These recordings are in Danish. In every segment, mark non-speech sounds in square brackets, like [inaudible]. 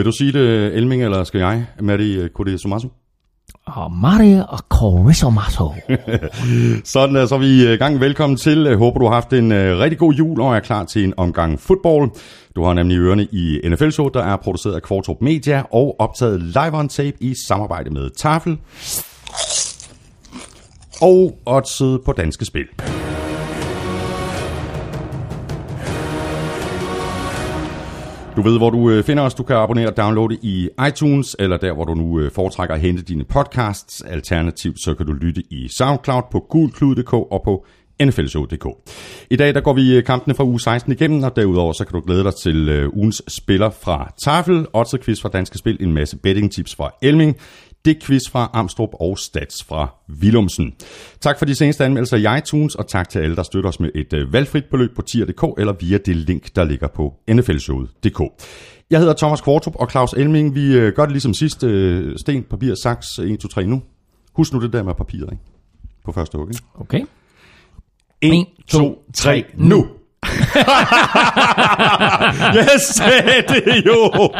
Vil du sige det, Elming, eller skal jeg? Matti Kodisumasu? Og Mario og Corisomato. [laughs] Sådan er så er vi i gang. Velkommen til. Jeg håber, du har haft en uh, rigtig god jul og er klar til en omgang fodbold. Du har nemlig ørerne i NFL Show, der er produceret af Kvartrup Media og optaget live on tape i samarbejde med Tafel og Odset på Danske Spil. Du ved, hvor du øh, finder os. Du kan abonnere og downloade i iTunes, eller der, hvor du nu øh, foretrækker at hente dine podcasts. Alternativt, så kan du lytte i SoundCloud på gulklud.dk og på nflshow.dk. I dag der går vi øh, kampene fra uge 16 igennem, og derudover så kan du glæde dig til ugens spiller fra Tafel, Odds quiz fra Danske Spil, en masse betting tips fra Elming, det quiz fra Amstrup og Stats fra Vilumsen. Tak for de seneste anmeldelser i iTunes, og tak til alle, der støtter os med et øh, valgfrit beløb på tier.dk eller via det link, der ligger på nflshowet.dk. Jeg hedder Thomas Kvartrup og Claus Elming. Vi øh, gør det ligesom sidst. Øh, sten, papir, saks, 1, 2, 3 nu. Husk nu det der med papiret, ikke? På første hug, ikke? Okay. 1, 2, 3, nu! sagde [laughs] det jo!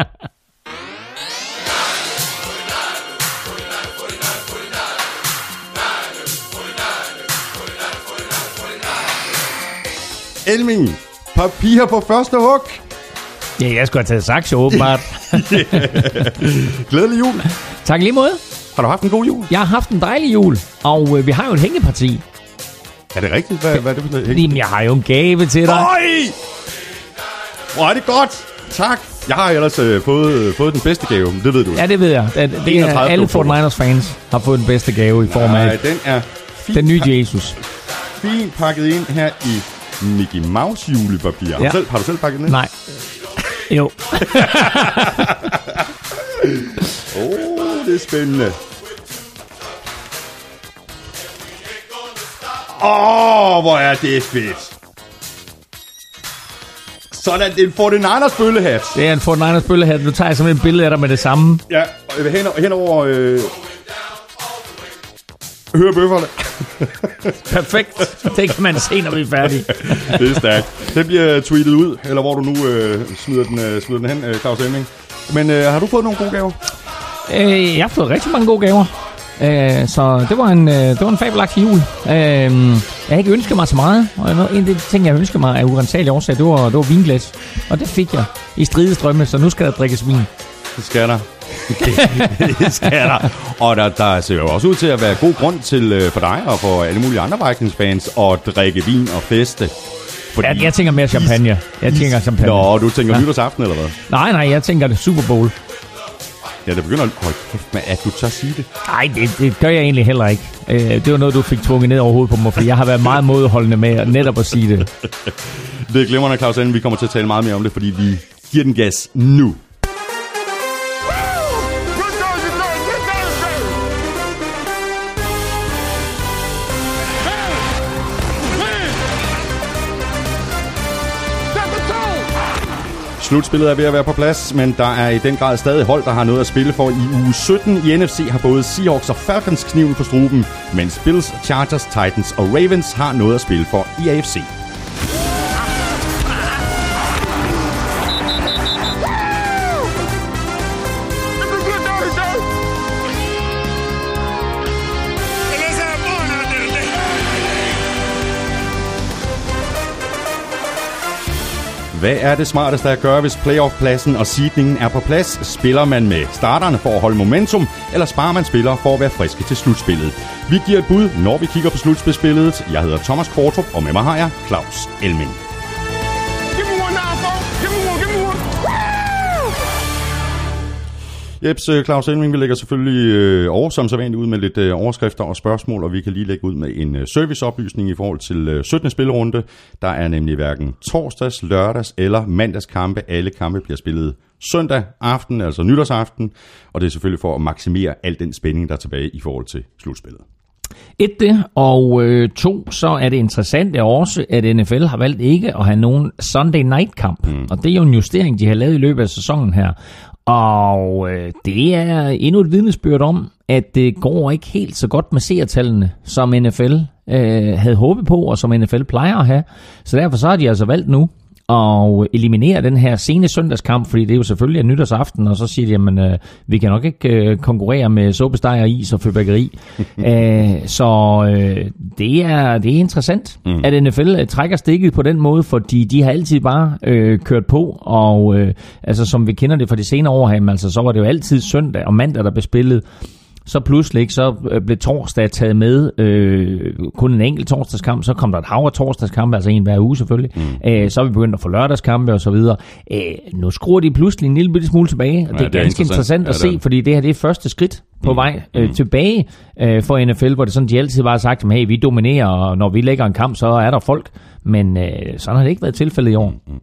Elming, papir på første hug. Ja, jeg skulle have taget saks, åbenbart. [laughs] Glædelig jul. tak lige måde. Har du haft en god jul? Jeg har haft en dejlig jul, og øh, vi har jo et hængeparti. Er det rigtigt? Hvad, hvad er det for noget? Jamen, jeg har jo en gave til dig. Øj! Hvor er det godt. Tak. Jeg har ellers øh, fået, øh, fået den bedste gave, det ved du. Ja, det ved jeg. Det, det er, alle 49ers fans har fået den bedste gave i form af Nej, den er den nye Jesus. Fint pakket ind her i Mickey Mouse julepapir. Har, ja. du, selv, har du selv pakket den ind? Nej. Jo. [laughs] Åh, oh, det er spændende. Åh, oh, hvor er det fedt. Sådan, det er en 49ers bøllehat. Det er en 49ers bøllehat. Nu tager jeg simpelthen et billede af dig med det samme. Ja, og hen, hen over... Øh, høre bøfferne. [laughs] Perfekt. Det kan man se, når vi er færdige. [laughs] det er stærkt. Den bliver tweetet ud, eller hvor du nu øh, smider, den, øh, smider den hen, øh, Claus Hemming. Men øh, har du fået nogle gode gaver? Øh, jeg har fået rigtig mange gode gaver. Øh, så det var en, øh, det var en fabelagtig jul. Øh, jeg har ikke ønsket mig så meget. Og en af de ting, jeg ønskede mig af urensagelig årsag, det var, det var vinglas. Og det fik jeg i stridestrømme, så nu skal der drikkes vin. Det skal der. Det skal der. Og der, der ser jo også ud til at være god grund til øh, for dig og for alle mulige andre Vikings-fans at drikke vin og feste. Fordi jeg, jeg tænker mere champagne. Jeg tænker champagne. Nå, du tænker ja. nytårsaften, eller hvad? Nej, nej, jeg tænker det Super Bowl. Ja, det begynder... Hold kæft, men at du tør sige det? Nej, det, det gør jeg egentlig heller ikke. Øh, det var noget, du fik tvunget ned over hovedet på mig, for jeg har været meget modholdende med netop at sige det. [laughs] det er glimrende, Claus Vi kommer til at tale meget mere om det, fordi vi giver den gas nu. Slutspillet er ved at være på plads, men der er i den grad stadig hold, der har noget at spille for. I uge 17 i NFC har både Seahawks og Falcons kniven på struben, mens Bills, Chargers, Titans og Ravens har noget at spille for i AFC. Hvad er det smarteste at gøre, hvis playoff-pladsen og seedningen er på plads? Spiller man med starterne for at holde momentum, eller sparer man spillere for at være friske til slutspillet? Vi giver et bud, når vi kigger på slutspilsbilledet. Jeg hedder Thomas Kvartrup, og med mig har jeg Claus Elming. Jeps, øh, Claus Elming, vi lægger selvfølgelig øh, over som sædvanligt ud med lidt øh, overskrifter og spørgsmål, og vi kan lige lægge ud med en øh, serviceoplysning i forhold til øh, 17. spillerunde. Der er nemlig hverken torsdags, lørdags eller mandags kampe. Alle kampe bliver spillet søndag aften, altså nytårsaften, og det er selvfølgelig for at maksimere al den spænding, der er tilbage i forhold til slutspillet. Et det, og øh, to, så er det interessant er også, at NFL har valgt ikke at have nogen Sunday night kamp. Mm. Og det er jo en justering, de har lavet i løbet af sæsonen her. Og øh, det er endnu et vidnesbyrd om, at det går ikke helt så godt med seertallene, som NFL øh, havde håbet på, og som NFL plejer at have. Så derfor så har de altså valgt nu og eliminere den her sene søndagskamp, fordi det er jo selvfølgelig en nytårsaften, og så siger de, jamen, øh, vi kan nok ikke øh, konkurrere med såbesteger, is og fyrværkeri. Æh, [laughs] så øh, det, er, det er interessant, mm. at NFL øh, trækker stikket på den måde, fordi de har altid bare øh, kørt på, og øh, altså, som vi kender det fra de senere år, jamen, altså, så var det jo altid søndag og mandag, der blev spillet så pludselig så øh, blev torsdag taget med, øh, kun en enkelt torsdagskamp, så kom der et hav af torsdagskampe, altså en hver uge selvfølgelig. Mm. Æh, så er vi begyndt at få lørdagskampe og så videre. Æh, nu skruer de pludselig en lille smule tilbage, og ja, det er det er ganske interessant, interessant at ja, se, fordi det her det er første skridt på mm. vej øh, mm. tilbage øh, for NFL, hvor det sådan, de altid bare har sagt, at hey, vi dominerer, og når vi lægger en kamp, så er der folk. Men øh, sådan har det ikke været tilfældet i år. Mm.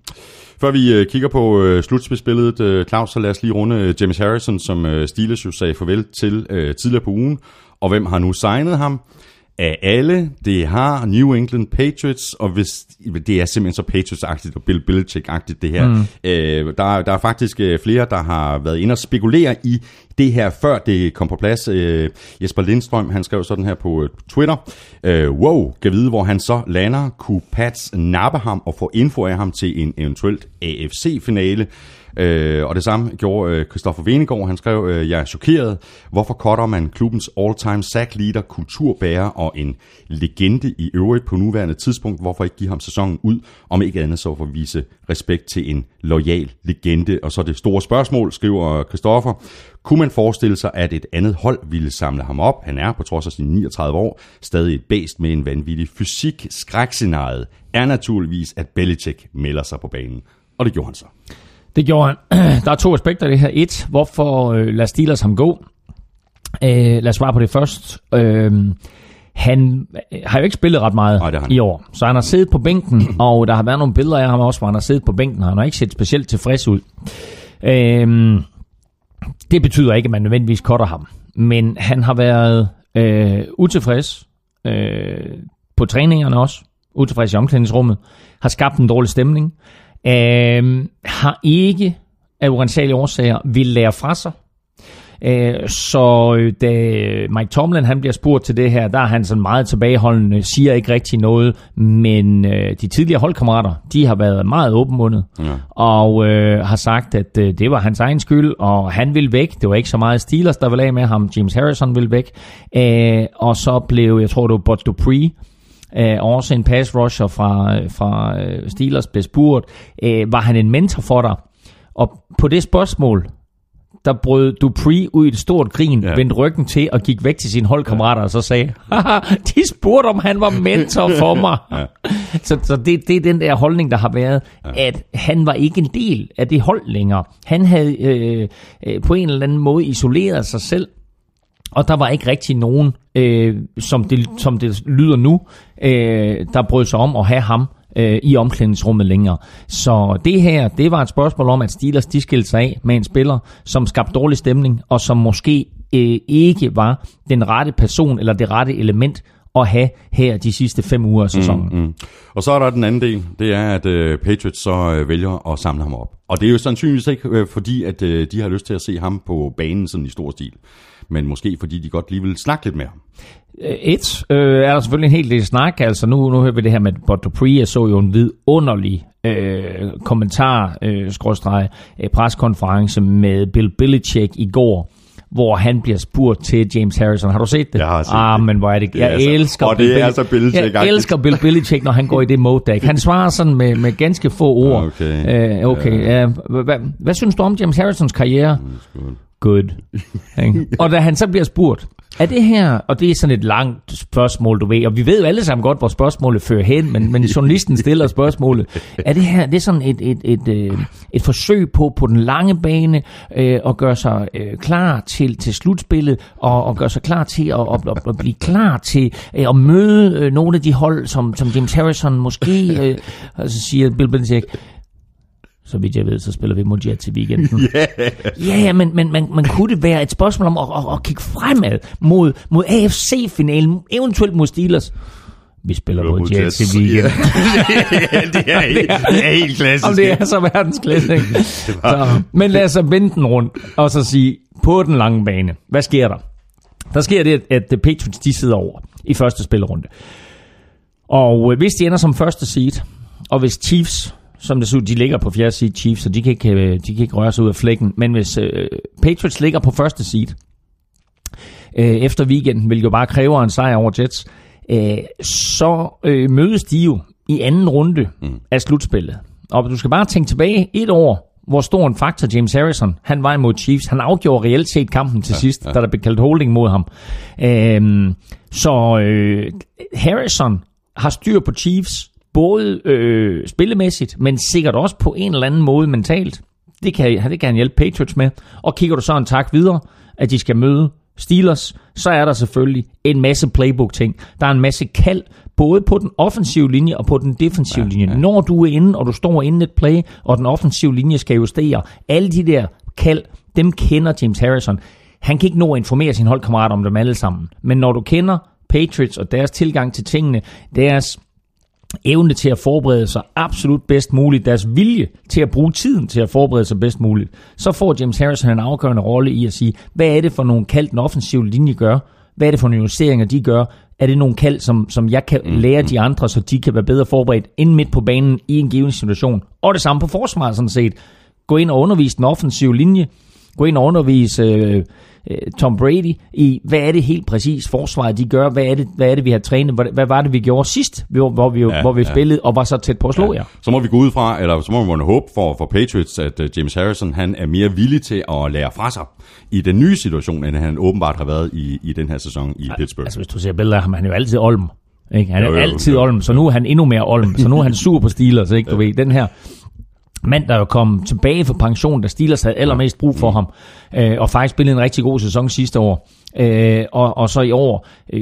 Før vi øh, kigger på øh, slutspilsbilledet, øh, Claus, så lad os lige runde øh, James Harrison, som øh, Steelers jo sagde farvel til øh, tidligere på ugen. Og hvem har nu signet ham? Af alle, det har New England Patriots, og hvis det er simpelthen så Patriots-agtigt og Bill Belichick-agtigt det her. Mm. Øh, der, der er faktisk øh, flere, der har været inde og spekulere i det her, før det kom på plads. Øh, Jesper Lindstrøm, han skrev sådan her på øh, Twitter. Øh, wow, kan vide, hvor han så lander. Kunne Pats nappe ham og få info af ham til en eventuelt AFC-finale? Øh, og det samme gjorde øh, Christoffer Venegård. Han skrev, øh, jeg er chokeret. Hvorfor cutter man klubbens all-time sack leader, kulturbærer og en legende i øvrigt på nuværende tidspunkt? Hvorfor ikke give ham sæsonen ud, om ikke andet så for at vise respekt til en lojal legende? Og så det store spørgsmål, skriver Christoffer. Kunne man forestille sig, at et andet hold ville samle ham op? Han er, på trods af sine 39 år, stadig et bæst med en vanvittig fysik. Skrækscenariet er naturligvis, at Belichick melder sig på banen. Og det gjorde han så. Det gjorde han. [clears throat] Der er to aspekter af det her. Et, hvorfor øh, lader Steelers ham gå? Øh, lad os svare på det først. Øh, han øh, har jo ikke spillet ret meget Nej, i år, så han har siddet på bænken, [clears throat] og der har været nogle billeder af ham også, hvor han har siddet på bænken, og han har ikke set specielt tilfreds ud. Øh, det betyder ikke, at man nødvendigvis cutter ham, men han har været øh, utilfreds øh, på træningerne også, utilfreds i omklædningsrummet, har skabt en dårlig stemning, øh, har ikke af urensagelige årsager vil lære fra sig. Øh, så øh, da Mike Tomlin han bliver spurgt til det her, der er han sådan meget tilbageholdende, siger ikke rigtig noget, men øh, de tidligere holdkammerater, de har været meget åbenmundet, ja. og øh, har sagt, at det var hans egen skyld, og han ville væk. Det var ikke så meget Steelers, der ville af med ham. James Harrison ville væk. Øh, og så blev, jeg tror det var Bud Dupree, øh, også en pass rusher fra, fra øh, Steelers blev spurgt, øh, var han en mentor for dig? Og på det spørgsmål, der brød Dupree ud i et stort grin, ja. vendte ryggen til og gik væk til sine holdkammerater ja. og så sagde, de spurgte, om han var mentor for mig. [laughs] Ja. Så, så det, det er den der holdning, der har været, ja. at han var ikke en del af det hold længere. Han havde øh, øh, på en eller anden måde isoleret sig selv og der var ikke rigtig nogen, øh, som, det, som det lyder nu, øh, der brød sig om at have ham øh, i omklædningsrummet længere. Så det her, det var et spørgsmål om, at Steelers de skilte sig af med en spiller, som skabte dårlig stemning, og som måske øh, ikke var den rette person eller det rette element at have her de sidste fem uger af sæsonen. Mm, mm. Og så er der den anden del, det er, at øh, Patriots så øh, vælger at samle ham op. Og det er jo sandsynligvis ikke øh, fordi, at øh, de har lyst til at se ham på banen sådan i stor stil men måske fordi de godt lige vil snakke lidt med ham. Øh, et øh, er der selvfølgelig en hel del snak, altså nu, nu hører vi det her med Bud Dupree, jeg så jo en vidunderlig øh, kommentar, øh, skrådstræk, øh, preskonference med Bill Belichick i går, hvor han bliver spurgt til James Harrison. Har du set det? Jeg har set ah, det. men hvor er det? Jeg det er elsker og Bill, det er altså Belichick. Jeg elsker Bill Belichick, når han går i det mode deck. Han svarer sådan med, med ganske få ord. Okay. Uh, okay. Uh, hvad, hvad synes du om James Harrisons karriere? Mm, good. [laughs] og da han så bliver spurgt, er det her, og det er sådan et langt spørgsmål, du ved, og vi ved jo alle sammen godt, hvor spørgsmålet fører hen, men, men [laughs] journalisten stiller spørgsmålet, er det her, det er sådan et, et, et, et, øh, et forsøg på, på den lange bane, øh, at gøre sig øh, klar til, til slutspillet, og, og gøre sig klar til at, at, at, at blive klar til øh, at møde øh, nogle af de hold, som, som James Harrison måske, [laughs] øh, altså siger Bill Belichick, så vidt jeg ved, så spiller vi mod Jets i weekenden. yeah. [laughs] Ja, ja, men, men, men, men kunne det være et spørgsmål om at, at, at kigge fremad mod, mod AFC-finalen, eventuelt mod Steelers? Vi spiller mod, Jets, i weekenden. [laughs] ja, [laughs] det, er, helt, det er helt klassisk. Om det er så verdensklasse, ikke? så, men lad os så vende den rundt, og så sige, på den lange bane, hvad sker der? Der sker det, at The Patriots, de sidder over i første spillerunde. Og øh, hvis de ender som første seed, og hvis Chiefs som det ser ud, de ligger på fjerde seed Chiefs, så de kan ikke, øh, de kan ikke røre sig ud af flækken. Men hvis øh, Patriots ligger på første seed, øh, efter weekenden, hvilket jo bare kræver en sejr over Jets, øh, så øh, mødes de jo i anden runde mm. af slutspillet. Og du skal bare tænke tilbage et år, hvor stor en faktor James Harrison, han var imod Chiefs. Han afgjorde reelt set kampen til ja, sidst, ja. da der blev kaldt holding mod ham. Øhm, så øh, Harrison har styr på Chiefs, både øh, spillemæssigt, men sikkert også på en eller anden måde mentalt. Det kan, det kan han hjælpe Patriots med. Og kigger du så en tak videre, at de skal møde Steelers, så er der selvfølgelig en masse playbook-ting. Der er en masse kald, både på den offensive linje og på den defensive ja, linje. Ja. Når du er inde, og du står inde et play, og den offensive linje skal justere, alle de der kald, dem kender James Harrison. Han kan ikke nå at informere sin holdkammerat om dem alle sammen. Men når du kender Patriots og deres tilgang til tingene, deres evne til at forberede sig absolut bedst muligt, deres vilje til at bruge tiden til at forberede sig bedst muligt, så får James Harrison en afgørende rolle i at sige, hvad er det for nogle kald den offensive linje gør? Hvad er det for nogle justeringer, de gør? Er det nogle kald, som, som jeg kan mm, lære de andre, så de kan være bedre forberedt ind midt på banen i en given situation? Og det samme på forsvaret sådan set. Gå ind og undervise den offensive linje. Gå ind og undervise øh, øh, Tom Brady i, hvad er det helt præcis forsvaret de gør, hvad er det, hvad er det vi har trænet, hvad, hvad var det vi gjorde sidst, hvor, hvor vi, ja, hvor vi ja. spillede og var så tæt på at slå ja. jer. Så må vi gå ud fra, eller så må vi håbe for, for Patriots, at uh, James Harrison han er mere villig til at lære fra sig i den nye situation, end han åbenbart har været i, i den her sæson i Pittsburgh. Altså hvis du ser billeder af ham, han er jo altid Olm. Ikke? Han er jo, jo, altid jo. Olm, så nu er han endnu mere Olm, så nu er han [laughs] sur på Steelers, ikke? Du ja. ved, den her mand, der er jo kom tilbage fra pension, da Steelers havde allermest brug for ham, øh, og faktisk spillede en rigtig god sæson sidste år. Øh, og, og så i år øh,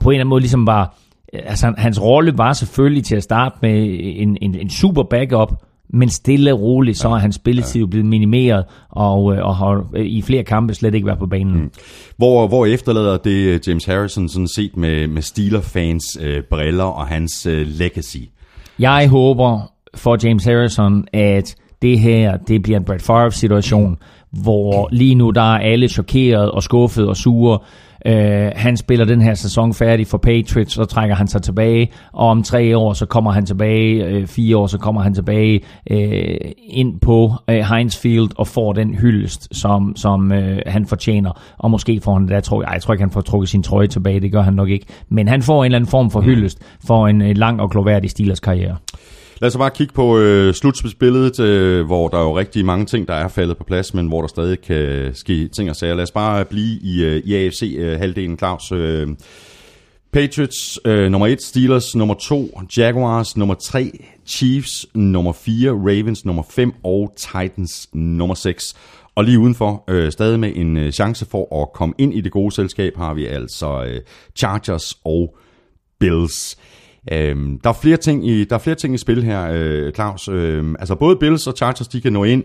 på en eller anden måde ligesom var, altså hans rolle var selvfølgelig til at starte med en, en, en super backup, men stille og roligt, så er hans spilletid jo blevet minimeret, og, øh, og har øh, i flere kampe slet ikke været på banen. Mm. Hvor, hvor efterlader det James Harrison sådan set med, med Steeler-fans øh, briller og hans øh, legacy? Jeg håber, for James Harrison, at det her, det bliver en Brett Favre-situation, hvor lige nu der er alle chokeret og skuffet og sure. Uh, han spiller den her sæson færdig for Patriots, så trækker han sig tilbage, og om tre år så kommer han tilbage, uh, fire år så kommer han tilbage uh, ind på uh, Heinz Field og får den hyldest, som, som uh, han fortjener. Og måske får han det tror jeg, jeg tror ikke han får trukket sin trøje tilbage, det gør han nok ikke. Men han får en eller anden form for hyldest for en uh, lang og gloværdig Steelers karriere. Lad os bare kigge på øh, slutspilsbilledet, øh, hvor der er jo rigtig mange ting, der er faldet på plads, men hvor der stadig kan ske ting og sager. Lad os bare blive i, øh, i AFC-halvdelen, øh, Claus. Øh, Patriots øh, nummer 1, Steelers nummer 2, Jaguars nummer 3, Chiefs nummer 4, Ravens nummer 5 og Titans nummer 6. Og lige udenfor, øh, stadig med en øh, chance for at komme ind i det gode selskab, har vi altså øh, Chargers og Bills. Øhm, der, er flere ting i, der er flere ting i spil her, øh, Claus. Øhm, altså både Bills og Chargers, de kan nå ind.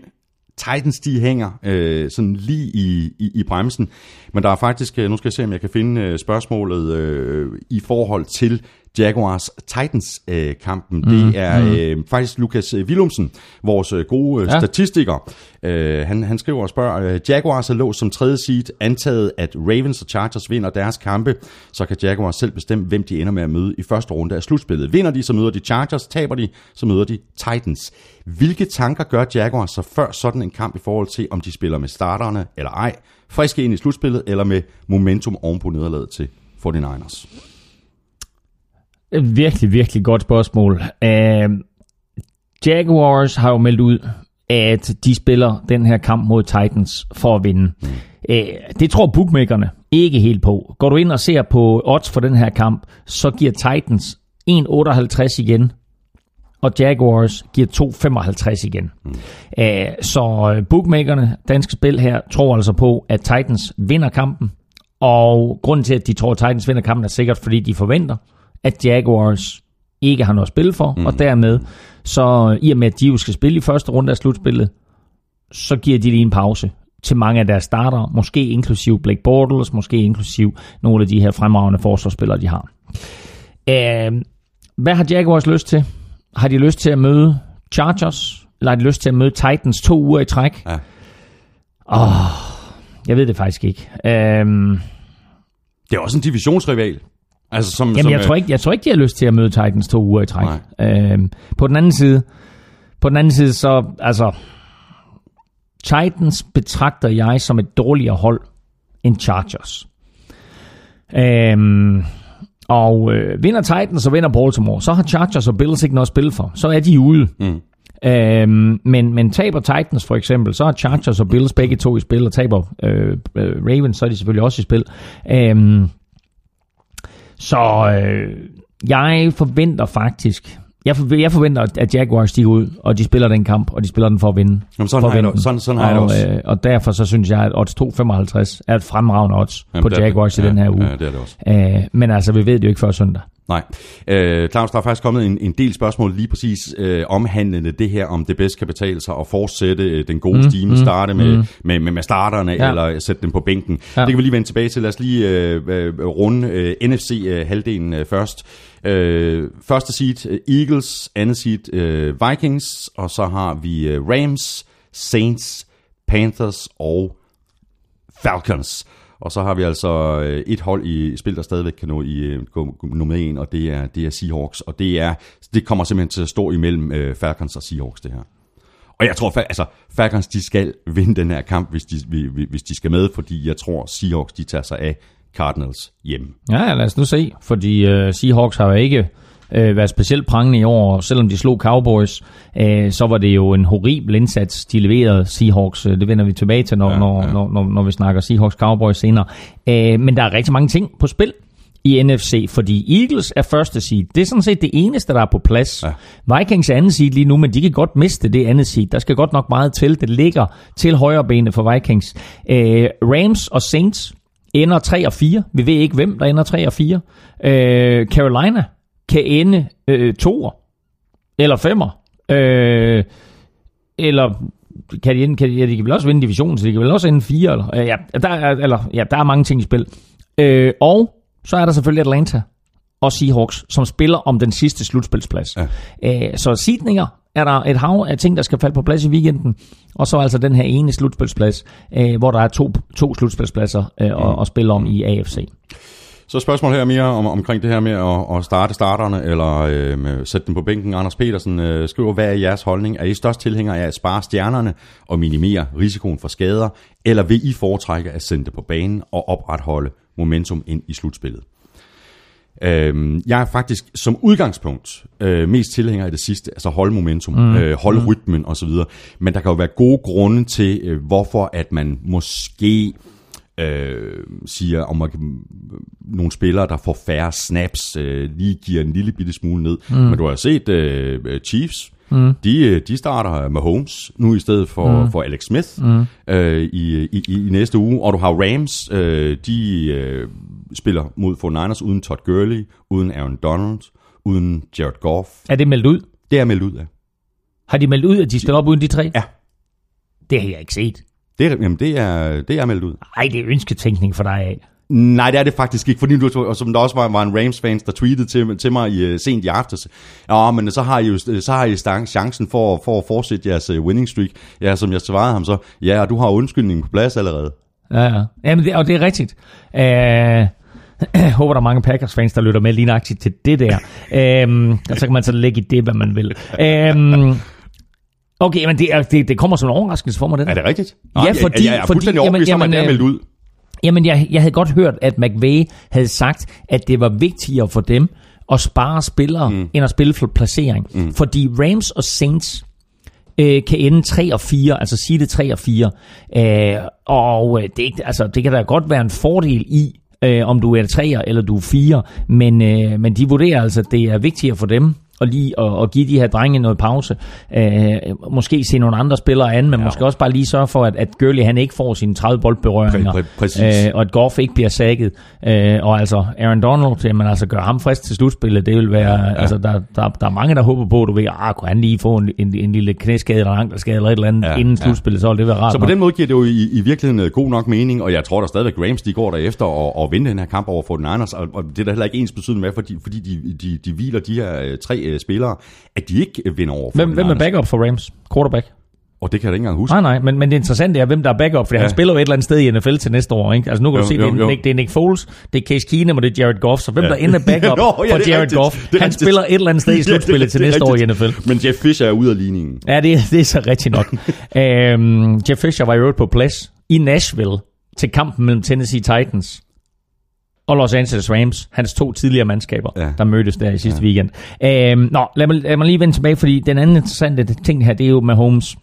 Titans, de hænger øh, sådan lige i, i, i bremsen. Men der er faktisk, øh, nu skal jeg se, om jeg kan finde øh, spørgsmålet øh, i forhold til Jaguars-Titans-kampen. Øh, mm, det er mm. øh, faktisk Lukas Willumsen, vores øh, gode øh, ja. statistiker. Øh, han, han skriver og spørger, øh, Jaguars er låst som tredje seed, antaget at Ravens og Chargers vinder deres kampe, så kan Jaguars selv bestemme, hvem de ender med at møde i første runde af slutspillet. Vinder de, så møder de Chargers, taber de, så møder de Titans. Hvilke tanker gør Jaguars så før sådan en kamp i forhold til, om de spiller med starterne eller ej, friske ind i slutspillet, eller med momentum ovenpå nederlaget til 49ers? Virkelig, virkelig godt spørgsmål. Uh, Jaguars har jo meldt ud, at de spiller den her kamp mod Titans for at vinde. Uh, det tror bookmakerne ikke helt på. Går du ind og ser på odds for den her kamp, så giver Titans 1,58 igen, og Jaguars giver 2,55 igen. Mm. Uh, så bookmakerne, danske spil her, tror altså på, at Titans vinder kampen, og grunden til, at de tror, at Titans vinder kampen, er sikkert, fordi de forventer, at Jaguars ikke har noget at spille for, mm. og dermed, så i og med, at de jo skal spille i første runde af slutspillet, så giver de lige en pause til mange af deres starter, måske inklusiv Blake Bortles, måske inklusiv nogle af de her fremragende forsvarsspillere, de har. Uh, hvad har Jaguars lyst til? Har de lyst til at møde Chargers? Eller har de lyst til at møde Titans to uger i træk? Ja. Oh, jeg ved det faktisk ikke. Uh, det er også en divisionsrival. Altså, som, Jamen, som, jeg, tror ikke, jeg tror ikke, de har lyst til at møde Titans to uger i træk. Øhm, på den anden side, På den anden side, så altså, Titans betragter jeg som et dårligere hold end Chargers. Øhm, og øh, vinder Titans og vinder Baltimore, så har Chargers og Bills ikke noget at spille for. Så er de ude. Mm. Øhm, men, men taber Titans for eksempel, så er Chargers og Bills begge to i spil, og taber øh, øh, Ravens, så er de selvfølgelig også i spil. Øhm, så øh, jeg forventer faktisk, jeg, for, jeg forventer, at Jaguars stiger ud, og de spiller den kamp, og de spiller den for at vinde. Jamen, sådan, for har jeg, sådan, sådan har og, også. Øh, og derfor så synes jeg, at odds 2,55 er et fremragende odds Jamen, på Jaguars det. i den her uge. ja, det er det også. Øh, men altså, vi ved det jo ikke før søndag. Nej. Øh, Claus, der er faktisk kommet en, en del spørgsmål lige præcis øh, omhandlende det her, om det bedst kan betale sig at fortsætte øh, den gode mm, stime, starte med, mm. med, med, med starterne, ja. Eller sætte dem på bænken. Ja. Det kan vi lige vende tilbage til. Lad os lige øh, øh, runde øh, NFC-halvdelen øh, først. Øh, første seed øh, Eagles, andet seed øh, Vikings, og så har vi øh, Rams, Saints, Panthers og Falcons. Og så har vi altså øh, et hold i spil, der stadigvæk kan nå i øh, nummer 1, og det er, det er Seahawks. Og det, er, det kommer simpelthen til at stå imellem øh, Falcons og Seahawks, det her. Og jeg tror, altså, Falcons de skal vinde den her kamp, hvis de, hvis de skal med, fordi jeg tror, Seahawks de tager sig af Cardinals hjemme. Ja, ja, lad os nu se, fordi uh, Seahawks har jo ikke uh, været specielt prangende i år, og selvom de slog Cowboys, uh, så var det jo en horribel indsats, de leverede Seahawks. Uh, det vender vi tilbage til, når, Ja, ja, når. Når, når, når vi snakker Seahawks-Cowboys senere. Uh, men der er rigtig mange ting på spil i NFC, fordi Eagles er første seed. Det er sådan set det eneste, der er på plads. Ja. Vikings er anden seed lige nu, men de kan godt miste det andet seed. Der skal godt nok meget til. Det ligger til højre benet for Vikings. Uh, Rams og Saints ender 3 og 4. Vi ved ikke, hvem der ender 3 og 4. Øh, Carolina kan ende øh, 2 eller 5 øh, eller kan de, ende, kan de, ja, de kan vel også vinde divisionen, så de kan vel også ende 4. Eller, øh, ja, der er, eller, ja, der er mange ting i spil. Øh, og så er der selvfølgelig Atlanta og Seahawks, som spiller om den sidste slutspilsplads. Ja. Øh, så seedninger er der et hav af ting, der skal falde på plads i weekenden, og så altså den her ene slutspilsplads, øh, hvor der er to, to slutspilspladser øh, at, at spille om i AFC. Så spørgsmål her mere om, omkring det her med at, at starte starterne, eller øh, sætte dem på bænken. Anders Petersen øh, skriver, hvad er jeres holdning? Er I størst tilhængere af at spare stjernerne og minimere risikoen for skader, eller vil I foretrække at sende det på banen og opretholde momentum ind i slutspillet? Øhm, jeg er faktisk som udgangspunkt øh, mest tilhænger af det sidste, altså holde momentum, mm. øh, holde mm. rytmen osv. Men der kan jo være gode grunde til, øh, hvorfor at man måske øh, siger, om man kan, nogle spillere, der får færre snaps, øh, lige giver en lille bitte smule ned. Mm. Men du har set øh, Chiefs, mm. de, øh, de starter med Holmes nu i stedet for, mm. for Alex Smith mm. øh, i, i, i næste uge. Og du har Rams, øh, de øh, spiller mod 49ers uden Todd Gurley, uden Aaron Donald, uden Jared Goff. Er det meldt ud? Det er meldt ud af. Har de meldt ud, at de spiller op uden de tre? Ja. Det har jeg ikke set. Det er, jamen, det er, det er meldt ud. Ej, det er ønsketænkning for dig af. Nej, det er det faktisk ikke, fordi du, og som der også var, var en Rams-fans, der tweetede til, til mig i, uh, sent i aftes. Ja, men så har I jo så har I stang, chancen for, for at fortsætte jeres uh, winning streak. Ja, som jeg svarede ham så, ja, og du har undskyldningen på plads allerede. Ja, ja. Jamen, det, og det er rigtigt. Øh, jeg [clears throat] håber, der er mange Packers-fans, der lytter med lige nøjagtigt til det der. øhm, og så kan man så lægge i det, hvad man vil. Øhm, okay, men det, er, det, det kommer som en overraskelse for mig, det der. Er det rigtigt? Ja, fordi- jeg, jeg er fordi- fuldstændig overbevist om, at jamen, det er jamen, meldt ud. Jamen, jeg, jeg havde godt hørt, at McVay havde sagt, at det var vigtigere for dem at spare spillere, mm. end at spille for placering. Mm. Fordi Rams og Saints øh, kan ende 3 og 4, altså sige det 3 og 4. Øh, og øh, det, er altså, det kan da godt være en fordel i, øh, om du er 3'er eller du er 4'er, men, øh, men de vurderer altså, at det er vigtigere for dem og lige at, at give de her drenge noget pause. Øh, måske se nogle andre spillere an, men ja. måske også bare lige sørge for, at, at Gurley han ikke får sine 30 boldberøringer, Præ- præ- præcis. øh, og at Goff ikke bliver sækket. Øh, og altså Aaron Donald, jamen altså gør ham frisk til slutspillet, det vil være, ja, ja. altså der, der, der er mange, der håber på, du ved, ah, kunne han lige få en, en, en lille knæskade eller en ankelskade eller et eller andet Ja, ja, inden ja. slutspillet, så ville det være rart. Så på nok. den måde giver det jo i, i virkeligheden øh, god nok mening, og jeg tror der stadigvæk Rams, de går derefter og, og vinder den her kamp over for den Niners, og, og det er der heller ikke ens betydning med, fordi, fordi de, de, de hviler de her øh, tre øh, spillere, at de ikke vinder over for hvem, hvem er backup for Rams? Quarterback? Og det kan jeg da ikke engang huske. Nej, nej, men, men det interessante er, hvem der er backup, for ja. han spiller jo et eller andet sted i NFL til næste år. Ikke? Altså nu kan Jo, du se, jo, det, er jo. Nick, det er Nick Foles, det er Case Keenum og det er Jared Goff, så hvem Ja. der ender backup [laughs] Nå, ja, for Jared rigtigt. Goff, han rigtigt. spiller et eller andet sted i [laughs] slutspillet det- til det næste år i rigtigt. NFL. Men Jeff Fisher er ude af ligningen. Ja, det, det er så rigtigt nok. [laughs] øhm, Jeff Fisher var øvrigt på plads i Nashville til kampen mellem Tennessee Titans og Los Angeles Rams, hans to tidligere mandskaber, Ja. der mødtes der i sidste ja. weekend. Øhm, nå, lad mig, lad mig lige vende tilbage, fordi den anden interessante ting her, det er jo med Holmes.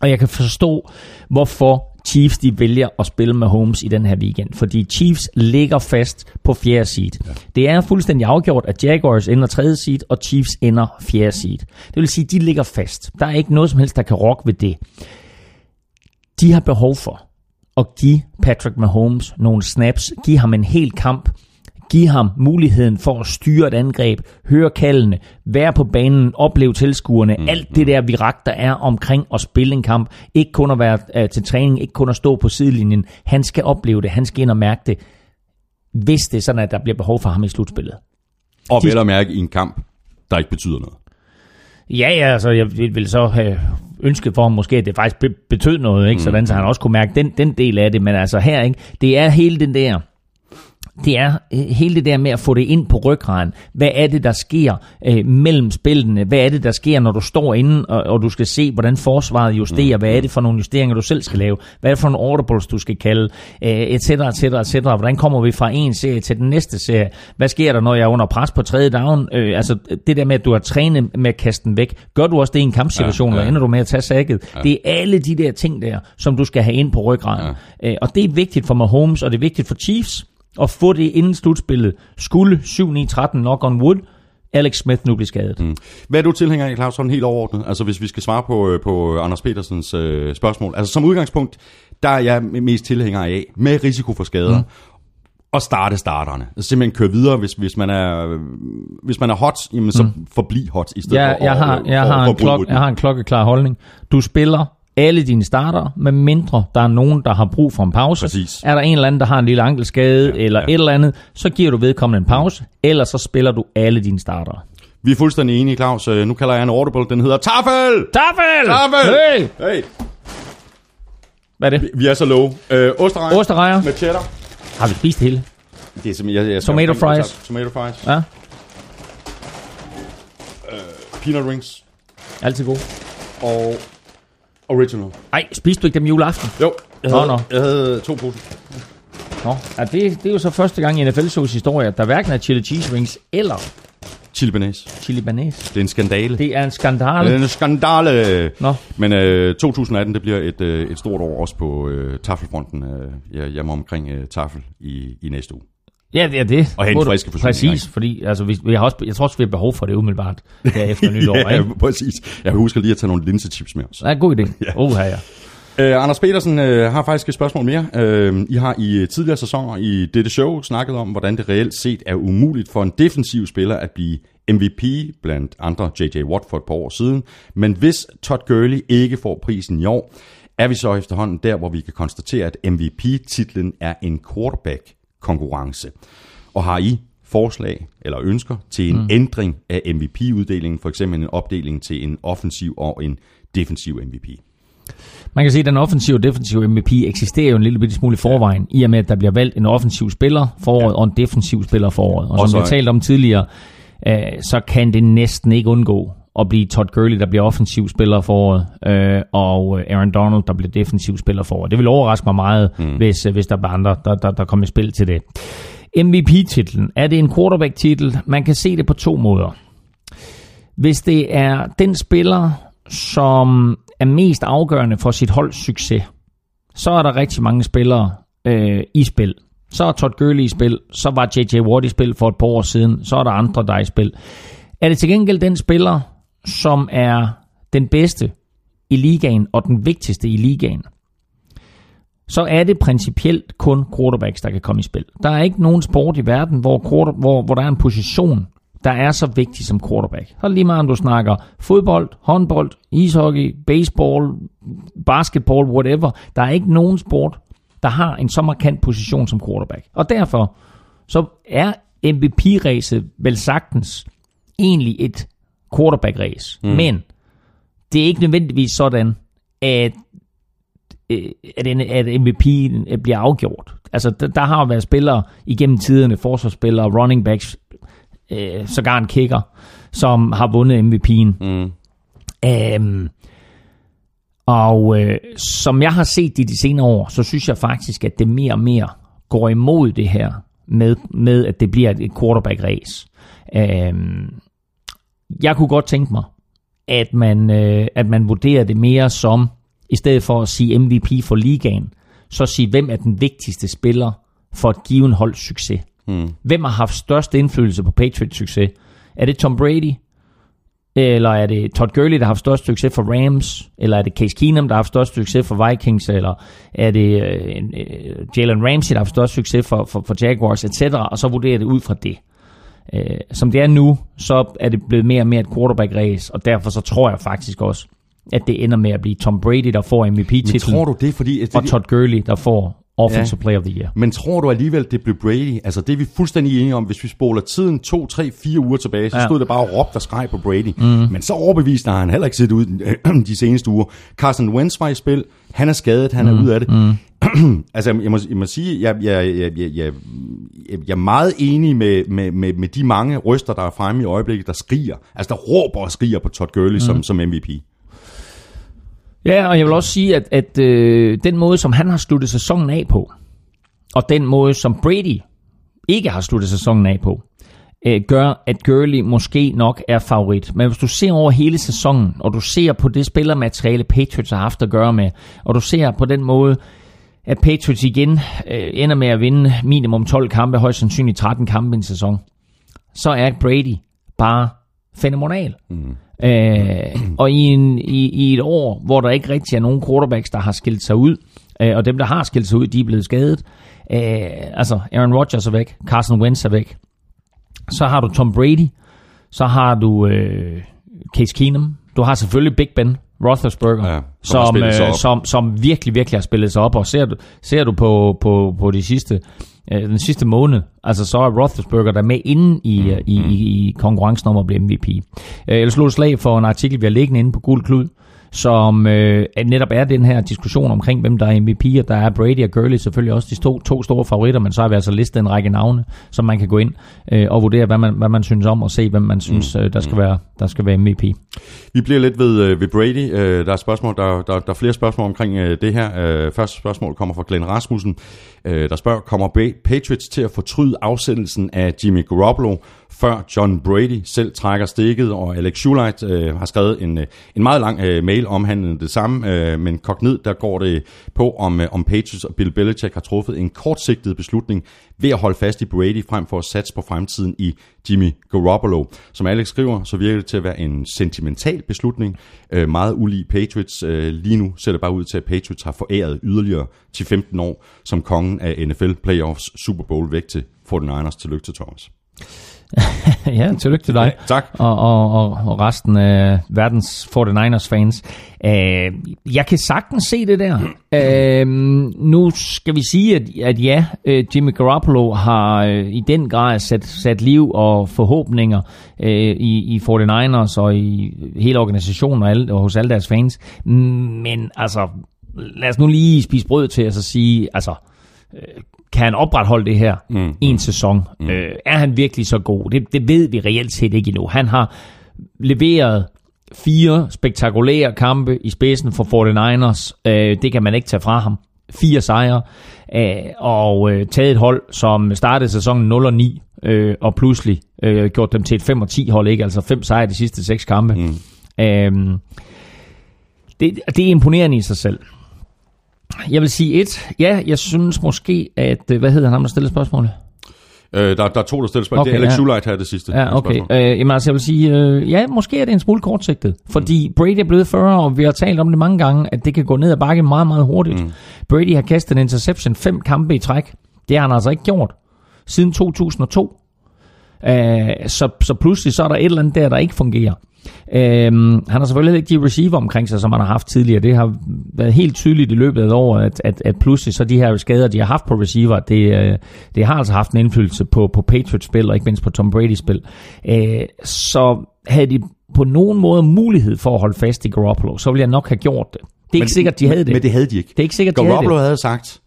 Og jeg kan forstå, hvorfor Chiefs de vælger at spille med Holmes i den her weekend. Fordi Chiefs ligger fast på fjerde seed. Ja. Det er fuldstændig afgjort, at Jaguars ender tredje seed, og Chiefs ender fjerde seed. Det vil sige, at de ligger fast. Der er ikke noget som helst, der kan rokke ved det. De har behov for at give Patrick Mahomes nogle snaps, give ham en hel kamp, give ham muligheden for at styre et angreb, høre kaldene, være på banen, opleve tilskuerne, mm. alt det der virak, der er omkring at spille en kamp. Ikke kun at være øh, til træning, ikke kun at stå på sidelinjen. Han skal opleve det, han skal ind og mærke det, hvis det er sådan, at der bliver behov for ham i slutspillet. Og De- vel at mærke i en kamp, der ikke betyder noget. Ja, ja, altså jeg vil så have ønsket for ham måske, at det faktisk be- betød noget, ikke? Sådan, så han også kunne mærke den, den del af det, men altså her, ikke? det er hele den der, det er øh, hele det der med at få det ind på ryggraden. Hvad er det, der sker øh, mellem spillene? Hvad er det, der sker, når du står inde, og, og du skal se, hvordan forsvaret justerer? Hvad er det for nogle justeringer, du selv skal lave? Hvad er det for nogle audibles, du skal kalde? Øh, et cetera, et cetera, et cetera. Hvordan kommer vi fra en serie til den næste serie? Hvad sker der, når jeg er under pres på tredje down? Øh, altså det der med, at du har trænet med at kaste den væk. Gør du også det i en kampsituation, Ja, ja, ja. ja. eller ender du med at tage sækket? Ja. Det er alle de der ting der, som du skal have ind på ryggraden. Ja. Øh, og det er vigtigt for Mahomes, og det er vigtigt for Chiefs at få det inden slutspillet. Skulle 7-9-13 knock on wood, Alex Smith nu blive skadet. Mm. Hvad er du tilhænger af, Claus, sådan helt overordnet? Altså hvis vi skal svare på, øh, på Anders Petersens øh, spørgsmål. Altså som udgangspunkt, der er jeg mest tilhænger af, med risiko for skader, mm. at starte starterne. Altså simpelthen køre videre, hvis, hvis, man, er, øh, hvis man er hot, jamen, så mm. forbliv hot i stedet Jeg, for jeg, har, øh, jeg, for- har for en bruge klok, jeg har en klokkeklar holdning. Du spiller alle dine starter, med mindre der er nogen, der har brug for en pause. Præcis. Er der en eller anden, der har en lille ankelskade ja, eller ja. et eller andet, så giver du vedkommende en pause, eller så spiller du alle dine starter. Vi er fuldstændig enige, Claus. Øh, Nu kalder jeg en audible, den hedder Tafel! Tafel! Tafel! Hey! Hey! Hvad er det? Vi er så low. Øh, Osterrejer. Osterrejer. Med cheddar. Har vi spist det hele? Det er simpelthen... Jeg, jeg Tomato fries. Tomato fries. Ja, Peanut rings. altid god. Og original. Ej, spiste du ikke dem juleaften? Jo, jeg Nå, havde, nå. jeg havde to poser. Nå, ja, det, det er jo så første gang i NFL-shows historie, at der hverken er chili cheese rings eller Chili banæs. chili banæs. Det er en skandale. Det er en skandale. Det er en skandale. Nå. Men øh, 2018, det bliver et, øh, et stort år også på øh, tafelfronten. Øh, jeg, jeg må omkring øh, tafel i, i næste uge. Ja, det er det. Og have en friske forsyning, Præcis, fordi altså, vi, vi har også, jeg tror også, vi har behov for det umiddelbart der efter [laughs] nytår. ja, ikke? [laughs] præcis. Jeg husker lige at tage nogle linsechips med os. Er en god idé. [laughs] Ja. Oh, her, ja. Øh, Anders Petersen øh, har faktisk et spørgsmål mere. Øh, I har i tidligere sæsoner i dette show snakket om, hvordan det reelt set er umuligt for en defensiv spiller at blive MVP, blandt andre J.J. Watt for et par år siden. Men hvis Todd Gurley ikke får prisen i år, er vi så efterhånden der, hvor vi kan konstatere, at MVP-titlen er en quarterback-konkurrence. Og har I forslag eller ønsker til en mm. ændring af MVP-uddelingen, for eksempel en opdeling til en offensiv og en defensiv MVP? Man kan sige, at den offensive og defensive MVP eksisterer jo en lille bitte smule i forvejen, i og med, at der bliver valgt en offensiv spiller for året ja. og en defensiv spiller for året. Og, Og som vi har talt om tidligere, øh, så kan det næsten ikke undgå at blive Todd Gurley, der bliver offensiv spiller for året, øh, og Aaron Donald, der bliver defensiv spiller for året. Det vil overraske mig meget, mm. hvis, øh, hvis der er andre, der, der, der kommer i spil til det. MVP-titlen, er det en quarterback-titel? Man kan se det på to måder. Hvis det er den spiller, som er mest afgørende for sit holds succes, så er der rigtig mange spillere øh, i spil. Så er Todd Gurley i spil, så var J.J. Watt i spil for et par år siden, så er der andre, der er i spil. Er det til gengæld den spiller, som er den bedste i ligaen og den vigtigste i ligaen, så er det principielt kun quarterbacks, der kan komme i spil. Der er ikke nogen sport i verden, hvor, quarter, hvor, hvor der er en position, der er så vigtig som quarterback. Så lige meget, om du snakker fodbold, håndbold, ishockey, baseball, basketball, whatever. Der er ikke nogen sport, der har en så markant position som quarterback. Og derfor så er MVP-ræset vel sagtens egentlig et quarterback-race. Mm. Men det er ikke nødvendigvis sådan, at, øh, at, at MVP bliver afgjort. Altså, der, der har været spillere igennem tiderne, forsvarsspillere, running backs, øh, sågar en kicker, som har vundet MVP'en. Mm. Øhm, og øh, som jeg har set det de senere år, så synes jeg faktisk, at det mere og mere går imod det her med, med at det bliver et quarterback-race. Øhm, jeg kunne godt tænke mig, at man, øh, at man vurderer det mere som, i stedet for at sige MVP for ligaen, så sige, hvem er den vigtigste spiller for et given holds succes. Mm. Hvem har haft størst indflydelse på Patriots succes? Er det Tom Brady? Eller er det Todd Gurley, der har haft størst succes for Rams? Eller er det Case Keenum, der har haft størst succes for Vikings? Eller er det uh, uh, Jalen Ramsey, der har haft størst succes for, for, for Jaguars, etc.? Og så vurderer det ud fra det. Uh, som det er nu, så er det blevet mere og mere et quarterback-race, og derfor så tror jeg faktisk også, at det ender med at blive Tom Brady, der får MVP-titlen. Men tror du det, fordi... Det, og Todd Gurley, der får Offensive ja. Player of the Year. Men tror du alligevel, det blev Brady? Altså det er vi fuldstændig enige om. Hvis vi spoler tiden 2, 3, 4 uger tilbage, så ja. stod det bare og råbte og skreg på Brady. Mm. Men så overbevist har han heller ikke set ud [clears throat] de seneste uger. Carson Wentz var i spil. Han er skadet, han mm. er ude af det. Mm. [clears throat] altså jeg må, jeg må sige, jeg, jeg, jeg, jeg, jeg, jeg er meget enig med, med, med, med de mange røster, der er fremme i øjeblikket, der skriger. Altså der råber og skriger på Todd Gurley mm. som, som MVP. Ja, og jeg vil også sige, at, at øh, den måde, som han har sluttet sæsonen af på, og den måde, som Brady ikke har sluttet sæsonen af på, øh, gør, at Gurley måske nok er favorit. Men hvis du ser over hele sæsonen, og du ser på det spillermateriale, Patriots har haft at gøre med, og du ser på den måde, at Patriots igen øh, ender med at vinde minimum 12 kampe, højst sandsynligt 13 kampe i en sæson, så er Brady bare fænomenal. Mm. Øh, og i, en, i, i et år, hvor der ikke rigtig er nogen quarterbacks, der har skilt sig ud, øh, og dem, der har skilt sig ud, de er blevet skadet. Øh, altså, Aaron Rodgers er væk, Carson Wentz er væk. Så har du Tom Brady, så har du øh, Case Keenum, du har selvfølgelig Big Ben Roethlisberger, ja, som, øh, som, som virkelig, virkelig har spillet sig op, og ser du, ser du på, på, på de sidste øh, den sidste måned, altså så er Roethlisberger der med inde i, mm, i, mm. i, i konkurrencen om at blive MVP. Øh, jeg slå et slag for en artikel, vi har liggende inde på Guld Klud, som øh, netop er den her diskussion omkring, hvem der er MVP, og der er Brady og Gurley selvfølgelig også de to, to store favoritter, men så har vi altså listet en række navne, som man kan gå ind øh, og vurdere, hvad man, hvad man synes om, og se, hvem man synes, mm. øh, der, skal mm. være, der skal være MVP. Vi bliver lidt ved, øh, ved Brady. Øh, der er spørgsmål, der, der, der er flere spørgsmål omkring øh, det her. Øh, første spørgsmål kommer fra Glenn Rasmussen, øh, der spørger, kommer Patriots til at fortryde afsættelsen af Jimmy Garoppolo? Før John Brady selv trækker stikket, og Alex Schuleit øh, har skrevet en, øh, en meget lang øh, mail omhandlende det samme, øh, men kogt ned, der går det på, om, øh, om Patriots og Bill Belichick har truffet en kortsigtet beslutning ved at holde fast i Brady, frem for at satse på fremtiden i Jimmy Garoppolo. Som Alex skriver, så virker det til at være en sentimental beslutning, øh, meget ulig Patriots. Øh, lige nu ser det bare ud til, at Patriots har foræret yderligere til 15 år som kongen af NFL Playoffs Super Bowl væk til 49ers. Tillykke til Thomas. [laughs] ja, tillykke til dig. Ja, tak. Og, og, og, og resten af verdens 49ers fans. Uh, jeg kan sagtens se det der. Uh, [clears throat] nu skal vi sige, at, at ja, uh, Jimmy Garoppolo har uh, i den grad sat, sat liv og forhåbninger uh, i, i 49ers og i hele organisationen og, alle, og hos alle deres fans. Men altså, lad os nu lige spise brød til at så sige, altså, kan han opretholde det her mm. en sæson? Mm. Øh, er han virkelig så god? Det, det ved vi reelt set ikke endnu. Han har leveret fire spektakulære kampe i spidsen for 49ers. Øh, det kan man ikke tage fra ham. Fire sejre. Øh, og øh, taget et hold, som startede sæsonen 0 og 9, øh, og pludselig øh, gjort dem til et 5 og 10 hold, ikke? Altså fem sejre de sidste seks kampe. Mm. Øh, det, det er imponerende i sig selv. Jeg vil sige et. Ja, jeg synes måske, at... Øh, hvad hedder han, der stillede spørgsmålet? Øh, der, der er to, der stiller spørgsmål. Okay, det er Alex ja. Schuleit her det sidste. Ja, okay. Øh, jamen altså, jeg vil sige, øh, ja, måske er det en smule kortsigtet. Fordi mm. Brady er blevet 40, og vi har talt om det mange gange, at det kan gå ned ad bakke meget, meget hurtigt. Mm. Brady har kastet en interception fem kampe i træk. Det har han altså ikke gjort siden 2002. Øh, så, så pludselig så er der et eller andet der, der ikke fungerer. Øhm, han har selvfølgelig ikke de receiver omkring sig, som han har haft tidligere. Det har været helt tydeligt i løbet af året, at, at, at pludselig så de her skader, de har haft på receiver, det, øh, det har altså haft en indflydelse på, på Patriots spil, og ikke mindst på Tom Brady spil. Øh, så havde de på nogen måde mulighed for at holde fast i Garoppolo, så ville jeg nok have gjort det. Det er ikke sikkert, de havde det. Men det havde de ikke. Det er ikke sikkert, de havde Garoppolo det. havde sagt,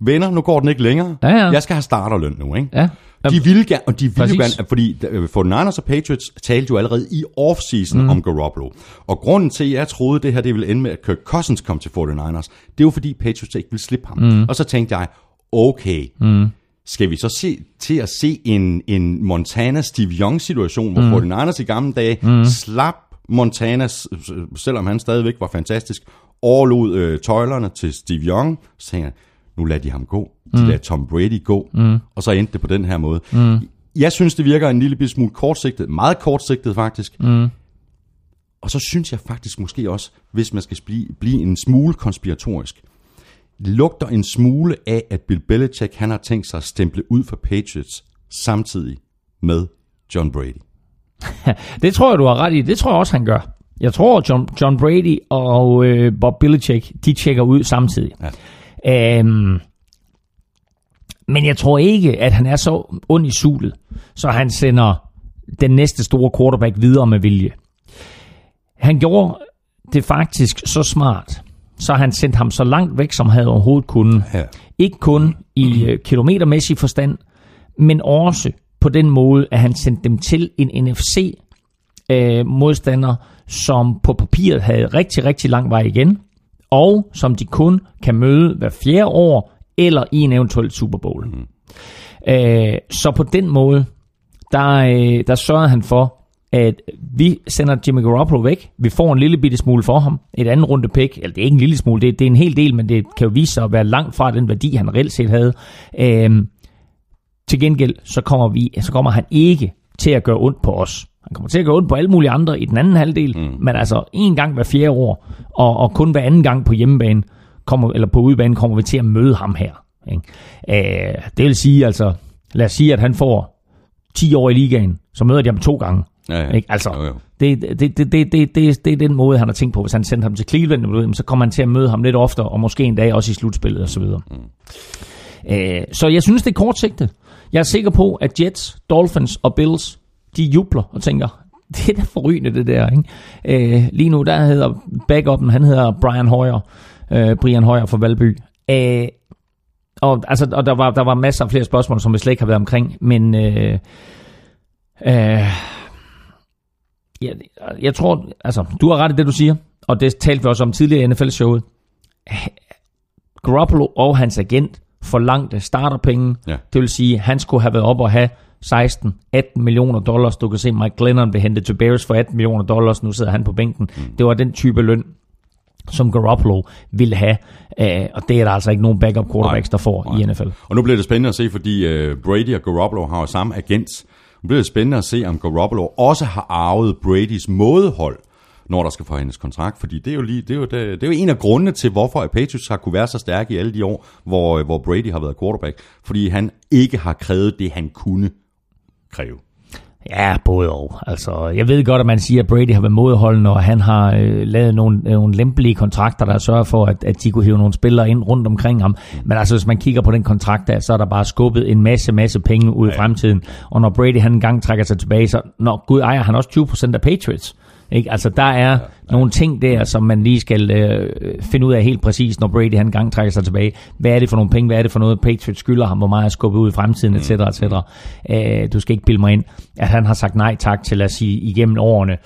venner, nu går den ikke længere. Ja, ja. Jeg skal have starterløn nu, ikke? Ja. De ville gerne, og de ville Præcis. gerne, fordi øh, for Niners og Patriots talte jo allerede i offseason mm. om Garoppolo. Og grunden til, at jeg troede, det her det ville ende med, at Kirk Cousins kom til 49ers, det var fordi Patriots ikke ville slippe ham. Mm. Og så tænkte jeg, okay, mm. skal vi så se til at se en, en Montana-Steve Young-situation, hvor mm. 49ers i gamle dage mm. slap Montana, selvom han stadigvæk var fantastisk, overlod øh, tøjlerne til Steve Young, så tænkte jeg, nu lader de ham gå. De mm. lader Tom Brady gå. Mm. Og så endte det på den her måde. Mm. Jeg synes, det virker en lille smule kortsigtet. Meget kortsigtet faktisk. Mm. Og så synes jeg faktisk måske også, hvis man skal blive, blive en smule konspiratorisk, lugter en smule af, at Bill Belichick han har tænkt sig at stemple ud for Patriots samtidig med John Brady. [laughs] Det tror jeg, du har ret i. Det tror jeg også, han gør. Jeg tror, John, John Brady og øh, Bob Belichick, de tjekker ud samtidig. Ja. Øhm, men jeg tror ikke, at han er så ond i sulet, så han sender den næste store quarterback videre med vilje. Han gjorde det faktisk så smart, så han sendte ham så langt væk, som han overhovedet kunne. Ja. Ikke kun i øh, kilometermæssig forstand, men også på den måde, at han sendte dem til en NFC øh, modstander, som på papiret havde rigtig, rigtig lang vej igen, og som de kun kan møde hver fjerde år, eller i en eventuel Super Bowl. Mm. Øh, så på den måde, der, øh, der sørgede han for, at vi sender Jimmy Garoppolo væk. Vi får en lille bitte smule for ham. Et andet runde pick. Eller det er ikke en lille smule, det, det er en hel del, men det kan jo vise sig at være langt fra den værdi, han reelt set havde. Øhm, til gengæld, så kommer, vi, så kommer han ikke til at gøre ondt på os. Han kommer til at gøre ondt på alle mulige andre i den anden halvdel, mm. men altså en gang hver fjerde år, og, og kun hver anden gang på hjemmebane, kommer, eller på udebane, kommer vi til at møde ham her. Ikke? Øh, det vil sige, altså, lad os sige, at han får 10 år i ligaen, så møder de ham to gange. Ja, ja. Ikke? Altså, Jo, jo. det, det, det, det, det, det, det er den måde, han har tænkt på. Hvis han sendte ham til Cleveland, så kommer han til at møde ham lidt oftere, og måske en dag også i slutspillet osv. Mm. Øh, så jeg synes, det er kortsigtet. Jeg er sikker på, at Jets, Dolphins og Bills, de jubler og tænker, [laughs] det er da forrygende det der. Ikke? Øh, lige nu, der hedder backupen, han hedder Brian Hoyer, øh, Brian Hoyer fra Valby. Øh, og, altså, og der, var, der var masser af flere spørgsmål, som vi slet ikke har været omkring, men øh, øh, jeg, jeg tror, altså, du har ret i det, du siger, og det talte vi også om tidligere i NFL-showet. Garoppolo og hans agent forlangte starterpenge. Ja. Det vil sige, at han skulle have været op og have 16-18 millioner dollars. Du kan se, Mike Glennon blev hentet til Bears for 18 millioner dollars. Nu sidder han på bænken. Mm. Det var den type løn, som Garoppolo ville have. Uh, og det er der altså ikke nogen backup quarterbacks, der får Nej. i NFL. Og nu bliver det spændende at se, fordi uh, Brady og Garoppolo har jo samme agent. Nu bliver det spændende at se, om Garoppolo også har arvet Bradys mådehold, når der skal forhandles kontrakt. Fordi det er jo, lige, det er jo, det, det er jo en af grundene til, hvorfor at Patriots har kunne være så stærke i alle de år, hvor, hvor Brady har været quarterback. Fordi han ikke har krævet det, han kunne kræve. Ja, både og. Altså, jeg ved godt, at man siger, at Brady har været modholdende, og han har øh, lavet nogle, øh, nogle lempelige kontrakter, der sørger for, at, at de kunne hive nogle spillere ind rundt omkring ham. Men altså, hvis man kigger på den kontrakt der, så er der bare skubbet en masse, masse penge ud i fremtiden. Og når Brady han engang trækker sig tilbage, så når Gud ejer han også 20% af Patriots. Ikke? Altså, der er ja, nogle ting der, som man lige skal øh, finde ud af helt præcis, når Brady han engang trækker sig tilbage. Hvad er det for nogle penge? Hvad er det for noget, Patriots skylder ham? Hvor meget er skubbet ud i fremtiden, etc. etc. Øh, du skal ikke bilde mig ind, at han har sagt nej tak til, lad os sige, igennem årene,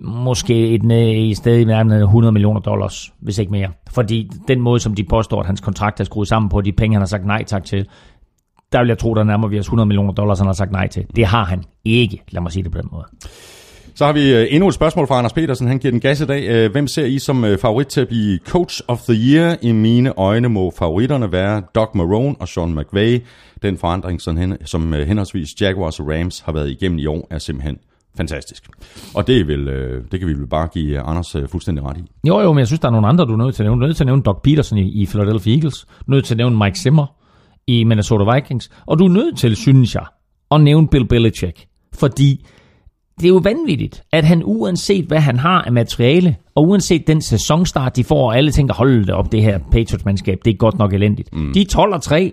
måske et, i stedet i nærmere 100 millioner dollars, hvis ikke mere. Fordi den måde, som de påstår, at hans kontrakt er skruet sammen på, de penge, han har sagt nej tak til, der vil jeg tro, der nærmer vi os 100 millioner dollars, han har sagt nej til. Det har han ikke, lad mig sige det på den måde. Så har vi øh, endnu et spørgsmål fra Anders Petersen. Han giver den gas i dag. Øh, hvem ser I som øh, favorit til at blive Coach of the Year? I mine øjne må favoritterne være Doug Marone og Sean McVay. Den forandring, som, henholdsvis Jaguars og Rams har været igennem i år, er simpelthen fantastisk. Og det, er vel, det kan vi vel bare give Anders fuldstændig ret i. Jo, jo, men jeg synes, der er nogle andre, du er nødt til at nævne. Du er nødt til at nævne Doug Peterson i, i Philadelphia Eagles. Du er nødt til at nævne Mike Zimmer i Minnesota Vikings. Og du er nødt til, synes jeg, at nævne Bill Belichick. Fordi det er jo vanvittigt, at han uanset hvad han har af materiale, og uanset den sæsonstart, de får, og alle tænker, hold det op, det her Patriots-mandskab, det er godt nok elendigt. Mm. De er 12 og 3.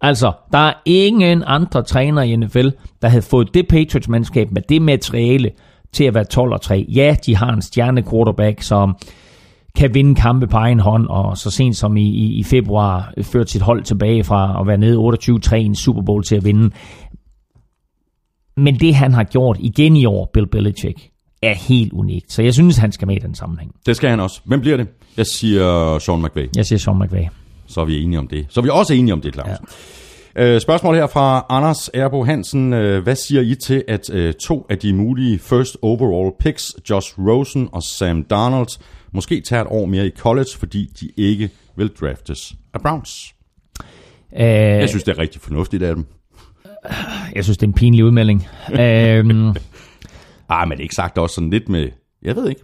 Altså, der er ingen andre træner i NFL, der havde fået det Patriots-mandskab med det materiale til at være 12 og 3. Ja, de har en stjerne quarterback, som kan vinde kampe på egen hånd, og så sent som i, i, i februar ført sit hold tilbage fra at være nede 28-3 i en Super Bowl til at vinde. Men det han har gjort igen i år, Bill Belichick, er helt unikt. Så jeg synes, han skal med i den sammenhæng. Det skal han også. Hvem bliver det? Jeg siger Sean McVay. Jeg siger Sean McVay. Så er vi enige om det. Så er vi også enige om det, Claus. Ja. Øh, spørgsmål her fra Anders Erbo Hansen. Øh, hvad siger I til, at øh, to af de mulige first overall picks, Josh Rosen og Sam Darnold, måske tager et år mere i college, fordi de ikke vil draftes af Browns? Øh, jeg synes, det er rigtig fornuftigt af dem. Jeg synes, det er en pinlig udmelding. øhm, [laughs] ah, men det er ikke sagt også sådan lidt med... Jeg ved ikke.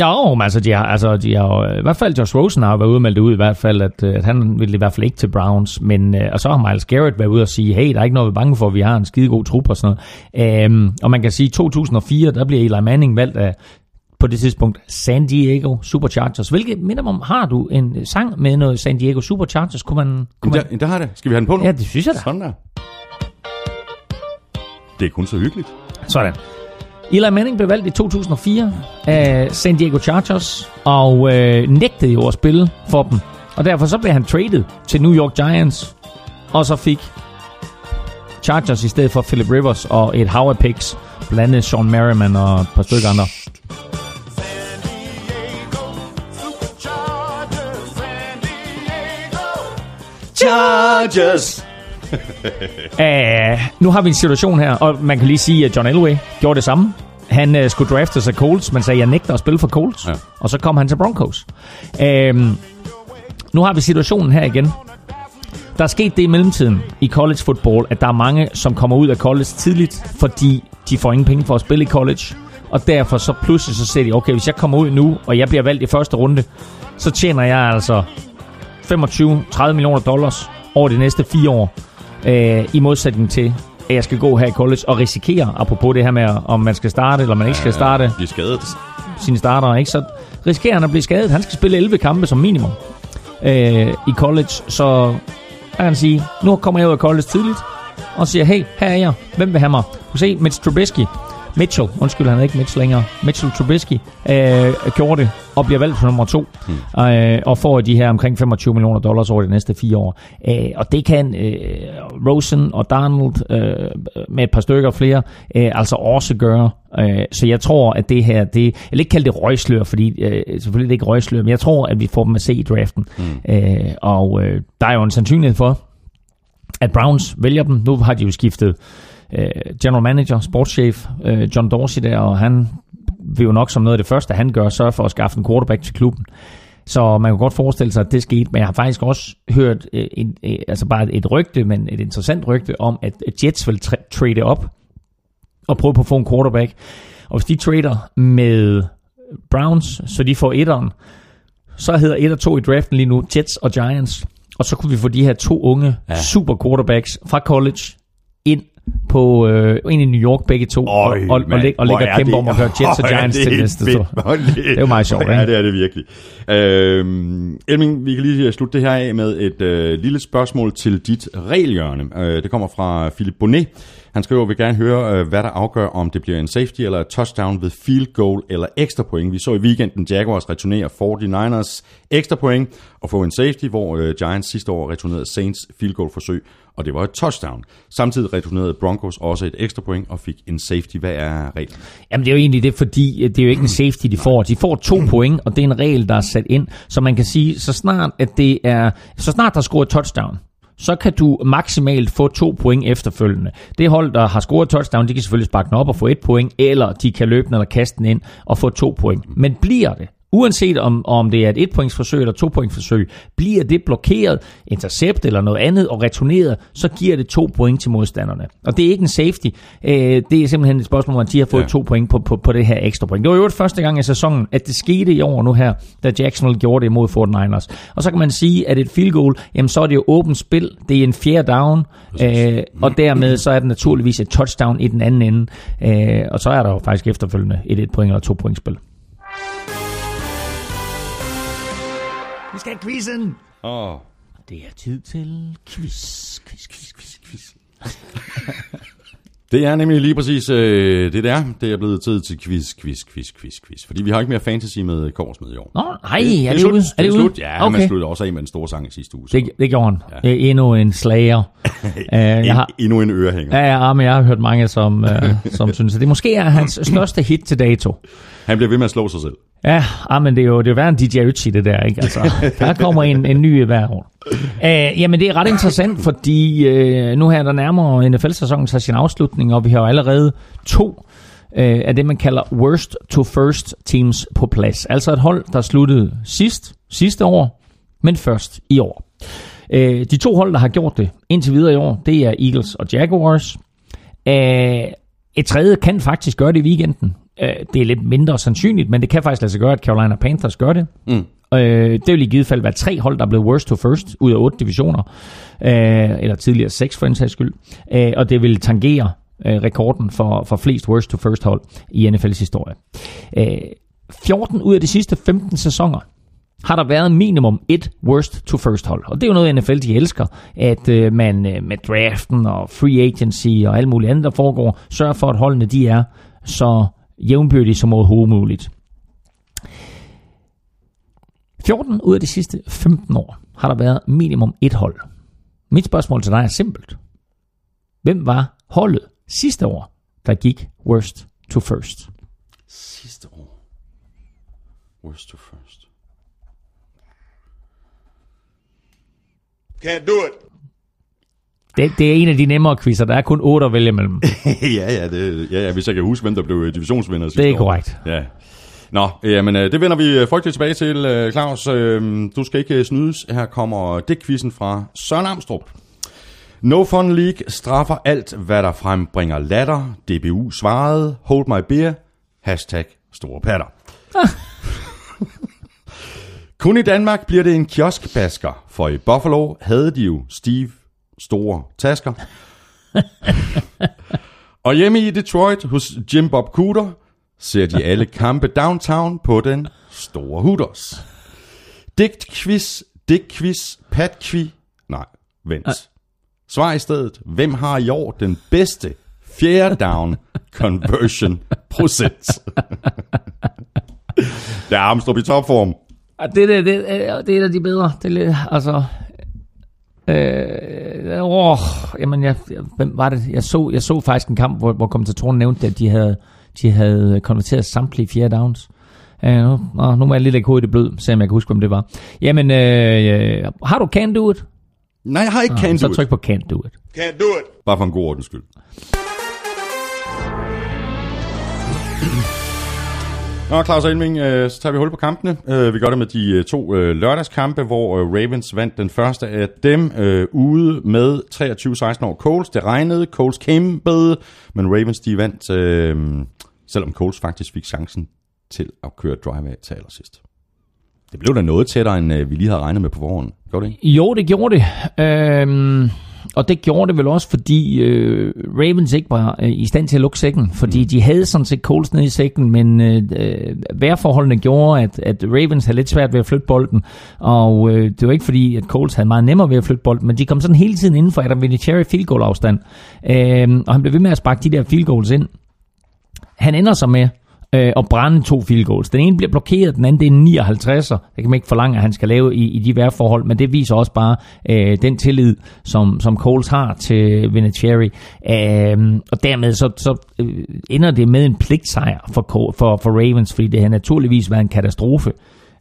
Jo, men altså, de har, altså, de har, i hvert fald Josh Rosen har været ude ud i hvert fald, at, at han ville i hvert fald ikke til Browns, men, øh, og så har Miles Garrett været ude og sige, hey, der er ikke noget, vi er bange for, vi har en skide god trup og sådan noget. Øhm, og man kan sige, at 2004, der bliver Eli Manning valgt af, på det tidspunkt San Diego Superchargers. Hvilket minder om, har du en sang med noget San Diego Superchargers? Kunne man, kunne man... Der, der har det. Skal vi have den på nu? Ja, det synes jeg da. Sådan der. Det er kun så hyggeligt. Sådan. Eli Manning blev valgt i 2004 af San Diego Chargers, og øh, nægtede jo at spille for dem. Og derfor så blev han traded til New York Giants, og så fik Chargers i stedet for Philip Rivers og et hav af picks, blandt andet Sean Merriman og et par stykker andre. Chargers! Uh, nu har vi en situation her, og man kan lige sige, at John Elway gjorde det samme. Han uh, skulle drafte sig Colts, men sagde, jeg nægter at spille for Colts. Ja. Og så kom han til Broncos. Uh, nu har vi situationen her igen. Der er sket det i mellemtiden i college football, at der er mange, som kommer ud af college tidligt, fordi de får ingen penge for at spille i college. Og derfor så pludselig så siger de, okay, hvis jeg kommer ud nu, og jeg bliver valgt i første runde, så tjener jeg altså 25-30 millioner dollars over de næste fire år. Øh, I modsætning til, at jeg skal gå her i college og risikere, apropos det her med, om man skal starte eller man ikke skal starte. Blive skadet. Sine starter, ikke? Så risikerer han at blive skadet. Han skal spille 11 kampe som minimum øh, i college. Så jeg kan sige, nu kommer jeg ud af college tidligt, og siger, hey, her er jeg. Hvem vil have mig? Du se, Mitch Trubisky, Mitchell, undskyld, han er ikke Mitchell længere, Mitchell Trubisky, øh, gjorde det og bliver valgt for nummer to, hmm. øh, og får de her omkring 25 millioner dollars over de næste fire år. Øh, og det kan øh, Rosen og Donald øh, med et par stykker flere øh, altså også gøre. Øh, så jeg tror, at det her, det, jeg vil ikke kalde det røgslør, fordi øh, selvfølgelig er det ikke røgslør, men jeg tror, at vi får dem at se i draften. Hmm. Øh, og øh, der er jo en sandsynlighed for, at Browns vælger dem. Nu har de jo skiftet øh, general manager, sportschef øh, John Dorsey der, og han vil jo nok som noget af det første, han gør, sørge for at skaffe en quarterback til klubben. Så man kan godt forestille sig, at det skete, men jeg har faktisk også hørt øh, en, altså bare et rygte, men et interessant rygte om, at Jets vil tra- trade op og prøve på at få en quarterback. Og hvis de trader med Browns, så de får etteren, så hedder et og to i draften lige nu Jets og Giants. Og så kunne vi få de her to unge ja. super quarterbacks fra college ind på øh, en i New York begge to, Øj, og, og, og, lig, og ligger kæmpe om at høre Jets og Giants til næste. Så. Det er jo meget sjovt, ikke? Ja, det er det virkelig. Øhm, Elming, vi kan lige slutte det her af med et øh, lille spørgsmål til dit regelhjørne. Øh, det kommer fra Philip Bonnet. Han skriver, at vi gerne høre, øh, hvad der afgør, om det bliver en safety eller et touchdown ved field goal eller ekstra point. Vi så i weekenden Jaguars returnere 49ers ekstra point og få en safety, hvor øh, Giants sidste år returnerede Saints field goal forsøg og det var et touchdown. Samtidig returnerede Broncos også et ekstra point og fik en safety. Hvad er reglen? Jamen det er jo egentlig det, fordi øh, det er jo ikke en safety, de får. De får to point, og det er en regel, der er sat ind. Så man kan sige, så snart, at det er, så snart der er scoret touchdown, så kan du maksimalt få to point efterfølgende. Det hold, der har scoret touchdown, de kan selvfølgelig sparke den op og få et point, eller de kan løbe den eller kaste den ind og få to point. Men bliver det Uanset om, om det er et etpointsforsøg eller to forsøg, bliver det blokeret, intercept eller noget andet og returneret, så giver det to point til modstanderne. Og det er ikke en safety. Øh, det er simpelthen et spørgsmål, hvor de har fået ja. to point på, på, på det her ekstra point. Det var jo det første gang i sæsonen, at det skete i år nu her, da Jacksonville gjorde det imod 49ers. Og så kan man sige, at et field goal, jamen så er det jo åbent spil. Det er en fjerde down, øh, og dermed så er det naturligvis et touchdown i den anden ende. Øh, og så er der jo faktisk efterfølgende et et point eller to point spil. Vi skal have quizzen. Åh. Oh. Det er tid til quiz, quiz, quiz, quiz, quiz. Det er nemlig lige præcis øh, det der. Det er blevet tid til quiz, quiz, quiz, quiz, quiz. Fordi vi har ikke mere fantasy med Korsmed i år. Nå, nej, er det, slut. ude? Er det, slut? Ja, okay. man sluttede også af med en stor sang i sidste uge. så- Det, det gjorde han. Ja. Endnu en slager. [laughs] uh, jeg har, En, endnu en ørehænger. ja, ja, men jeg har hørt mange, som, uh, som [laughs] synes, at det måske er hans største hit til dato. Han bliver ved med at slå sig selv. Ja, ah, men det er jo, det er jo værre en DJ Ötzi, det der, ikke? Altså, der kommer en, en ny hver år. Uh, jamen, det er ret interessant, fordi uh, nu her der nærmere NFL-sæsonen sig sin afslutning, og vi har jo allerede to uh, af det, man kalder worst to first teams på plads. Altså et hold, der sluttede sidst, sidste år, men først i år. Uh, de to hold, der har gjort det indtil videre i år, det er Eagles og Jaguars. Uh, et tredje kan faktisk gøre det i weekenden. Øh, Det er lidt mindre sandsynligt, men det kan faktisk lade sig gøre, at Carolina Panthers gør det. Mm. Øh, Det vil i givet fald være tre hold, der er blevet worst to first ud af otte divisioner. Øh, Eller tidligere seks for en sags skyld. Øh, Og det vil tangere øh, rekorden for, for flest worst to first hold i NFL's historie. Øh, 14 ud af de sidste 15 sæsoner har der været minimum et worst to first hold. Og det er jo noget, NFL de elsker, at øh, man øh, med draften og free agency og alt muligt andet, der foregår, sørger for, at holdene de er så jævnbyrdige som overhovedet muligt. 14 ud af de sidste 15 år har der været minimum et hold. Mit spørgsmål til dig er simpelt. Hvem var holdet sidste år, der gik worst to first? Sidste år. Worst to first. Can't do it. Det, det er en af de nemmere quizzer. Der er kun otte at vælge mellem. [laughs] ja, ja, det, ja, ja, hvis jeg kan huske, hvem der blev divisionsvinder sidste Det er år. korrekt. Ja. Nå, jamen, øh, det vender vi øh, frygteligt tilbage til, øh, Claus. Øh, Du skal ikke øh, snydes. Her kommer det quizzen fra Søren Amstrup. No Fun League straffer alt, hvad der frembringer latter. DBU svarede, hold my beer, hashtag store patter. [laughs] Kun i Danmark bliver det en kioskbasker, for i Buffalo havde de jo Steve store tasker. [laughs] Og hjemme i Detroit hos Jim Bob Cooter ser de alle kampe downtown på den store Hooters. Digt quiz, digt quiz, pat quiz. Nej, vent. Svar i stedet. Hvem har i år den bedste fjerde down conversion procent? [laughs] Der er Armstrong i topform. Ah, Det, det, det, er- det er et af de bedre. Det er altså... Øh, åh, jamen, jeg, jeg, hvem var det? Jeg så, jeg så faktisk en kamp, hvor, hvor kommentatoren nævnte, at de havde, de havde konverteret samtlige fjerde downs. Øh, nu, nå, nu må jeg lige lægge hovedet i det blød, se om jeg kan huske, hvem det var. Jamen, øh, øh, har du Can Do It? Nej, jeg har ikke can så do it. tryk på Can Do It. Can't do it. Bare for en god ordens skyld. [clears throat] Nå, Claus Elming, øh, så tager vi hul på kampene. Øh, vi gør det med de øh, to øh, lørdagskampe, hvor øh, Ravens vandt den første af dem øh, ude med 23-16 over Coles. Det regnede, Coles kæmpede, men Ravens de vandt, øh, selvom Coles faktisk fik chancen til at køre drive af til allersidst. Det blev da noget tættere, end øh, vi lige havde regnet med på forhånd. Gjorde det ikke? Jo, det gjorde det. Øhm, og det gjorde det vel også, fordi øh, Ravens ikke var øh, i stand til at lukke sækken. Fordi de havde sådan set Coles nede i sækken, men øh, øh, vejrforholdene gjorde, at, at Ravens havde lidt svært ved at flytte bolden. Og øh, det var ikke fordi, at Coles havde meget nemmere ved at flytte bolden, men de kom sådan hele tiden inden for Adam Vinatieri field goal afstand. Øhm, og han blev ved med at sparke de der field goals ind. Han ender så med øh, og brænde to field goals. Den ene bliver blokeret, den anden det er en 59'er. Det kan man ikke forlange, at han skal lave i, i de værforhold, men det viser også bare øh, den tillid, som, som Coles har til Vinatieri. Øh, og dermed så, så øh, ender det med en pligtsejr for, for, for Ravens, fordi det har naturligvis været en katastrofe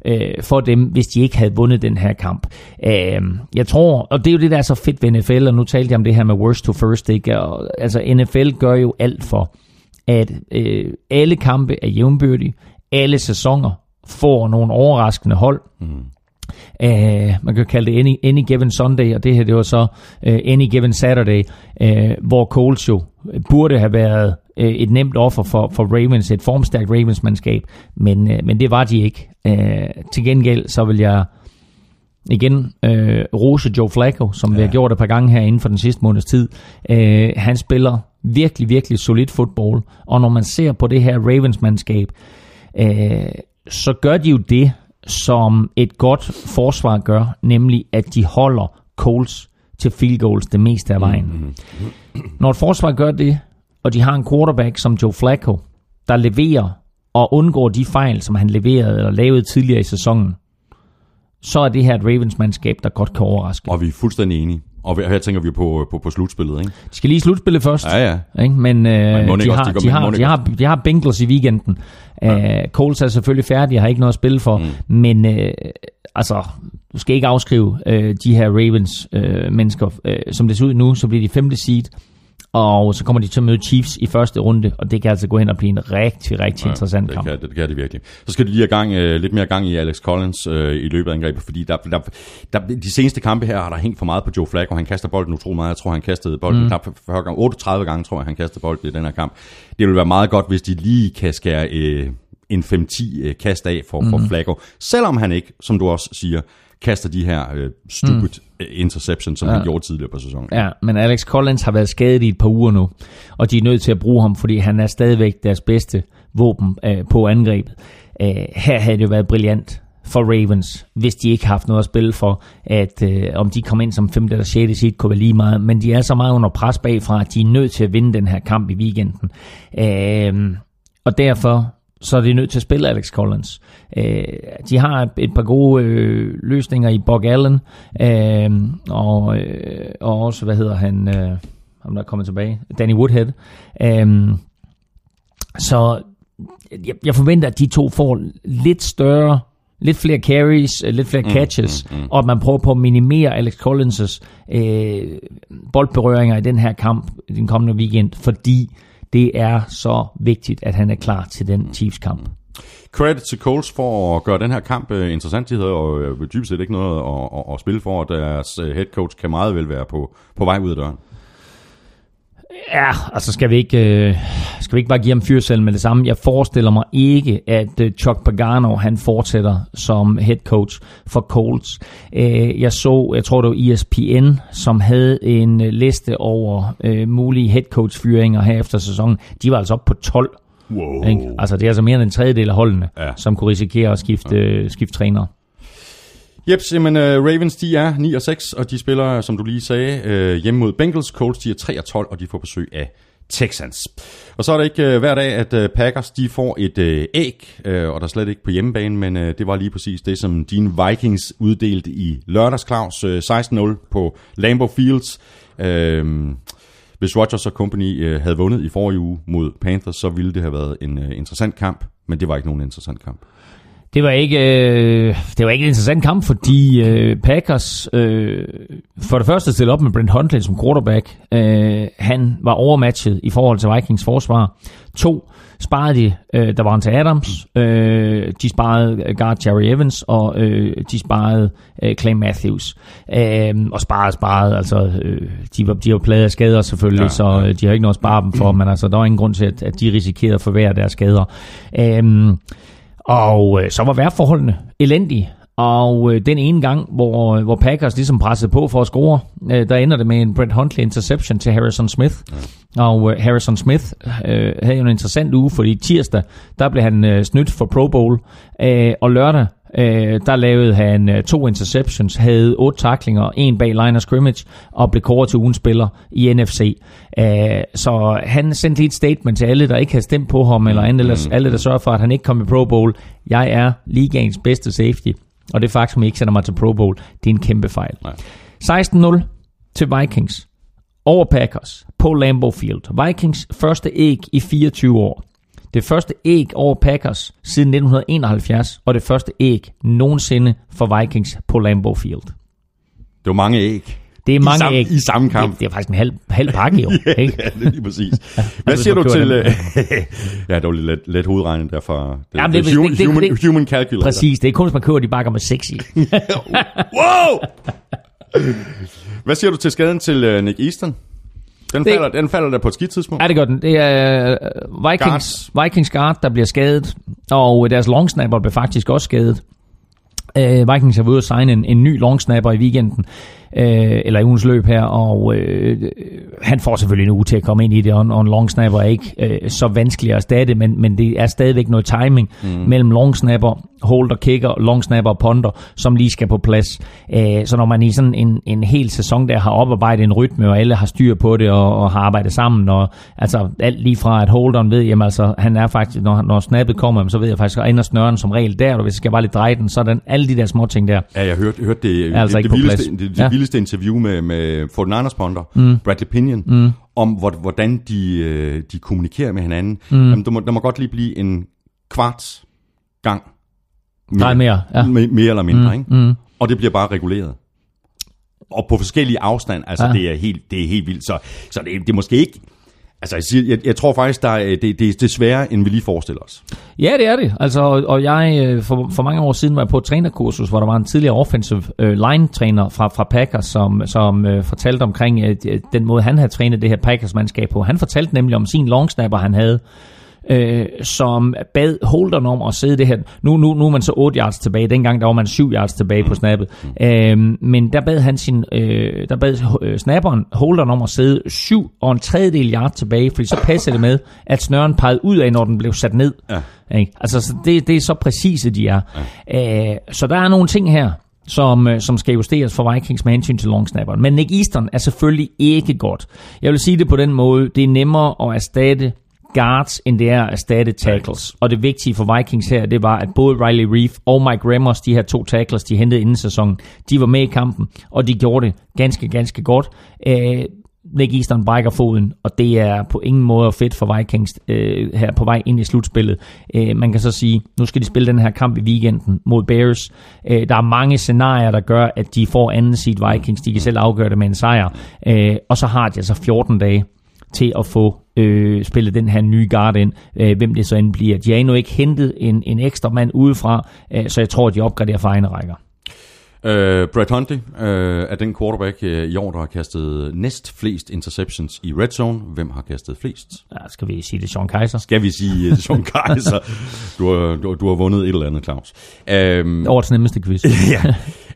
øh, for dem, hvis de ikke havde vundet den her kamp. Øh, jeg tror, og det er jo det, der er så fedt ved NFL, og nu talte jeg om det her med worst to first, ikke? Og, altså NFL gør jo alt for, at øh, alle kampe er jævnbyrdige, alle sæsoner får nogle overraskende hold. Mm. Uh, man kan kalde det any, any Given Sunday, og det her det var så uh, Any Given Saturday, uh, hvor Coles jo burde have været uh, et nemt offer for, for Ravens, et formstærkt Ravens-mandskab, men, uh, men det var de ikke. Uh, til gengæld så vil jeg igen øh, rose Joe Flacco, som ja. vi har gjort et par gange her inden for den sidste måneds tid. Øh, han spiller virkelig, virkelig solid fodbold, og når man ser på det her Ravens-mandskab, øh, så gør de jo det, som et godt forsvar gør, nemlig at de holder Coles til field goals det meste af vejen. Mm-hmm. Når et forsvar gør det, og de har en quarterback som Joe Flacco, der leverer og undgår de fejl, som han leverede eller lavede tidligere i sæsonen, så er det her et Ravens-mandskab, der godt kan overraske. Og vi er fuldstændig enige. Og her tænker vi på, på, på slutspillet, ikke? De skal lige slutspillet først. Ja, ja. Ikke? Men, øh, de, har, de, har, de, har, de har Bengals i weekenden. Ja. Uh, Coles er selvfølgelig færdig, har ikke noget at spille for. Mm. Men uh, altså, du skal ikke afskrive uh, de her Ravens-mennesker. Uh, som det ser ud nu, så bliver de femte seed og så kommer de til at møde Chiefs i første runde, og det kan altså gå hen og blive en rigtig, rigtig ja, interessant det kamp. Kan, det, det kan det virkelig. Så skal de lige have gang, uh, lidt mere gang i Alex Collins uh, i løbet af angrebet, fordi der, der, der, de seneste kampe her har der hængt for meget på Joe Flacco. Han kaster bolden utrolig meget. Jeg tror, han kastede bolden mm. knap 40 gange. 38 gange tror jeg, han kastede bolden i den her kamp. Det vil være meget godt, hvis de lige kan skære uh, en 5-10 uh, kast af for, mm. for Flacco. Selvom han ikke, som du også siger, kaster de her uh, stupid mm. interceptions, som ja. han gjorde tidligere på sæsonen. Ja, men Alex Collins har været skadet i et par uger nu, og de er nødt til at bruge ham, fordi han er stadigvæk deres bedste våben uh, på angrebet. Uh, her havde det jo været brilliant for Ravens, hvis de ikke har haft noget at spille for, at uh, om de kom ind som 5. eller 6. seed, kunne være lige meget, men de er så meget under pres bagfra, at de er nødt til at vinde den her kamp i weekenden. Uh, og derfor så er de nødt til at spille Alex Collins. Øh, de har et, et par gode øh, løsninger i Bog Allen, øh, og, øh, og også, hvad hedder han, øh, om der er kommet tilbage, Danny Woodhead. Øh, så jeg, jeg forventer, at de to får lidt større lidt flere carries, lidt flere catches, mm, mm, mm. og at man prøver på at minimere Alex Collins' øh, boldberøringer i den her kamp, den kommende weekend, fordi det er så vigtigt, at han er klar til den Chiefs-kamp. Credit til Coles for at gøre den her kamp øh, interessant. De havde jo øh, dybest set ikke noget at, at, at spille for, og deres øh, head coach kan meget vel være på, på vej ud af døren. Ja, altså skal vi ikke, øh, skal vi ikke bare give ham fyrselen med det samme? Jeg forestiller mig ikke, at øh, Chuck Pagano han fortsætter som head coach for Colts. Øh, jeg så, jeg tror det var ESPN, som havde en øh, liste over øh, mulige head coach fyringer her efter sæsonen. De var altså op på 12. Wow. Ikke? Altså det er altså mere end en tredjedel af holdene, ja. som kunne risikere at skifte, ja. skifte træner. Jeps, jamen uh, Ravens de er 9 og 6, og de spiller, som du lige sagde, uh, hjemme mod Bengals. Colts de er 3 og 12, og de får besøg af Texans. Og så er det ikke uh, hver dag, at uh, Packers de får et uh, æg, uh, og der er slet ikke på hjemmebane, men uh, det var lige præcis det, som dine Vikings uddelte i lørdags, Claus. Uh, 16-0 på Lambeau Fields. Uh, hvis Rodgers og company uh, havde vundet i forrige uge mod Panthers, så ville det have været en uh, interessant kamp, men det var ikke nogen interessant kamp. Det var ikke, øh, det var ikke en interessant kamp, fordi øh, Packers øh, for det første stillede op med Brent Huntley som quarterback. Øh, han var overmatchet i forhold til Vikings forsvar. To, sparede de øh, der var til Adams, øh, de sparede guard Jerry Evans, og øh, de sparede øh, Clay Matthews. Øh, og sparede, sparede, altså øh, de, var, de var pladet af skader selvfølgelig, ja, så øh, de har ikke noget at spare dem for, men altså der var ingen grund til, at, at de risikerede at forværre deres skader. Øh, og øh, så var vejrforholdene elendige. Og øh, den ene gang, hvor, hvor Packers ligesom pressede på for at score, øh, der ender det med en Brett Huntley interception til Harrison Smith. Og øh, Harrison Smith øh, havde jo en interessant uge, fordi tirsdag, der blev han øh, snydt for Pro Bowl. Øh, og lørdag, Øh, der lavede han øh, to interceptions, havde otte taklinger, en bag line of scrimmage, og blev kåret til ugens spiller i NFC. Øh, så han sendte lige et statement til alle, der ikke havde stemt på ham, eller andet, eller alle, der sørger for, at han ikke kom i Pro Bowl. Jeg er ligaens bedste safety, og det faktisk, at ikke sender mig til Pro Bowl, det er en kæmpe fejl. 16-0 til Vikings over Packers på Lambeau Field. Vikings første æg i 24 år. Det første æg over Packers siden 1971, og det første æg nogensinde for Vikings på Lambeau Field. Det var mange æg. Det er mange I samme, æg. I samme kamp. Det, det er faktisk en halv, halv pakke jo. [laughs] ja, ikke? ja, det er lige præcis. [laughs] Hvad siger du til... [laughs] ja, det var lidt let, let hovedregning derfra. Det, Jamen, det, det, human, det, det, human, det, human calculator. Præcis, det er kun, hvis man køber de bakker med 6 i. wow! Hvad siger du til skaden til uh, Nick Easton? Den Det- falder, den falder der på et skidt tidspunkt. Ja, det gør den. Det er øh, Vikings, Vikings guard, der bliver skadet, og deres longsnapper blev faktisk også skadet. Uh, Vikings har været ude at signe en, en ny longsnapper i weekenden. Øh, eller i ugens løb her, og øh, han får selvfølgelig en uge til at komme ind i det, og og en long snapper er ikke øh, så vanskelig at erstatte, men, men det er stadigvæk noget timing mm. mellem long snapper, holder, kicker, long snapper og ponder, som lige skal på plads. Øh, så når man i sådan en, en hel sæson der har oparbejdet en rytme, og alle har styr på det, og, og har arbejdet sammen, og altså alt lige fra at holderen ved, jamen altså, han er faktisk, når, når snappet kommer, så ved jeg faktisk, at ender snøren som regel der, og hvis jeg skal bare lige dreje den, så den alle de der små ting der. Ja, jeg hørte, hørte det, altså det, det, vildeste, det, det ja. Vildeste interview med, med Fort Niners ponder, mm. Bradley Pinion, mm. om hvordan de, øh, de kommunikerer med hinanden. Mm. Jamen, der, må, der må godt lige blive en kvarts gang mere, Nej, mere, ja. mere eller mindre, mm. ikke? Mm. Og det bliver bare reguleret og på forskellige afstand, altså ja. det, er helt, det er helt vildt. Så, så det, det er måske ikke Altså, jeg, siger, jeg, jeg tror faktisk, der er, øh, det, det, er desværre, end vi lige forestiller os. Ja, det er det. Altså, og jeg, øh, for, for mange år siden var jeg på et trænerkursus, hvor der var en tidligere offensive uh, line-træner fra, fra Packers, som, som uh, fortalte omkring uh, den måde, han havde trænet det her Packers-mandskab på. Han fortalte nemlig om sin longsnapper, han havde, øh, som bad holderen om at sidde det her. Nu, nu, nu er man så 8 yards tilbage. Dengang der var man 7 yards tilbage på snappet. Øh, men der bad han sin, øh, der bad øh, snapperen holderen om at sidde 7 og en tredjedel yard tilbage, fordi så passede det med, at snøren pegede ud af, når den blev sat ned. Ja. Ikke? Altså, så det, det er så præcise, de er. Ja. Øh, så der er nogle ting her, som, øh, som skal justeres for Vikings med hensyn til longsnapperen. Men Nick Easton er selvfølgelig ikke godt. Jeg vil sige det på den måde, det er nemmere at erstatte guards, end det er at erstatte tackles. Og det vigtige for Vikings her, det var, at både Riley Reef og Mike Remmers, de her to tackles, de hentede inden sæsonen, de var med i kampen, og de gjorde det ganske, ganske godt. Øh, Nick Easton brækker foden, og det er på ingen måde fedt for Vikings øh, her på vej ind i slutspillet. Øh, man kan så sige, nu skal de spille den her kamp i weekenden mod Bears. Øh, der er mange scenarier, der gør, at de får anden seed Vikings. De kan selv afgøre det med en sejr. Øh, og så har de altså 14 dage til at få øh, spillet den her nye guard ind, øh, hvem det så end bliver. De har endnu ikke hentet en, en ekstra mand udefra, øh, så jeg tror, de opgraderer for egne rækker. Uh, Brett Huntley uh, er den quarterback uh, i år, der har kastet næst flest interceptions i red zone. Hvem har kastet flest? Ja, skal vi sige det Sean Kaiser? Skal vi sige uh, Sean [laughs] Kaiser? Du har, du, du har vundet et eller andet, Claus. Um, Årets nemmeste quiz. [laughs] ja.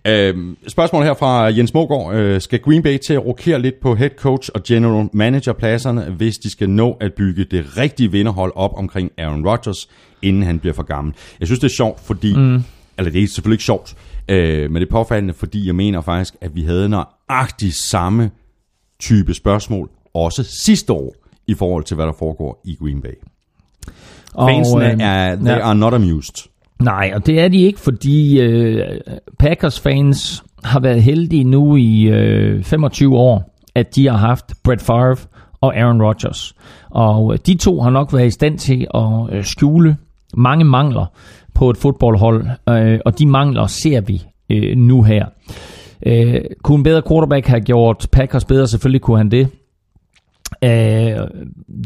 Uh, spørgsmål her fra Jens Mogård. Uh, skal Green Bay til at rokere lidt på head coach og general manager pladserne, hvis de skal nå at bygge det rigtige vinderhold op omkring Aaron Rodgers, inden han bliver for gammel? Jeg synes, det er sjovt, fordi... Mm. Eller det er selvfølgelig ikke sjovt, Øh, men det er påfaldende, fordi jeg mener faktisk, at vi havde nøjagtigt samme type spørgsmål, også sidste år, i forhold til, hvad der foregår i Green Bay. Fansene øh, er, they ja. are not amused. Nej, og det er de ikke, fordi øh, Packers fans har været heldige nu i øh, 25 år, at de har haft Brett Favre og Aaron Rodgers. Og øh, de to har nok været i stand til at øh, skjule mange mangler på et fodboldhold, øh, og de mangler ser vi øh, nu her. Øh, kunne en bedre quarterback have gjort Packers bedre? Selvfølgelig kunne han det. Øh,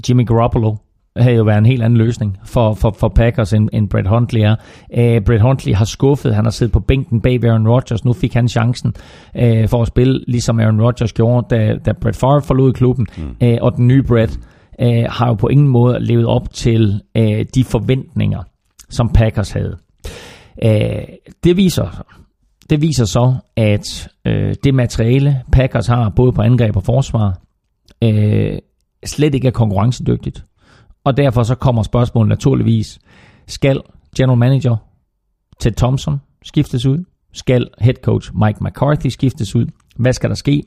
Jimmy Garoppolo havde jo været en helt anden løsning for, for, for Packers, end, end Brett Huntley er. Uh, Brett Huntley har skuffet, han har siddet på bænken bag Aaron Rodgers, nu fik han chancen uh, for at spille, ligesom Aaron Rodgers gjorde, da, da Brett Favre forlod klubben, mm. uh, og den nye Brett uh, har jo på ingen måde levet op til uh, de forventninger, som Packers havde. Uh, det viser det viser så, at øh, det materiale, Packers har, både på angreb og forsvar, øh, slet ikke er konkurrencedygtigt. Og derfor så kommer spørgsmålet naturligvis, skal general manager Ted Thompson skiftes ud? Skal head coach Mike McCarthy skiftes ud? Hvad skal der ske?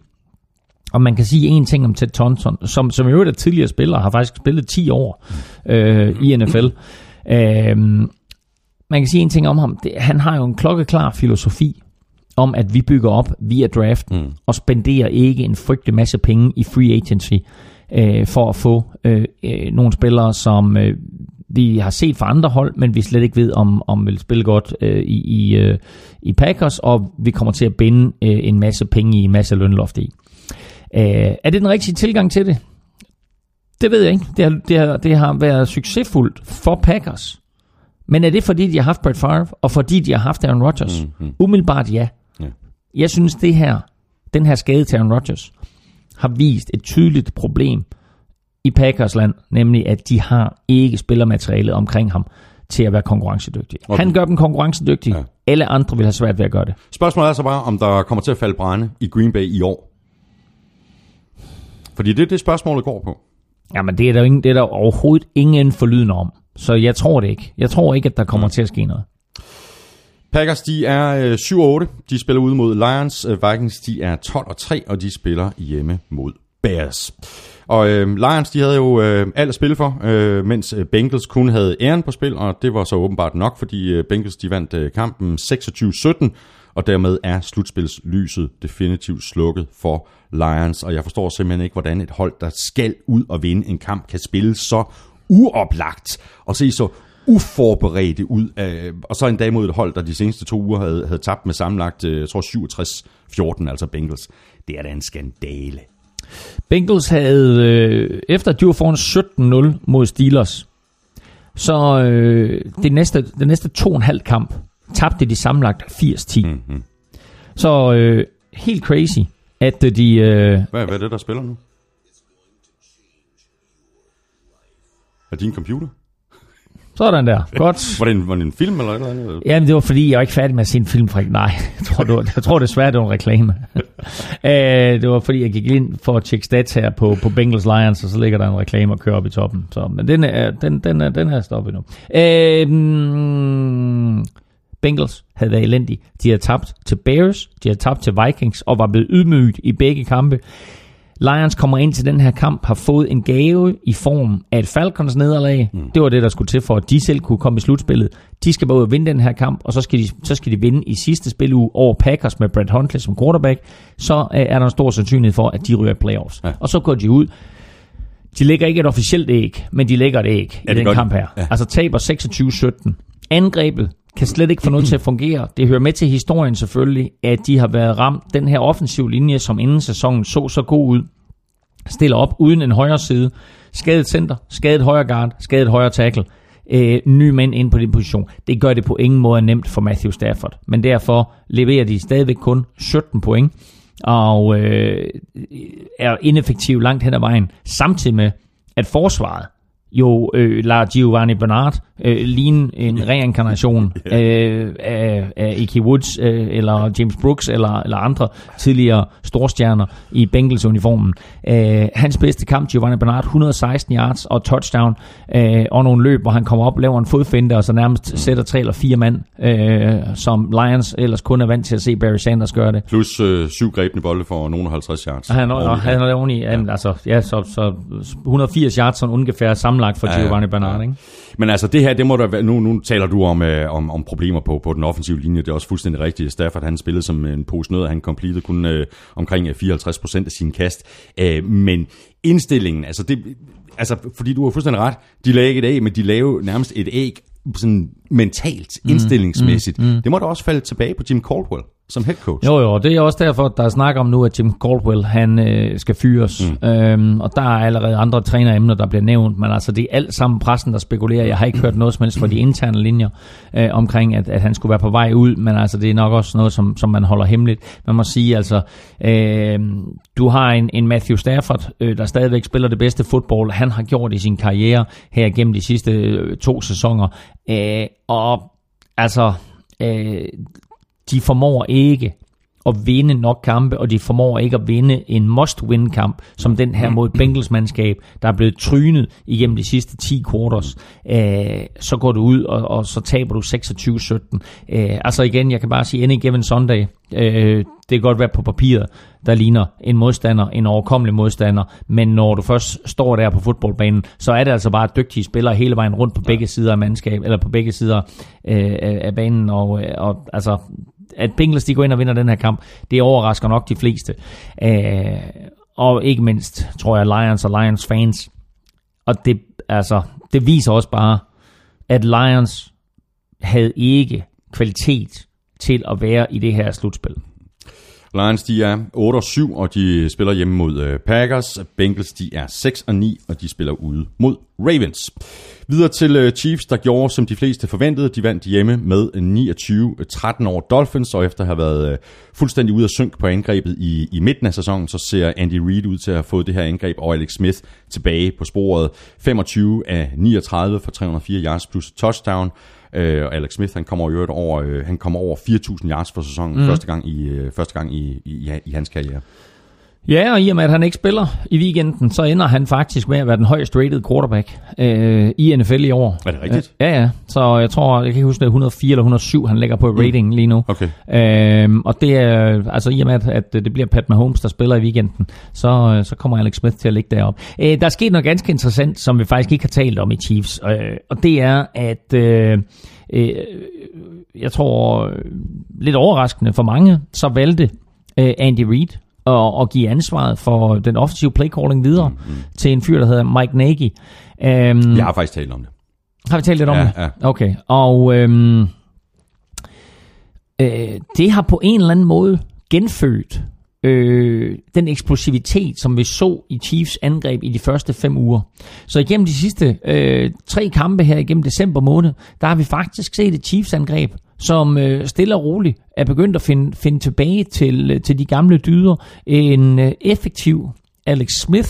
Og man kan sige en ting om Ted Thompson, som, som i øvrigt er tidligere spiller, har faktisk spillet 10 år øh, i NFL. Øh, man kan sige en ting om ham. Det, han har jo en klokkeklar filosofi om, at vi bygger op via draft mm. og spenderer ikke en frygtelig masse penge i free agency øh, for at få øh, øh, nogle spillere, som øh, vi har set fra andre hold, men vi slet ikke ved, om, om vil spille godt øh, i, i, øh, i Packers, og vi kommer til at binde øh, en masse penge i, en masse lønloft i. Øh, er det den rigtige tilgang til det? Det ved jeg ikke. Det har, det har, det har været succesfuldt for Packers. Men er det fordi, de har haft Brett Favre, og fordi de har haft Aaron Rodgers? Mm-hmm. Umiddelbart ja. Jeg synes, det her, den her skade til Aaron Rodgers, har vist et tydeligt problem i Packers land, nemlig at de har ikke spillermaterialet omkring ham til at være konkurrencedygtige. Okay. Han gør dem konkurrencedygtige. Ja. Alle andre vil have svært ved at gøre det. Spørgsmålet er så bare, om der kommer til at falde brænde i Green Bay i år. Fordi det er det, spørgsmålet går på. Jamen, det er der, ingen, det er der overhovedet ingen forlydende om. Så jeg tror det ikke. Jeg tror ikke, at der kommer mm. til at ske noget. Packers, de er øh, 7-8. De spiller ude mod Lions. Øh, Vikings, de er 12-3, og de spiller hjemme mod Bears. Og øh, Lions, de havde jo øh, alt at spille for, øh, mens øh, Bengals kun havde æren på spil, og det var så åbenbart nok, fordi øh, Bengals, de vandt øh, kampen 26-17, og dermed er slutspilslyset definitivt slukket for Lions, og jeg forstår simpelthen ikke, hvordan et hold, der skal ud og vinde en kamp, kan spille så uoplagt og se så uforberedte ud. Af, og så en dag mod et hold, der de seneste to uger havde, havde tabt med sammenlagt, øh, jeg tror 67-14, altså Bengals. Det er da en skandale. Bengals havde, øh, efter at de var foran 17-0 mod Steelers, så øh, det næste, det næste to og en halv kamp, tabte de sammenlagt 80-10. Mm-hmm. Så øh, helt crazy, at de... Øh, hvad, hvad er det, der spiller nu? Er din computer? Sådan der. Godt. var, det en, var det en film eller noget? Jamen, det var fordi, jeg var ikke færdig med at se en film. For, nej, jeg tror, det var, jeg tror desværre, det var en reklame. uh, [laughs] det var fordi, jeg gik ind for at tjekke stats her på, på Bengals Lions, og så ligger der en reklame og kører op i toppen. Så, men den er, den, den er, den er stoppet nu. Uh, Bengals havde været elendige. De havde tabt til Bears, de havde tabt til Vikings, og var blevet ydmyget i begge kampe. Lions kommer ind til den her kamp, har fået en gave i form af et Falcons nederlag. Mm. Det var det, der skulle til for, at de selv kunne komme i slutspillet. De skal bare ud og vinde den her kamp, og så skal de, så skal de vinde i sidste spiluge over Packers med Brad Huntley som quarterback. Så øh, er der en stor sandsynlighed for, at de ryger i playoffs. Ja. Og så går de ud. De lægger ikke et officielt æg, men de lægger et æg ja, i den kamp her. Ja. Altså taber 26-17. Angrebet kan slet ikke få noget til at fungere. Det hører med til historien selvfølgelig, at de har været ramt. Den her offensiv linje, som inden sæsonen så så god ud, stiller op uden en højre side. Skadet center, skadet højre guard, skadet højre tackle. Øh, ny mænd ind på din position. Det gør det på ingen måde nemt for Matthew Stafford. Men derfor leverer de stadigvæk kun 17 point og øh, er ineffektiv langt hen ad vejen, samtidig med, at forsvaret jo øh, lader Giovanni Bernard øh, ligne en [laughs] reinkarnation øh, af, af Icky Woods øh, eller James Brooks eller, eller andre tidligere storstjerner i Bengals uniformen. Øh, hans bedste kamp, Giovanni Bernard, 116 yards og touchdown øh, og nogle løb, hvor han kommer op, laver en fodfinde og så nærmest sætter tre eller fire mand, øh, som Lions ellers kun er vant til at se Barry Sanders gøre det. Plus øh, syv grebne bolde for nogle 50 yards. Han, og, han er oven i, ja. altså, ja, så, så 180 yards sådan ungefær sammenlagt for ja, Giovanni Bernard, ja. ikke? Men altså det her, det må der være, nu, nu taler du om, øh, om, om problemer på, på den offensive linje, det er også fuldstændig rigtigt. Stafford han spillede som en pose nød, han completed kun øh, omkring 54% af sin kast. Øh, men indstillingen, altså det, altså fordi du har fuldstændig ret, de lagde ikke et æg, men de lavede nærmest et æg sådan mentalt, mm, indstillingsmæssigt. Mm, mm, mm. Det må da også falde tilbage på Jim Caldwell som head coach. Jo, jo, det er også derfor, der er snak om nu, at Jim Caldwell han øh, skal fyres. Mm. Øhm, og der er allerede andre træneremner, der bliver nævnt, men altså det er alt sammen pressen, der spekulerer. Jeg har ikke hørt noget som helst fra de interne linjer øh, omkring, at, at han skulle være på vej ud, men altså det er nok også noget, som, som man holder hemmeligt. Man må sige, altså, øh, du har en, en Matthew Stafford, øh, der stadigvæk spiller det bedste fodbold, han har gjort i sin karriere her gennem de sidste øh, to sæsoner. Øh, og altså, øh, de formår ikke at vinde nok kampe, og de formår ikke at vinde en must-win-kamp, som den her mod Bengals mandskab, der er blevet trynet igennem de sidste 10 quarters. Øh, så går du ud, og, og så taber du 26-17. Øh, altså igen, jeg kan bare sige, any given Sunday, øh, det kan godt være på papiret, der ligner en modstander, en overkommelig modstander, men når du først står der på fodboldbanen, så er det altså bare dygtige spillere hele vejen rundt på begge sider af mandskab, eller på begge sider øh, af banen, og, og altså at Bengals de går ind og vinder den her kamp, det overrasker nok de fleste. Øh, og ikke mindst, tror jeg, Lions og Lions fans. Og det, altså, det viser også bare, at Lions havde ikke kvalitet til at være i det her slutspil. Lions de er 8 og 7, og de spiller hjemme mod øh, Packers. Bengals de er 6 og 9, og de spiller ude mod Ravens. Videre til øh, Chiefs, der gjorde som de fleste forventede. De vandt hjemme med øh, 29-13 over Dolphins, og efter at have været fuldstændig ude af synk på angrebet i, i midten af sæsonen, så ser Andy Reid ud til at have fået det her angreb og Alex Smith tilbage på sporet. 25 af 39 for 304 yards plus touchdown. Øh, og Alex Smith, han kommer jo over, øh, han kommer over 4.000 yards for sæsonen, mm. første gang, i, øh, første gang i, i, i hans karriere. Ja, og i og med, at han ikke spiller i weekenden, så ender han faktisk med at være den højst rated quarterback øh, i NFL i år. Er det rigtigt? Ja, ja. Så jeg tror, jeg kan ikke huske, det er 104 eller 107, han ligger på mm. rating lige nu. Okay. Øhm, og det er, altså i og med, at, at det bliver Pat Mahomes, der spiller i weekenden, så, så kommer Alex Smith til at ligge deroppe. Øh, der er sket noget ganske interessant, som vi faktisk ikke har talt om i Chiefs, øh, og det er, at... Øh, øh, jeg tror, lidt overraskende for mange, så valgte øh, Andy Reid at, at give ansvaret for den offensive play calling videre mm, mm. til en fyr, der hedder Mike Nagy. Um, jeg har faktisk talt om det. Har vi talt lidt om ja, det? Ja. Okay, og øhm, øh, det har på en eller anden måde genfødt øh, den eksplosivitet, som vi så i Chiefs angreb i de første fem uger. Så igennem de sidste øh, tre kampe her igennem december måned, der har vi faktisk set et Chiefs angreb, som øh, stille og roligt er begyndt at finde, finde tilbage til, øh, til de gamle dyder. En øh, effektiv Alex Smith,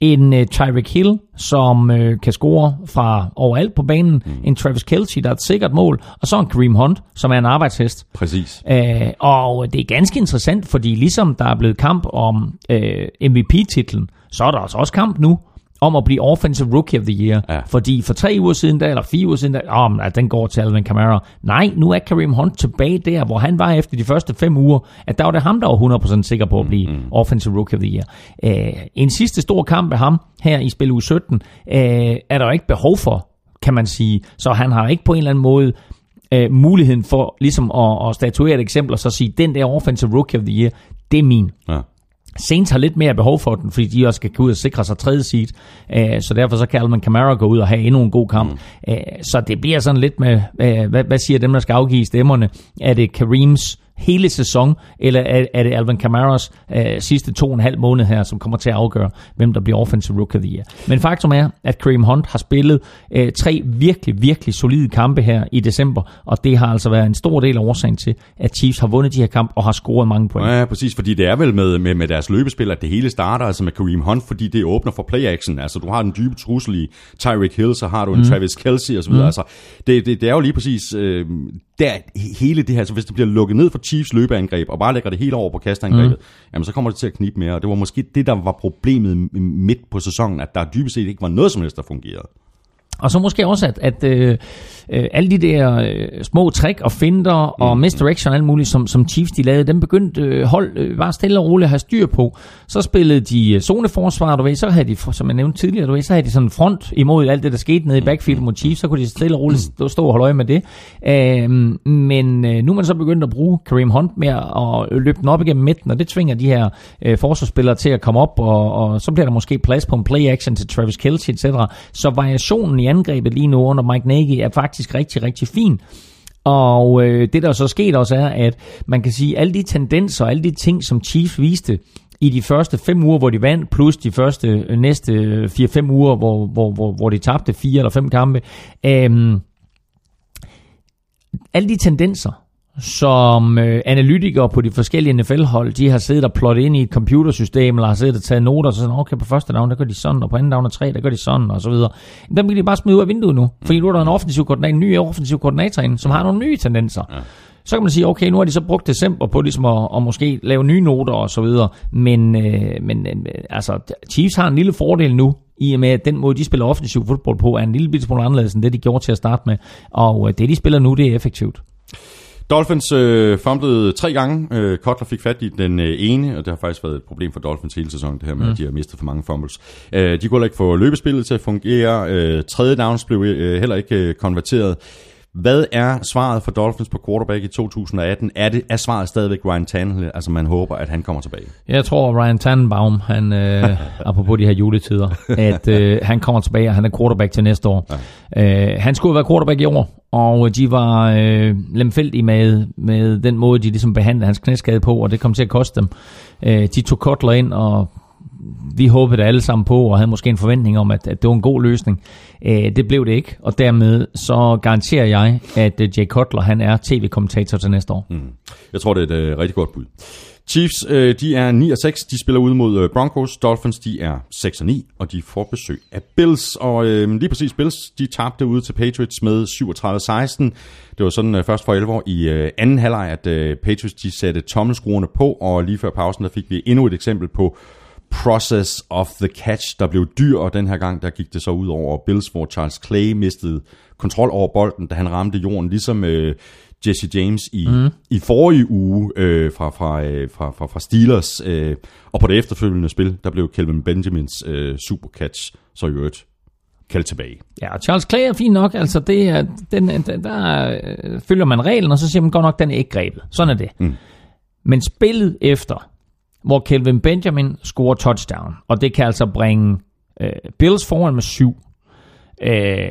en uh, Tyreek Hill, som uh, kan score fra overalt på banen, mm. en Travis Kelce, der er et sikkert mål, og så en Kareem Hunt, som er en arbejdshest. Præcis. Uh, og det er ganske interessant, fordi ligesom der er blevet kamp om uh, MVP-titlen, så er der altså også kamp nu om at blive Offensive Rookie of the Year. Ja. Fordi for tre uger siden, der, eller fire uger siden, der, oh, at den går til Alvin Kamara. Nej, nu er Kareem Hunt tilbage der, hvor han var efter de første fem uger, at der var det ham, der var 100% sikker på at blive mm-hmm. Offensive Rookie of the Year. Uh, en sidste stor kamp af ham her i spil uge 17, uh, er der ikke behov for, kan man sige. Så han har ikke på en eller anden måde uh, muligheden for ligesom at, at statuere et eksempel og så sige, den der Offensive Rookie of the Year, det er min. Ja. Saints har lidt mere behov for den, fordi de også skal gå ud og sikre sig tredje seed. Uh, så derfor så kan Alman Kamara gå ud og have endnu en god kamp. Mm. Uh, så det bliver sådan lidt med, hvad, hvad siger dem, der skal afgive stemmerne? Er det Kareems hele sæson, eller er, er det Alvin Kamaras øh, sidste to og en halv måned her, som kommer til at afgøre, hvem der bliver Offensive Rookie of the Year. Men faktum er, at Kareem Hunt har spillet øh, tre virkelig, virkelig solide kampe her i december, og det har altså været en stor del af årsagen til, at Chiefs har vundet de her kampe og har scoret mange point. Ja, præcis, fordi det er vel med, med, med deres løbespil, at det hele starter altså med Kareem Hunt, fordi det åbner for play-action. Altså, du har den dybe trussel i Tyreek Hill, så har du en mm. Travis Kelsey osv. Mm. Altså, det, det, det er jo lige præcis øh, der hele det her, så hvis det bliver lukket ned for Chiefs løbeangreb, og bare lægger det hele over på kastangrebet, mm. jamen så kommer det til at knibe mere. Og det var måske det, der var problemet midt på sæsonen, at der dybest set ikke var noget som helst, der fungerede. Og så måske også, at, at øh, øh, alle de der øh, små trick og finder og mm. misdirection og alt muligt, som, som Chiefs de lavede, dem begyndte øh, hold øh, bare stille og roligt at have styr på. Så spillede de øh, zoneforsvar, du ved, så havde de, som jeg nævnte tidligere, du ved, så havde de sådan en front imod alt det, der skete nede i backfield mod Chiefs, så kunne de stille og roligt stå, stå og holde øje med det. Øh, men øh, nu er man så begyndt at bruge Kareem Hunt mere og løbe den op igennem midten, og det tvinger de her øh, forsvarsspillere til at komme op, og, og så bliver der måske plads på en play action til Travis Kelce, etc. Så variationen i angrebet lige nu under Mike Nagy er faktisk rigtig, rigtig fin. Og øh, det der så sket også er, at man kan sige, at alle de tendenser, og alle de ting, som Chiefs viste i de første fem uger, hvor de vandt, plus de første øh, næste øh, 4-5 uger, hvor, hvor, hvor, hvor de tabte fire eller fem kampe. Øh, alle de tendenser, som øh, analytikere på de forskellige NFL-hold, de har siddet og plottet ind i et computersystem, eller har siddet og taget noter, og så sådan, okay, på første down, der gør de sådan, og på anden down og tre, der gør de sådan, og så videre. Dem kan de bare smide ud af vinduet nu, fordi nu er der en offensiv koordinator, en ny offensiv koordinator inde, som har nogle nye tendenser. Ja. Så kan man sige, okay, nu har de så brugt december på ligesom at, at måske lave nye noter og så videre, men, øh, men øh, altså, Chiefs har en lille fordel nu, i og med, at den måde, de spiller offensiv fodbold på, er en lille smule anderledes end det, de gjorde til at starte med. Og øh, det, de spiller nu, det er effektivt. Dolphins øh, fumblede tre gange. Øh, Kotler fik fat i den øh, ene, og det har faktisk været et problem for Dolphins hele sæsonen, det her med, mm. at de har mistet for mange fumbles. Øh, de kunne ikke få løbespillet til at fungere. Øh, tredje downs blev øh, heller ikke øh, konverteret. Hvad er svaret for Dolphins på quarterback i 2018? Er, det, er svaret stadigvæk Ryan Tannehill? Altså man håber, at han kommer tilbage. Jeg tror, Ryan Tannenbaum, han, øh, [laughs] apropos de her juletider, at øh, han kommer tilbage, og han er quarterback til næste år. Ja. Øh, han skulle være quarterback i år, og de var øh, lemfældige med, med den måde, de ligesom behandlede hans knæskade på, og det kom til at koste dem. Øh, de tog Kotler ind, og vi håbede alle sammen på, og havde måske en forventning om, at, at det var en god løsning. Øh, det blev det ikke, og dermed så garanterer jeg, at øh, Jay Cutler han er tv-kommentator til næste år. Mm. Jeg tror, det er et uh, rigtig godt bud. Chiefs, øh, de er 9 og 6. De spiller ud mod øh, Broncos. Dolphins, de er 6 og 9, og de får besøg af Bills. Og øh, lige præcis Bills, de tabte ud til Patriots med 37-16. Det var sådan øh, først for 11 år i øh, anden halvleg, at øh, Patriots de satte tommelskruerne på, og lige før pausen, der fik vi endnu et eksempel på process of the catch, der blev dyr, og den her gang, der gik det så ud over Bills, hvor Charles Clay mistede kontrol over bolden, da han ramte jorden, ligesom øh, Jesse James i, mm. i forrige uge øh, fra, fra, øh, fra, fra, fra Steelers. Øh, og på det efterfølgende spil, der blev Kelvin Benjamins øh, supercatch så i øvrigt kaldt tilbage. Ja, og Charles Clay er fint nok. Altså, det er, den, der, der øh, følger man reglen, og så siger man godt nok, den er ikke grebet. Sådan er det. Mm. Men spillet efter, hvor Kelvin Benjamin scorer touchdown, og det kan altså bringe øh, Bills foran med syv. Øh,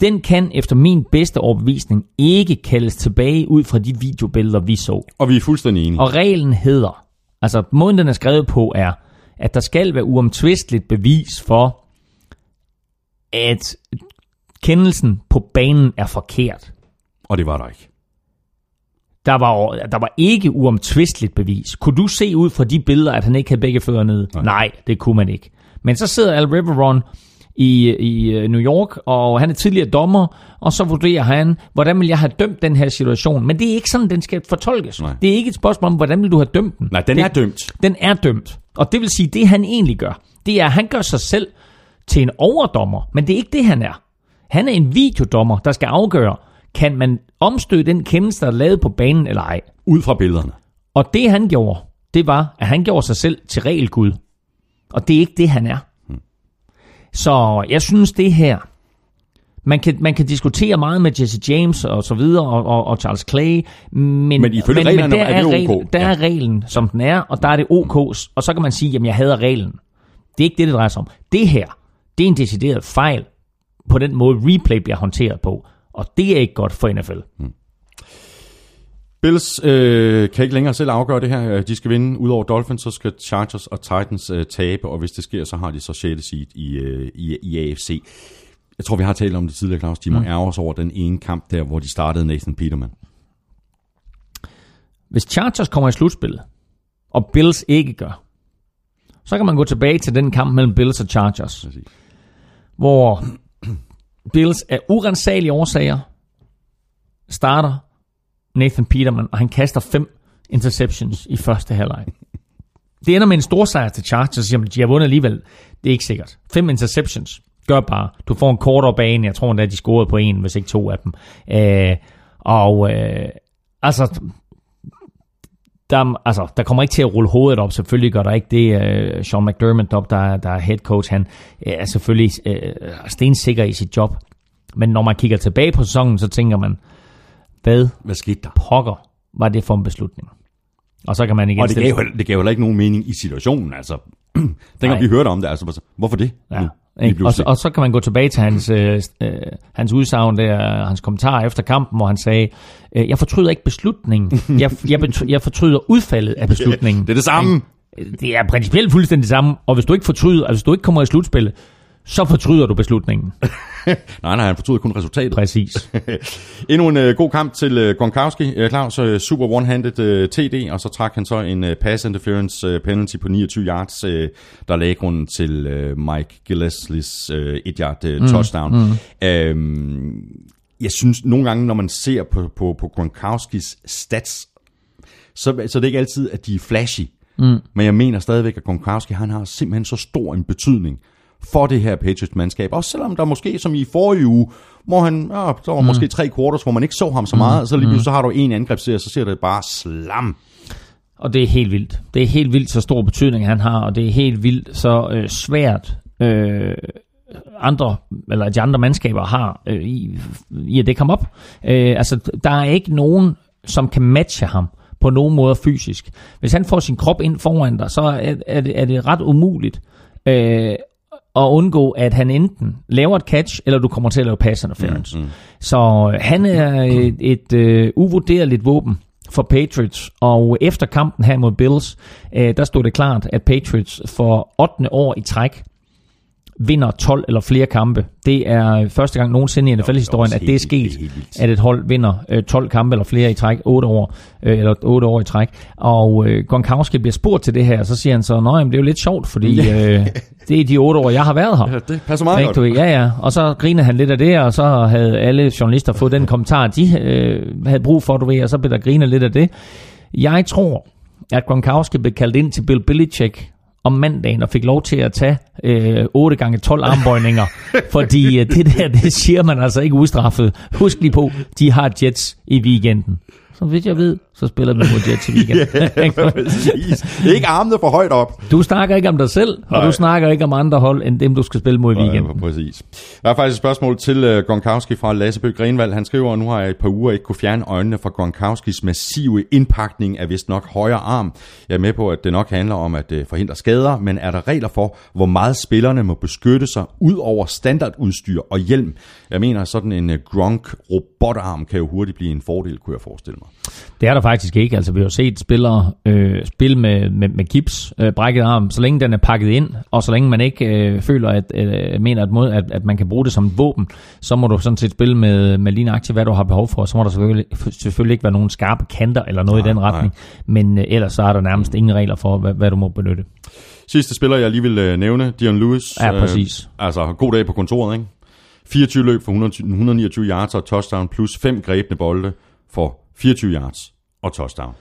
den kan efter min bedste overbevisning ikke kaldes tilbage ud fra de videobilleder, vi så. Og vi er fuldstændig enige. Og reglen hedder, altså måden den er skrevet på er, at der skal være uomtvisteligt bevis for, at kendelsen på banen er forkert. Og det var der ikke. Der var, der var ikke uomtvisteligt bevis. Kunne du se ud fra de billeder, at han ikke havde begge fødder nede? Nej. Nej, det kunne man ikke. Men så sidder Al Riveron i, i øh, New York, og han er tidligere dommer, og så vurderer han, hvordan vil jeg have dømt den her situation. Men det er ikke sådan, den skal fortolkes. Nej. Det er ikke et spørgsmål om, hvordan vil du have dømt den. Nej, den det, er dømt. Den er dømt. Og det vil sige, det han egentlig gør, det er, at han gør sig selv til en overdommer, men det er ikke det, han er. Han er en videodommer, der skal afgøre, kan man omstøde den kendelse, der er lavet på banen eller ej. Ud fra billederne. Og det han gjorde, det var, at han gjorde sig selv til regelgud. Og det er ikke det, han er. Så jeg synes, det her, man kan, man kan diskutere meget med Jesse James og så videre, og, og, og Charles Clay, men, men, men, men der, er, er, reglen, der ja. er reglen, som den er, og der er det OK, og så kan man sige, jamen jeg hader reglen. Det er ikke det, det drejer sig om. Det her, det er en decideret fejl på den måde, replay bliver håndteret på, og det er ikke godt for NFL. Hmm. Bills øh, kan ikke længere selv afgøre det her. De skal vinde. Udover Dolphins, så skal Chargers og Titans øh, tabe, og hvis det sker, så har de så 6. seed i, øh, i, i AFC. Jeg tror, vi har talt om det tidligere, Claus. De må mm. ærge over den ene kamp der, hvor de startede Nathan Peterman. Hvis Chargers kommer i slutspillet, og Bills ikke gør, så kan man gå tilbage til den kamp mellem Bills og Chargers, Præcis. hvor Bills af urensagelige årsager starter Nathan Peterman, og han kaster fem interceptions i første halvleg. Det ender med en stor sejr til Chargers, siger de har vundet alligevel. Det er ikke sikkert. Fem interceptions. Gør bare. Du får en kortere bane. Jeg tror endda, de scorede på en, hvis ikke to af dem. Øh, og øh, altså, der, altså, der kommer ikke til at rulle hovedet op. Selvfølgelig gør der ikke det. Uh, Sean McDermott, op, der, der er head coach, han uh, er selvfølgelig uh, stensikker i sit job. Men når man kigger tilbage på sæsonen, så tænker man, hvad, Hvad skete der? pokker var det for en beslutning? Og så kan man igen Og det gav, det gav heller ikke nogen mening i situationen. Altså, [clears throat] dengang vi hørte om det, altså, hvorfor det? Ja. Nu, og, så, og så kan man gå tilbage til hans, øh, øh, hans udsagn der, hans kommentar efter kampen, hvor han sagde, øh, jeg fortryder ikke beslutningen, [laughs] jeg, jeg, jeg fortryder udfaldet af beslutningen. det er det samme. Det er principielt fuldstændig det samme, og hvis du ikke fortryder, altså hvis du ikke kommer i slutspillet, så fortryder du beslutningen. [laughs] nej, nej, han fortryder kun resultatet. Præcis. [laughs] Endnu en uh, god kamp til uh, Gronkowski. Uh, Claus, uh, super one-handed uh, TD, og så trak han så en uh, pass interference uh, penalty på 29 yards, uh, der lagde grunden til uh, Mike Gillespie's uh, et yard uh, touchdown. Mm, mm. Uh, jeg synes nogle gange, når man ser på, på, på Gronkowskis stats, så, så det er ikke altid, at de er flashy. Mm. Men jeg mener stadigvæk, at Gronkowski han har simpelthen så stor en betydning for det her Patriots-mandskab. Også selvom der måske, som i forrige uge, hvor han, ja, der var mm. måske tre quarters, hvor man ikke så ham så meget, mm. så lige så har du en angrebsserie, så ser det bare slam. Og det er helt vildt. Det er helt vildt, så stor betydning han har, og det er helt vildt, så øh, svært, øh, andre, eller de andre mandskaber har øh, i, i at det komme op. Øh, altså, der er ikke nogen, som kan matche ham på nogen måde fysisk. Hvis han får sin krop ind foran dig, så er, er, det, er det ret umuligt øh, at undgå, at han enten laver et catch, eller du kommer til at lave pass interference. Mm, mm. Så han er et, et uh, uvurderligt våben for Patriots, og efter kampen her mod Bills, uh, der stod det klart, at Patriots for 8. år i træk vinder 12 eller flere kampe. Det er første gang nogensinde i NFL-historien, at det er sket, at et hold vinder 12 kampe eller flere i træk, 8 år, eller 8 år i træk. Og øh, Gronkowski bliver spurgt til det her, og så siger han så, nej, det er jo lidt sjovt, fordi [laughs] øh, det er de 8 år, jeg har været her. Ja, det passer meget godt. Ja, ja. Og så griner han lidt af det, og så havde alle journalister fået den kommentar, de øh, havde brug for, du ved, og så blev der grinet lidt af det. Jeg tror, at Gronkowski blev kaldt ind til Bill Belichick om mandagen og fik lov til at tage øh, 8 gange 12 armbøjninger, [laughs] fordi øh, det der, det siger man altså ikke ustraffet. Husk lige på, de har Jets i weekenden. Så vidt jeg ved, så spiller vi mod Jets i weekenden. [laughs] ja, ikke armene for højt op. Du snakker ikke om dig selv, Nej. og du snakker ikke om andre hold, end dem, du skal spille mod i weekenden. Nej, præcis. Der er faktisk et spørgsmål til uh, Gronkowski fra Lasseby Grenvald. Han skriver, at nu har jeg et par uger ikke kunne fjerne øjnene fra Gronkowskis massive indpakning af vist nok højre arm. Jeg er med på, at det nok handler om at uh, forhindre skader, men er der regler for, hvor meget spillerne må beskytte sig ud over standardudstyr og hjelm? Jeg mener, sådan en uh, Gronk-robotarm kan jo hurtigt blive en fordel, kunne jeg forestille mig. Det er der faktisk ikke. Altså, vi har set spillere øh, spille med, med, med gips, øh, brækket arm, så længe den er pakket ind, og så længe man ikke øh, føler, at øh, mener, at, mod, at, at man kan bruge det som et våben, så må du sådan set spille med, med lige nøjagtigt, hvad du har behov for. Så må der selvfølgelig, selvfølgelig ikke være nogen skarpe kanter eller noget nej, i den retning. Nej. Men øh, ellers så er der nærmest ingen regler for, hvad, hvad du må benytte. Sidste spiller, jeg lige vil øh, nævne, Dion Lewis. Ja, præcis. Øh, altså, god dag på kontoret, ikke? 24 løb for 129 yards og touchdown, plus 5 grebne bolde for 24 yards og touchdown.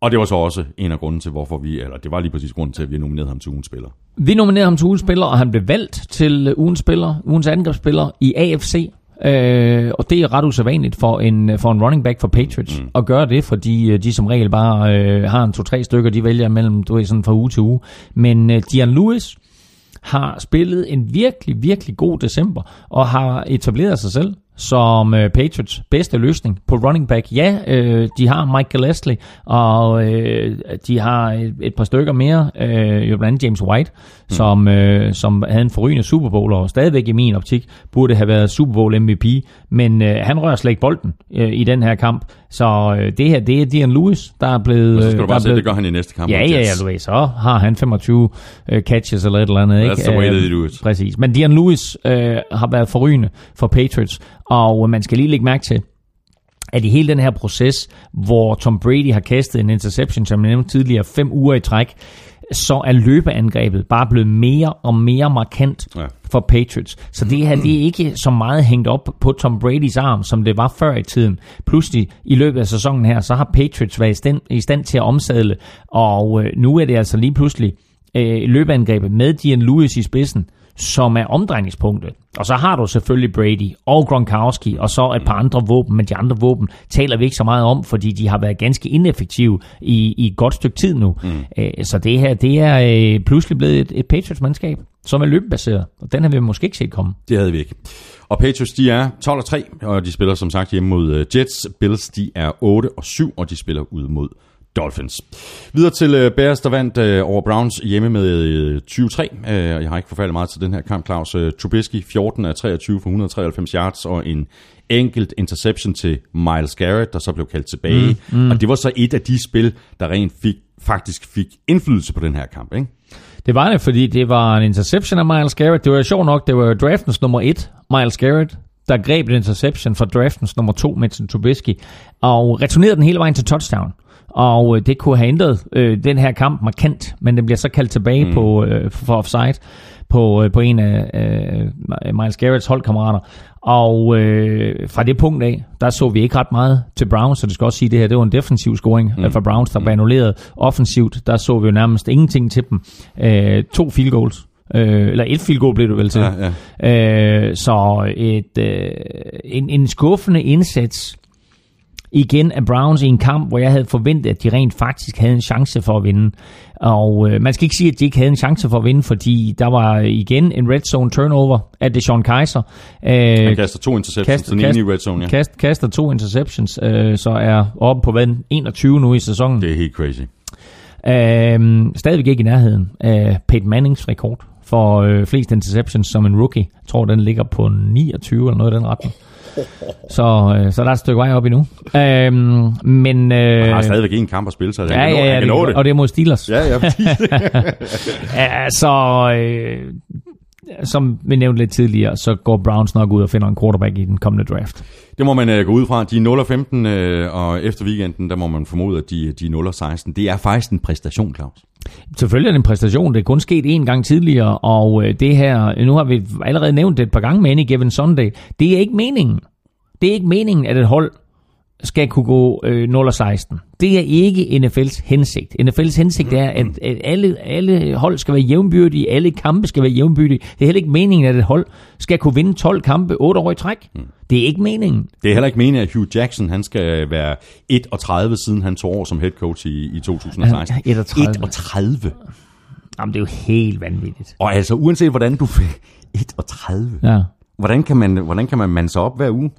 Og det var så også en af grunden til, hvorfor vi, eller det var lige præcis grunden til, at vi nominerede ham til ugens spiller. Vi nominerede ham til ugens spiller, og han blev valgt til ugens spiller, ugens angrebsspiller i AFC. Øh, og det er ret usædvanligt for en, for en running back for Patriots mm. at gøre det, fordi øh, de som regel bare øh, har en to-tre stykker, de vælger mellem, du ved, sådan fra uge til uge. Men øh, Dion Lewis har spillet en virkelig, virkelig god december, og har etableret sig selv som øh, Patriots bedste løsning på running back. Ja, øh, de har Michael Leslie, og øh, de har et, et par stykker mere, øh, jo blandt andet James White, mm. som, øh, som havde en forrygende Super Bowl, og stadigvæk i min optik burde have været Super Bowl MVP, men øh, han rører slet ikke bolden øh, i den her kamp, så øh, det her, det er Dion Lewis, der er blevet... Og så skal du bare øh, se, det gør han i næste kamp. Ja, ja, ja, du ved, så har han 25 øh, catches eller et eller andet. Ikke? That's the way they do it. Præcis, men Dion Lewis øh, har været forrygende for Patriots, og man skal lige lægge mærke til, at i hele den her proces, hvor Tom Brady har kastet en interception, som jeg nævnte tidligere, fem uger i træk, så er løbeangrebet bare blevet mere og mere markant ja. for Patriots. Så det her, det er ikke så meget hængt op på Tom Bradys arm, som det var før i tiden. Pludselig i løbet af sæsonen her, så har Patriots været i stand, i stand til at omsadle, og øh, nu er det altså lige pludselig øh, løbeangrebet med Dion Lewis i spidsen, som er omdrejningspunktet. Og så har du selvfølgelig Brady og Gronkowski, og så et par andre våben, men de andre våben taler vi ikke så meget om, fordi de har været ganske ineffektive i, i et godt stykke tid nu. Mm. Så det her, det er øh, pludselig blevet et, et Patriots-mandskab, som er løbebaseret, og den har vi måske ikke set komme. Det havde vi ikke. Og Patriots, de er 12 og 3, og de spiller som sagt hjemme mod øh, Jets. Bills, de er 8 og 7, og de spiller ud mod Dolphins. Videre til uh, Bears, der vandt uh, over Browns hjemme med uh, 20-3. Uh, jeg har ikke forfærdeligt meget til den her kamp, Claus. Trubisky 14 af 23 for 193 yards og en enkelt interception til Miles Garrett, der så blev kaldt tilbage. Mm, mm. Og det var så et af de spil, der rent fik, faktisk fik indflydelse på den her kamp, ikke? Det var det, fordi det var en interception af Miles Garrett. Det var sjovt nok, det var draftens nummer et, Miles Garrett, der greb en interception fra draftens nummer to, Mitchell Trubisky, og returnerede den hele vejen til touchdown og øh, det kunne have ændret øh, den her kamp markant, men den bliver så kaldt tilbage mm. på øh, for offside på, øh, på en af øh, Miles Garretts holdkammerater. Og øh, fra det punkt af, der så vi ikke ret meget til Browns, så det skal også sige, at det her det var en defensiv scoring mm. for Browns, der var annulleret offensivt. Der så vi jo nærmest ingenting til dem. Øh, to field goals. Øh, eller et field goal blev det vel til. Ja, ja. Øh, så et, øh, en, en skuffende indsats igen af Browns i en kamp, hvor jeg havde forventet, at de rent faktisk havde en chance for at vinde. Og øh, man skal ikke sige, at de ikke havde en chance for at vinde, fordi der var igen en red zone turnover af Deshaun Kaiser. Øh, Han kaster to interceptions, kaster, den ene i red zone, ja. Kast, kaster to interceptions, øh, så er oppe på hvad, 21 nu i sæsonen. Det er helt crazy. Øh, stadigvæk ikke i nærheden af Peyton Mannings rekord for øh, flest interceptions som en rookie. Jeg tror, den ligger på 29 eller noget i den retning. [laughs] Så, øh, så der er et stykke vej op endnu. Øhm, men, øh, Han har stadigvæk en kamp at spille, så ja, ja, ja, det, det. Og det er mod Steelers. Ja, ja, altså, [laughs] [laughs] øh, som vi nævnte lidt tidligere, så går Browns nok ud og finder en quarterback i den kommende draft. Det må man uh, gå ud fra. De er 0 15, uh, og efter weekenden, der må man formode, at de, de er 0 16. Det er faktisk en præstation, Claus. Selvfølgelig er det en præstation. Det er kun sket én gang tidligere, og øh, det her, nu har vi allerede nævnt det et par gange med Any Given Sunday, det er ikke meningen. Det er ikke meningen, at et hold skal kunne gå øh, 0-16. Det er ikke NFL's hensigt. NFL's hensigt er, at, at alle, alle hold skal være jævnbyrdige, alle kampe skal være jævnbyrdige. Det er heller ikke meningen, at et hold skal kunne vinde 12 kampe 8 år i træk. Mm. Det er ikke meningen. Det er heller ikke meningen, at Hugh Jackson han skal være 31 siden han tog over som head coach i, i 2016. 31. 31. Jamen, det er jo helt vanvittigt. Og altså, uanset hvordan du [laughs] fik 31, ja. hvordan, kan man, hvordan kan man mande sig op hver uge?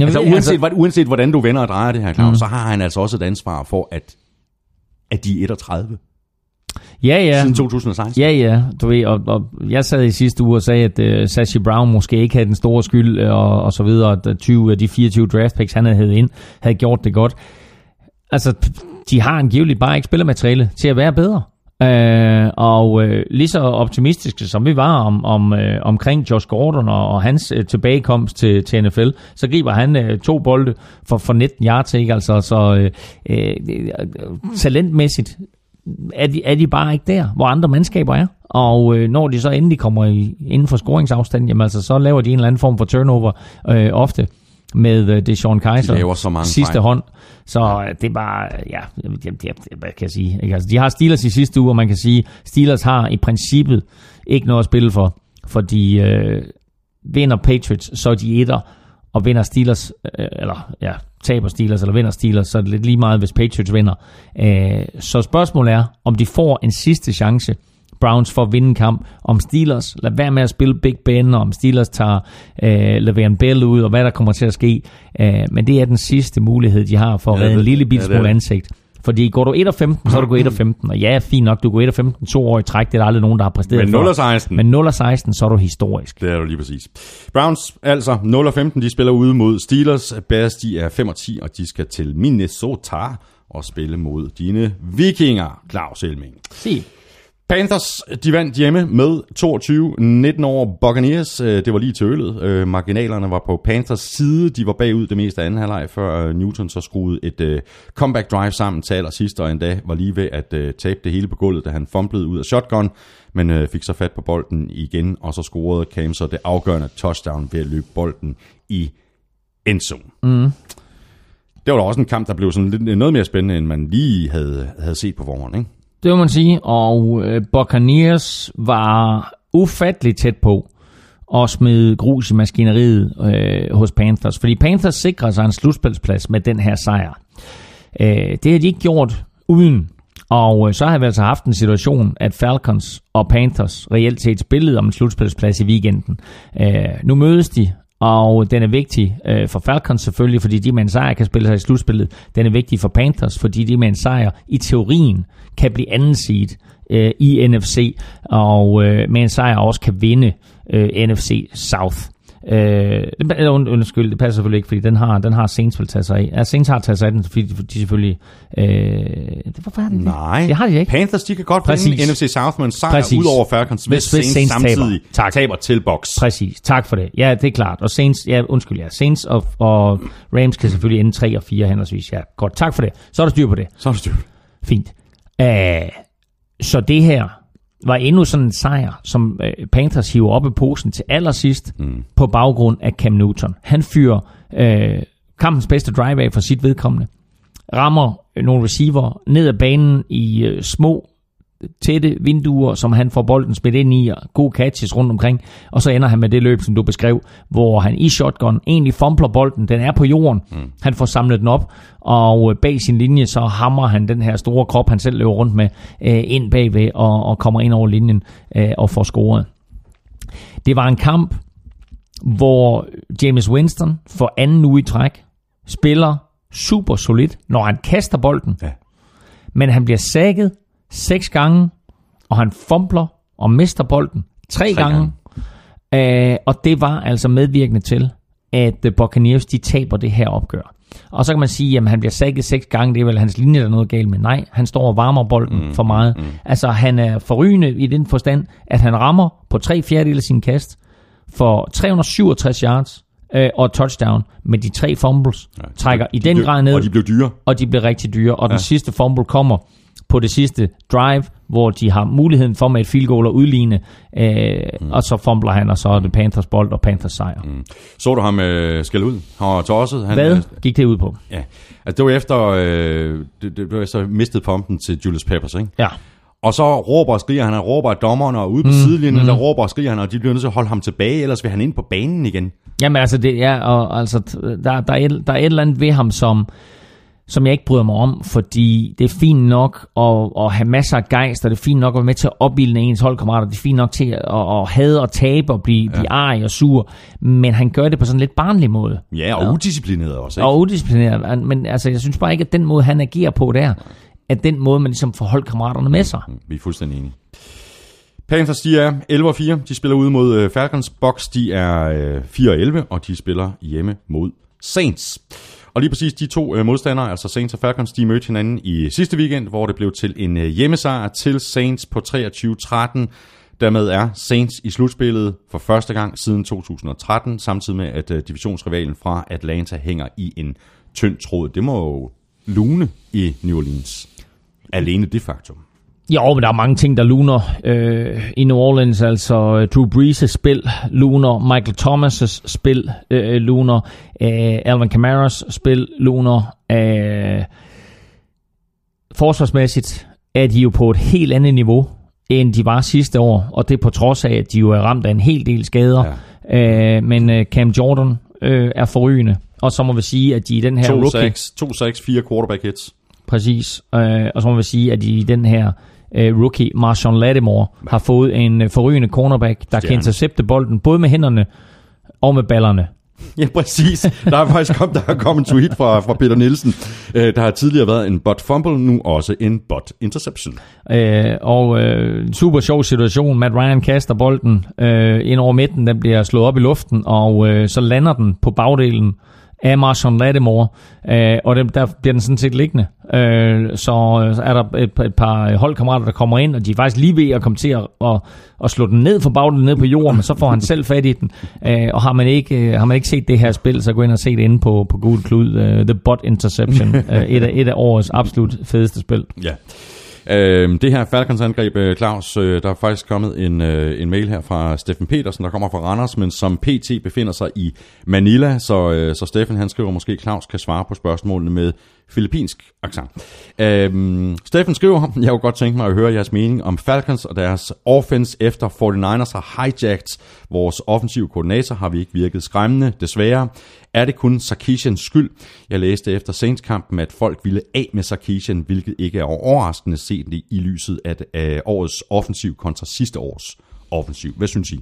Jamen, altså, uanset, altså, uanset hvordan du vender og drejer det her, Claus, mm. så har han altså også et ansvar for, at, at de er 31. Ja, ja. Siden 2016. Ja, ja. Du ved, og, og jeg sad i sidste uge og sagde, at uh, Sashi Brown måske ikke havde den store skyld, øh, og, og så videre, at 20 af de 24 draft picks, han havde ind, havde gjort det godt. Altså, de har angiveligt bare ikke spillermateriale til at være bedre. Øh, og øh, lige så optimistiske som vi var om, om øh, omkring Josh Gordon og, og hans øh, tilbagekomst til, til NFL, så griber han øh, to bolde for, for 19 yards, ikke? Altså, så øh, øh, øh, talentmæssigt er de, er de bare ikke der, hvor andre mandskaber er. Og øh, når de så endelig kommer i, inden for scoringsafstanden, jamen altså, så laver de en eller anden form for turnover øh, ofte med øh, Sean Kaiser de så mange sidste fejl. hånd. Så ja. det er bare, ja, det, det, det, hvad kan jeg sige? Ikke? Altså, de har Steelers i sidste uge, og man kan sige, Steelers har i princippet ikke noget at spille for, fordi øh, vinder Patriots, så er de etter, og vinder Steelers, øh, eller ja, taber Steelers, eller vinder Steelers, så er det lidt lige meget, hvis Patriots vinder. Øh, så spørgsmålet er, om de får en sidste chance Browns for at vinde kamp. Om Steelers lad være med at spille Big Ben, og om Steelers tager øh, en Bell ud, og hvad der kommer til at ske. Øh, men det er den sidste mulighed, de har for at ja, redde en lille bit smule ja, ansigt. Fordi går du 1 15, så er du gået 1 15. Og ja, fint nok, du går 1 15 to år i træk. Det er der aldrig nogen, der har præsteret Men 0 16. Men 0 16, så er du historisk. Det er du lige præcis. Browns, altså 0 15, de spiller ude mod Steelers. Bears, de er 5 10, og de skal til Minnesota og spille mod dine vikinger, Claus Elming. Sig. Panthers, de vandt hjemme med 22-19 over Buccaneers. Øh, det var lige til øllet. Øh, marginalerne var på Panthers side. De var bagud det meste af anden halvleg, før øh, Newton så skruede et comeback drive sammen til allersidst, og endda var lige ved at tabe det hele på gulvet, da han fumblede ud af shotgun, men fik så fat på bolden igen, og så scorede Cam så det afgørende touchdown ved at løbe bolden i endzone. Mm. Det var da også en kamp, der blev sådan lidt, noget mere spændende, end man lige havde, havde set på forhånd, ikke? Det må man sige, og øh, Buccaneers var ufattelig tæt på at smide grus i maskineriet øh, hos Panthers, fordi Panthers sikrer sig en slutspilsplads med den her sejr. Øh, det har de ikke gjort uden, og øh, så har vi altså haft en situation, at Falcons og Panthers reelt set spillede om en slutspilsplads i weekenden. Øh, nu mødes de, og den er vigtig øh, for Falcons selvfølgelig, fordi de med en sejr kan spille sig i slutspillet. Den er vigtig for Panthers, fordi de med en sejr i teorien kan blive anden seed øh, i NFC, og øh, med en sejr også kan vinde øh, NFC South. Øh, undskyld, det passer selvfølgelig ikke, fordi den har, den har Saints vil tage sig af. Ja, Saints har taget sig af den, fordi de selvfølgelig... Øh, det, hvorfor er det Nej, det? har de ikke. Panthers, de kan godt Præcis. vinde NFC South, men sejr Præcis. ud over Falcons, hvis, hvis Saints, Saints samtidig taber. Tak. taber til box. Præcis, tak for det. Ja, det er klart. Og Saints, ja, undskyld, ja, Saints og, og Rams kan selvfølgelig ende 3 og 4 henholdsvis. Ja, godt, tak for det. Så er der styr på det. Så er der styr Fint. Uh, så det her var endnu sådan en sejr, som uh, Panthers hiver op i posen til allersidst mm. på baggrund af Cam Newton. Han fyrer uh, kampens bedste drive af for sit vedkommende. Rammer nogle receiver ned ad banen i uh, små tætte vinduer, som han får bolden smidt ind i, og gode catches rundt omkring, og så ender han med det løb, som du beskrev, hvor han i shotgun egentlig fumbler bolden, den er på jorden, mm. han får samlet den op, og bag sin linje, så hammer han den her store krop, han selv løber rundt med, øh, ind bagved, og, og kommer ind over linjen øh, og får scoret. Det var en kamp, hvor James Winston for anden uge i træk spiller super solidt, når han kaster bolden. Ja. Men han bliver sækket seks gange, og han fumbler og mister bolden tre, tre gange. gange. Uh, og det var altså medvirkende til, at Buccaneers de taber det her opgør. Og så kan man sige, at han bliver sækket seks gange, det er vel hans linje, der er noget galt med. Nej, han står og varmer bolden mm, for meget. Mm. Altså han er forrygende i den forstand, at han rammer på tre fjerdedel af sin kast for 367 yards, øh, og touchdown, med de tre fumbles ja, trækker de, i den blev, grad ned. Og de blev dyre. Og de blev rigtig dyre. Og ja. den sidste fumble kommer på det sidste drive, hvor de har muligheden for med et field goal at udligne, øh, mm. og så fumbler han, og så er det Panthers bold og Panthers sejr. Mm. Så du ham øh, skælde ud? Han tosset. Han, Hvad gik det ud på? Ja, altså det var efter, øh, det, det, var så mistet pumpen til Julius Peppers, ikke? Ja. Og så råber og skriger han, han råber af dommeren, og ude på mm, sidelinjen, mm. der råber og skriger han, og de bliver nødt til at holde ham tilbage, ellers vil han ind på banen igen. Jamen altså, det, ja, og, altså der, der, er et, der er et eller andet ved ham, som, som jeg ikke bryder mig om, fordi det er fint nok at, at have masser af gejst, og det er fint nok at være med til at opbilde ens holdkammerater, det er fint nok til at, at hade og tabe og blive, ja. blive arg og sur, men han gør det på sådan en lidt barnlig måde. Ja, og ja. udisciplineret også, ikke? Og udisciplineret, men altså, jeg synes bare ikke, at den måde, han agerer på der, er den måde, man ligesom får holdkammeraterne med sig. Vi er fuldstændig enige. Panthers, de er 11-4. De spiller ude mod øh, Falcons. Bucks, de er 4-11, øh, og de spiller hjemme mod Saints. Og lige præcis de to øh, modstandere, altså Saints og Falcons, de mødte hinanden i sidste weekend, hvor det blev til en øh, hjemmesejr til Saints på 23-13. Dermed er Saints i slutspillet for første gang siden 2013, samtidig med at øh, divisionsrivalen fra Atlanta hænger i en tynd tråd. Det må jo lune i New Orleans. Alene det faktum. Jo, men der er mange ting, der luner øh, i New Orleans. Altså Drew Brees' spil luner, Michael Thomas' spil øh, luner, øh, Alvin Kamara's spil luner. Øh, forsvarsmæssigt er de jo på et helt andet niveau, end de var sidste år. Og det er på trods af, at de jo er ramt af en hel del skader. Ja. Øh, men øh, Cam Jordan øh, er forrygende. Og så må vi sige, at de i den her 2, rookie... 2-6-4 quarterback hits. Præcis. Øh, og så må vi sige, at de i den her øh, rookie, Marshawn Lattimore, har fået en øh, forrygende cornerback, der Stjerne. kan intercepte bolden, både med hænderne og med ballerne. Ja, præcis. Der er faktisk kommet, der er kommet en tweet fra, fra Peter Nielsen. Øh, der har tidligere været en bot fumble, nu også en bot interception. Øh, og øh, super sjov situation. Matt Ryan kaster bolden øh, ind over midten, den bliver slået op i luften, og øh, så lander den på bagdelen af Marshawn Lattimore, øh, og det, der bliver den sådan set liggende. Øh, så er der et, et par holdkammerater, der kommer ind, og de er faktisk lige ved at komme til at, at, at slå den ned for bagdelen ned på jorden, men så får han selv fat i den. Øh, og har man, ikke, øh, har man ikke set det her spil, så gå ind og se det inde på, på Google Klud, uh, The Bot Interception, uh, [laughs] et, af, et af årets absolut fedeste spil. Ja. Øh, det her Falcons angreb, øh, Claus, øh, der er faktisk kommet en, øh, en mail her fra Steffen Petersen, der kommer fra Randers, men som PT befinder sig i Manila, så, øh, så Steffen han skriver måske, Claus kan svare på spørgsmålene med filippinsk accent. Øhm, Steffen skriver, jeg kunne godt tænke mig at høre jeres mening om Falcons og deres offense efter 49ers har hijacked vores offensive koordinator, har vi ikke virket skræmmende, desværre. Er det kun Sarkisians skyld? Jeg læste efter Saints-kampen, at folk ville af med Sarkisian, hvilket ikke er overraskende set i lyset af øh, årets offensiv kontra sidste års offensiv. Hvad synes I?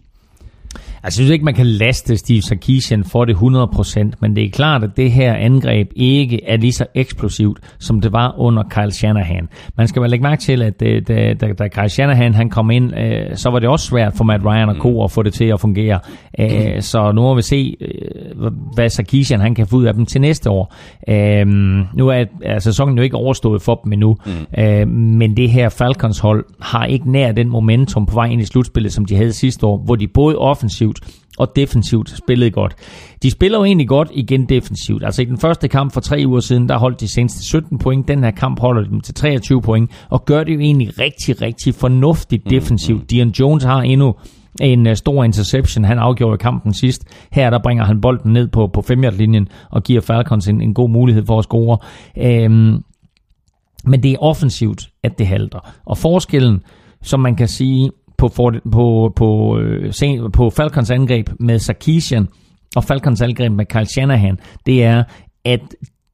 Jeg synes ikke, man kan laste Steve Sarkisian for det 100%, men det er klart, at det her angreb ikke er lige så eksplosivt, som det var under Kyle Shanahan. Man skal vel lægge mærke til, at øh, da, da, da Kyle Shanahan han kom ind, øh, så var det også svært for Matt Ryan og Co. at få det til at fungere. Øh, så nu må vi se, øh, hvad Sarkisian han kan få ud af dem til næste år. Øh, nu er, er sæsonen jo ikke overstået for dem endnu, mm. men det her Falcons hold har ikke nær den momentum på vej ind i slutspillet, som de havde sidste år, hvor de både offensivt og defensivt spillede godt. De spiller jo egentlig godt igen defensivt. Altså i den første kamp for tre uger siden, der holdt de seneste 17 point. Den her kamp holder de dem til 23 point, og gør det jo egentlig rigtig, rigtig fornuftigt mm, defensivt. Mm. Dion Jones har endnu en uh, stor interception. Han afgjorde kampen sidst. Her der bringer han bolden ned på, på 5 linjen og giver Falcons en, en god mulighed for at score. Øhm, Men det er offensivt, at det halter. Og forskellen, som man kan sige på, på, på, på, øh, på Falcons angreb med Sarkisian og Falcons angreb med Kyle Shanahan, det er, at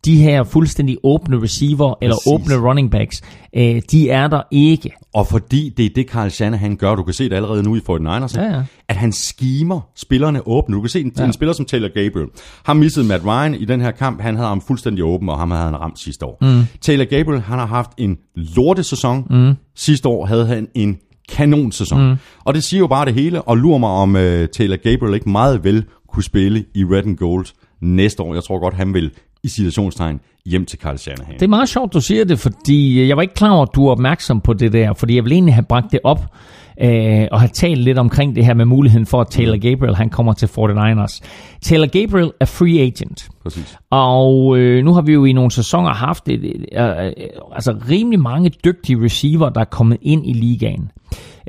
de her fuldstændig åbne receiver eller Præcis. åbne running backs, øh, de er der ikke. Og fordi det er det, Carl Shanahan gør, du kan se det allerede nu i 49ers, ja, ja. at han skimer spillerne åbne. Du kan se en, ja. en spiller som Taylor Gabriel. Har misset Matt Ryan i den her kamp. Han havde ham fuldstændig åben, og ham havde han ramt sidste år. Mm. Taylor Gabriel, han har haft en lortesæson. Mm. Sidste år havde han en kanonsæson. Mm. Og det siger jo bare det hele, og lurer mig om uh, Taylor Gabriel ikke meget vel kunne spille i Red and Gold næste år. Jeg tror godt, han vil i situationstegn hjem til Carl Shanahan. Det er meget sjovt, du siger det, fordi jeg var ikke klar over, at du er opmærksom på det der, fordi jeg vil egentlig have bragt det op øh, og have talt lidt omkring det her med muligheden for, at Taylor Gabriel han kommer til 49ers. Taylor Gabriel er free agent. Præcis. Og øh, nu har vi jo i nogle sæsoner haft et, øh, øh, altså rimelig mange dygtige receiver, der er kommet ind i ligaen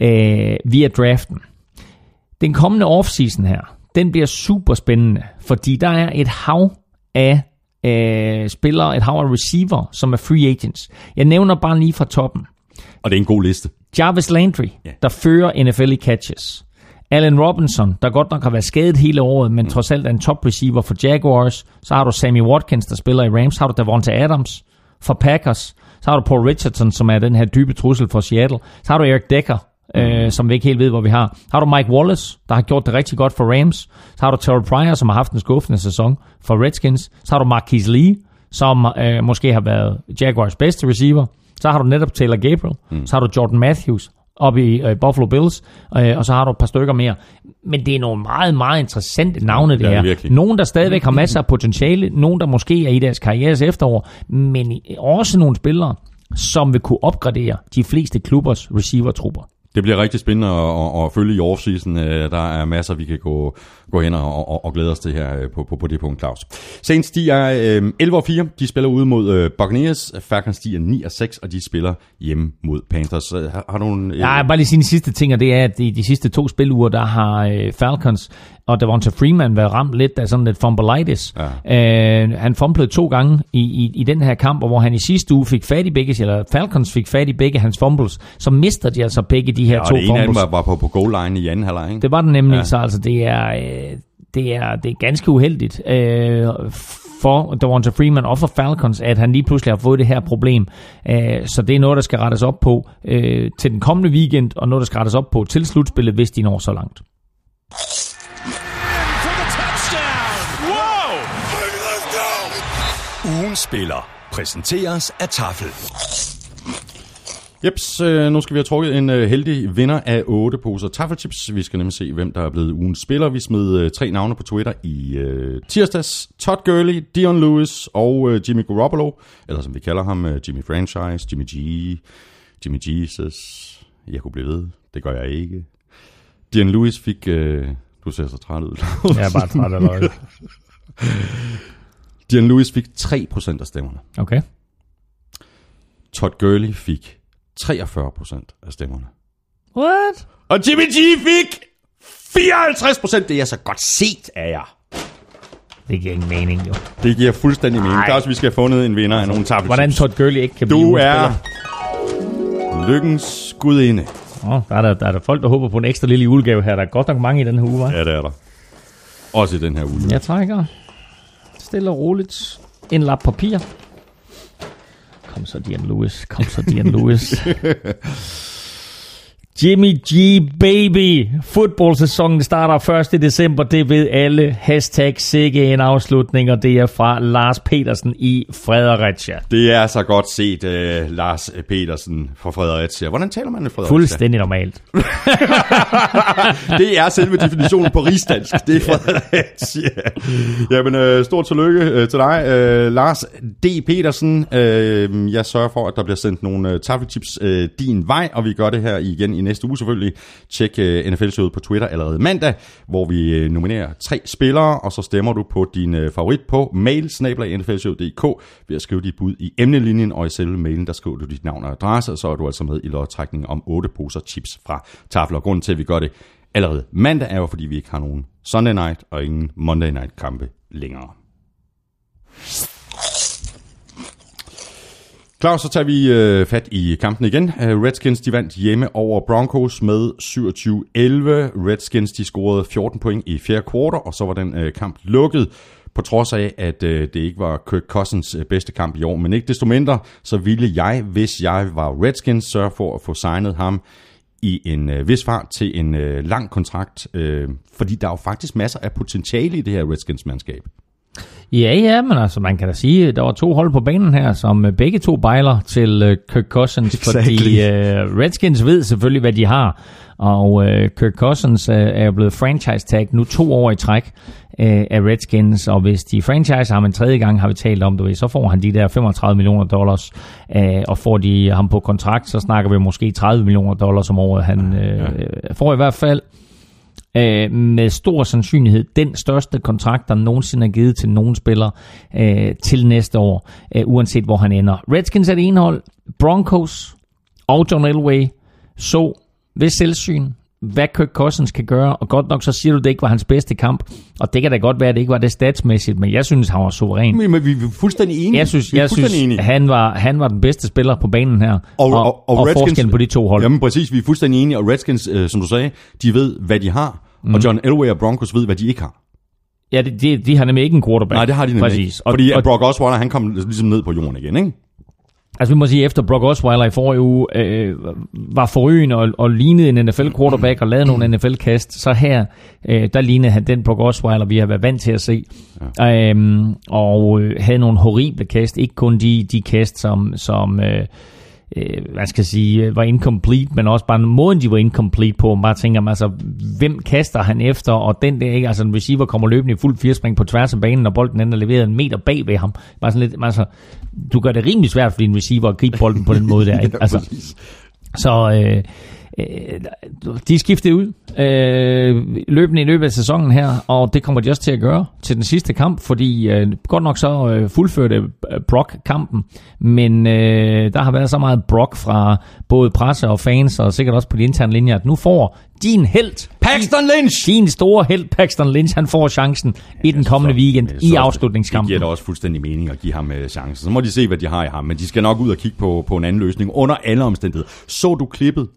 øh, via draften. Den kommende offseason her, den bliver super spændende, fordi der er et hav af øh, spillere, et hav af receiver, som er free agents. Jeg nævner bare lige fra toppen. Og det er en god liste. Jarvis Landry, yeah. der fører NFL i catches. Allen Robinson, der godt nok har været skadet hele året, men mm. trods alt er en top receiver for Jaguars. Så har du Sammy Watkins, der spiller i Rams. Så har du Davante Adams for Packers. Så har du Paul Richardson, som er den her dybe trussel for Seattle. Så har du Eric Decker, øh, som vi ikke helt ved, hvor vi har. Har du Mike Wallace, der har gjort det rigtig godt for Rams. Så har du Terrell Pryor, som har haft en skuffende sæson for Redskins. Så har du Marquise Lee, som øh, måske har været Jaguars bedste receiver. Så har du netop Taylor Gabriel. Mm. Så har du Jordan Matthews op i øh, Buffalo Bills, øh, og så har du et par stykker mere. Men det er nogle meget, meget interessante navne, det, her. Nogen, der stadigvæk har masser af potentiale, nogen, der måske er i deres karrieres efterår, men også nogle spillere, som vil kunne opgradere de fleste klubbers receiver-trupper. Det bliver rigtig spændende at, at, at følge i offseason. Øh, der er masser, vi kan gå, gå hen og, og, og glæde os til her øh, på, på, på det punkt, Claus. Saints, de er øh, 11 og 4. De spiller ude mod øh, Buccaneers. Falcons, de er 9 og 6, og de spiller hjemme mod Panthers. Øh, har, har du Øh... Ja, bare lige sige sidste ting, og det er, at i de sidste to spiluger, der har øh, Falcons og Devonta Freeman været ramt lidt af sådan lidt fumbleitis. Ja. Uh, han fumblede to gange i, i, i den her kamp, hvor han i sidste uge fik fat i begge, eller Falcons fik fat i begge hans fumbles, så mister de altså begge de her ja, to det fumbles. Ja, var, var på, på goal line i anden halvleg? Det var den nemlig, ja. så altså det er, øh, det er, det er ganske uheldigt. Uh, for Devonta Freeman og for Falcons, at han lige pludselig har fået det her problem. Så det er noget, der skal rettes op på til den kommende weekend, og noget, der skal rettes op på til slutspillet, hvis de når så langt. Ugen spiller præsenteres af Tafel. Jeps, øh, nu skal vi have trukket en øh, heldig vinder af 8 poser taffelchips. Vi skal nemlig se, hvem der er blevet ugens spiller. Vi smed øh, tre navne på Twitter i øh, tirsdags. Todd Gurley, Dion Lewis og øh, Jimmy Garoppolo. Eller som vi kalder ham, Jimmy Franchise, Jimmy G, Jimmy Jesus. Jeg kunne blive ved. Det gør jeg ikke. Dion Lewis fik... Øh, du ser så træt ud. jeg er bare træt af. [laughs] Dion Lewis fik 3% af stemmerne. Okay. Todd Gurley fik 43% af stemmerne. What? Og Jimmy G fik 54%. Det er så godt set af jer. Det giver ingen mening, jo. Det giver fuldstændig mening. Ej. også, vi skal have fundet en vinder af nogle tabler. Hvordan Todd Gurley ikke kan du blive Du er lykkens gudinde. Oh, der, er der, der er der folk, der håber på en ekstra lille julegave her. Der er godt nok mange i den her uge, hva'? Ja, det er der. Også i den her uge. Jeg trækker stille og roligt en lap papir. Kom så, Dian Lewis. Kom så, Dian Lewis. [laughs] Jimmy G Baby. Fodboldsæsonen starter 1. december, det ved alle. Hashtag sikke en afslutning, og det er fra Lars Petersen i Fredericia. Det er så godt set, uh, Lars Petersen fra Fredericia. Hvordan taler man med Fredericia? Fuldstændig normalt. [laughs] det er selve definitionen på rigsdansk. Det er Fredericia. Jamen, uh, stort tillykke uh, til dig, uh, Lars D. Petersen. Uh, jeg sørger for, at der bliver sendt nogle uh, taffelchips uh, din vej, og vi gør det her igen i næste uge selvfølgelig. Tjek øh, uh, NFL-showet på Twitter allerede mandag, hvor vi uh, nominerer tre spillere, og så stemmer du på din uh, favorit på mail ved at skrive dit bud i emnelinjen, og i selve mailen, der skriver du dit navn og adresse, og så er du altså med i lodtrækningen om otte poser chips fra Tafler. Grunden til, at vi gør det allerede mandag, er jo, fordi vi ikke har nogen Sunday night og ingen Monday night kampe længere. Klaus, så tager vi øh, fat i kampen igen. Øh, Redskins de vandt hjemme over Broncos med 27-11. Redskins de scorede 14 point i fjerde kvartal, og så var den øh, kamp lukket på trods af, at øh, det ikke var Kirk Cousins øh, bedste kamp i år. Men ikke desto mindre, så ville jeg, hvis jeg var Redskins, sørge for at få signet ham i en øh, vis fart til en øh, lang kontrakt, øh, fordi der er jo faktisk masser af potentiale i det her Redskins-mandskab. Ja, ja, men altså, man kan da sige, at der var to hold på banen her, som øh, begge to bejler til uh, Kirk Cousins, exactly. fordi uh, Redskins ved selvfølgelig, hvad de har, og uh, Kirk Cousins uh, er blevet franchise tag nu to år i træk uh, af Redskins, og hvis de franchise ham en tredje gang, har vi talt om det, så får han de der 35 millioner dollars, uh, og får de ham på kontrakt, så snakker vi måske 30 millioner dollars om året. Han uh, ja. får i hvert fald øh, med stor sandsynlighed den største kontrakt, der nogensinde er givet til nogen spiller øh, til næste år, øh, uanset hvor han ender. Redskins er det ene hold, Broncos og John Elway så ved selvsyn, hvad Kirk Cousins kan gøre, og godt nok så siger du, det ikke var hans bedste kamp, og det kan da godt være, at det ikke var det statsmæssigt, men jeg synes, han var suveræn. Men, men vi er fuldstændig enige. Jeg synes, jeg synes enige. Han, var, han var den bedste spiller på banen her, og, og, og, og, og forskellen på de to hold. Jamen præcis, vi er fuldstændig enige, og Redskins, øh, som du sagde, de ved, hvad de har, mm. og John Elway og Broncos ved, hvad de ikke har. Ja, de, de, de har nemlig ikke en quarterback. Nej, det har de nemlig Præcis. ikke. Fordi og, Brock Osweiler, han kom ligesom ned på jorden igen, ikke? Altså vi må sige, efter Brock Osweiler i forrige uge øh, var forrygende og, og lignede en NFL-quarterback og lavede nogle NFL-kast, så her, øh, der lignede han den Brock Osweiler, vi har været vant til at se. Ja. Øhm, og øh, havde nogle horrible kast, ikke kun de, de kast, som, som øh, øh, hvad skal jeg sige, øh, var incomplete, men også bare måden, de var incomplete på. Man bare tænker, altså, hvem kaster han efter? Og den der, ikke? Altså, en receiver kommer løbende i fuld firespring på tværs af banen, og bolden ender leveret en meter bag ved ham. Bare sådan lidt, altså, du gør det rimelig svært for din receiver at gribe bolden på den måde der, [laughs] ikke? Altså, så, øh, Øh, de skiftede ud øh, løbende i løbet af sæsonen her, og det kommer de også til at gøre til den sidste kamp, fordi øh, godt nok så øh, fuldførte øh, Brock kampen, men øh, der har været så meget Brock fra både presse og fans, og sikkert også på de interne linjer, at nu får din held, Paxton Lynch, din store held, Paxton Lynch, han får chancen i den kommende weekend i afslutningskampen. Det giver da også fuldstændig mening at give ham uh, chancen. Så må de se, hvad de har i ham, men de skal nok ud og kigge på, på en anden løsning under alle omstændigheder. Så du klippet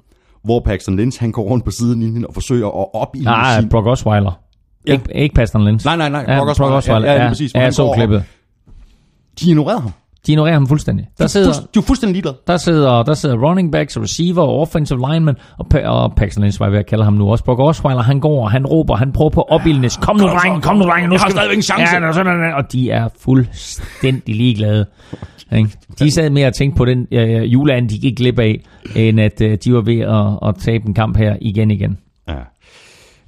hvor Paxton Lynch han går rundt på siden og forsøger at op i Nej, sin... Brock Osweiler. Ja. Ikke, ikke Paxton Lynch. Nej, nej, nej. Ja, Brock Osweiler. Brock Osweiler. Ja, ja, ja, præcis. Ja, jeg så klippet. De ignorerede ham. De ignorerer ham fuldstændig. Der sidder, de er fuldstændig ligeglade. Der sidder, der sidder running backs og receiver og offensive linemen, og, og Paxton Lynch var jeg ved at kalde ham nu også. Brock Osweiler, han går, han råber, han prøver på opildnes. Kom nu, dreng, kom nu, dreng. Nu har stadigvæk en chance. Ja, sådan, og de er fuldstændig ligeglade. De sad med at tænke på den uh, juleand, de gik glip af, end at uh, de var ved at, at tabe en kamp her igen igen. Ja.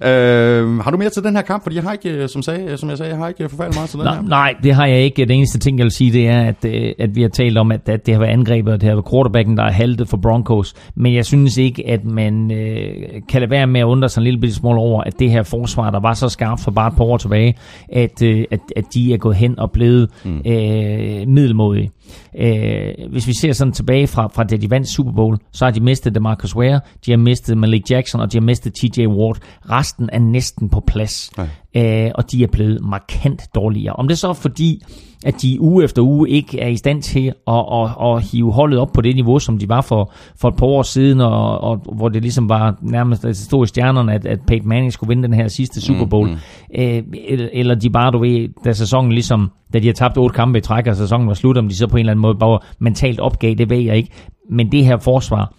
Øh, har du mere til den her kamp? Fordi jeg har ikke, øh, som, sagde, som jeg sagde, jeg har ikke forfærdeligt meget til den nej, her. Nej, det har jeg ikke. Det eneste ting, jeg vil sige, det er, at, øh, at vi har talt om, at, at det har været angrebet, og det har været quarterbacken, der er haltet for Broncos. Men jeg synes ikke, at man øh, kan lade være med at undre sig en lille smule over, at det her forsvar, der var så skarpt for bare et par år tilbage, at, øh, at, at de er gået hen og blevet mm. øh, middelmodige. Øh, hvis vi ser sådan tilbage fra, fra da de vandt Super Bowl, så har de mistet DeMarcus Ware, de har mistet Malik Jackson, og de har mistet TJ Ward. Resten er næsten på plads, øh, og de er blevet markant dårligere. Om det så er fordi, at de uge efter uge ikke er i stand til at, at, at hive holdet op på det niveau, som de var for, for et par år siden, og, og hvor det ligesom var nærmest altså stod i stjernerne, at, at Peyton Manning skulle vinde den her sidste Super Bowl. Mm-hmm. Øh, eller de bare, du ved, da sæsonen ligesom, da de har tabt otte kampe i træk, og sæsonen var slut, om de så på en eller anden måde bare mentalt opgav, det ved jeg ikke. Men det her forsvar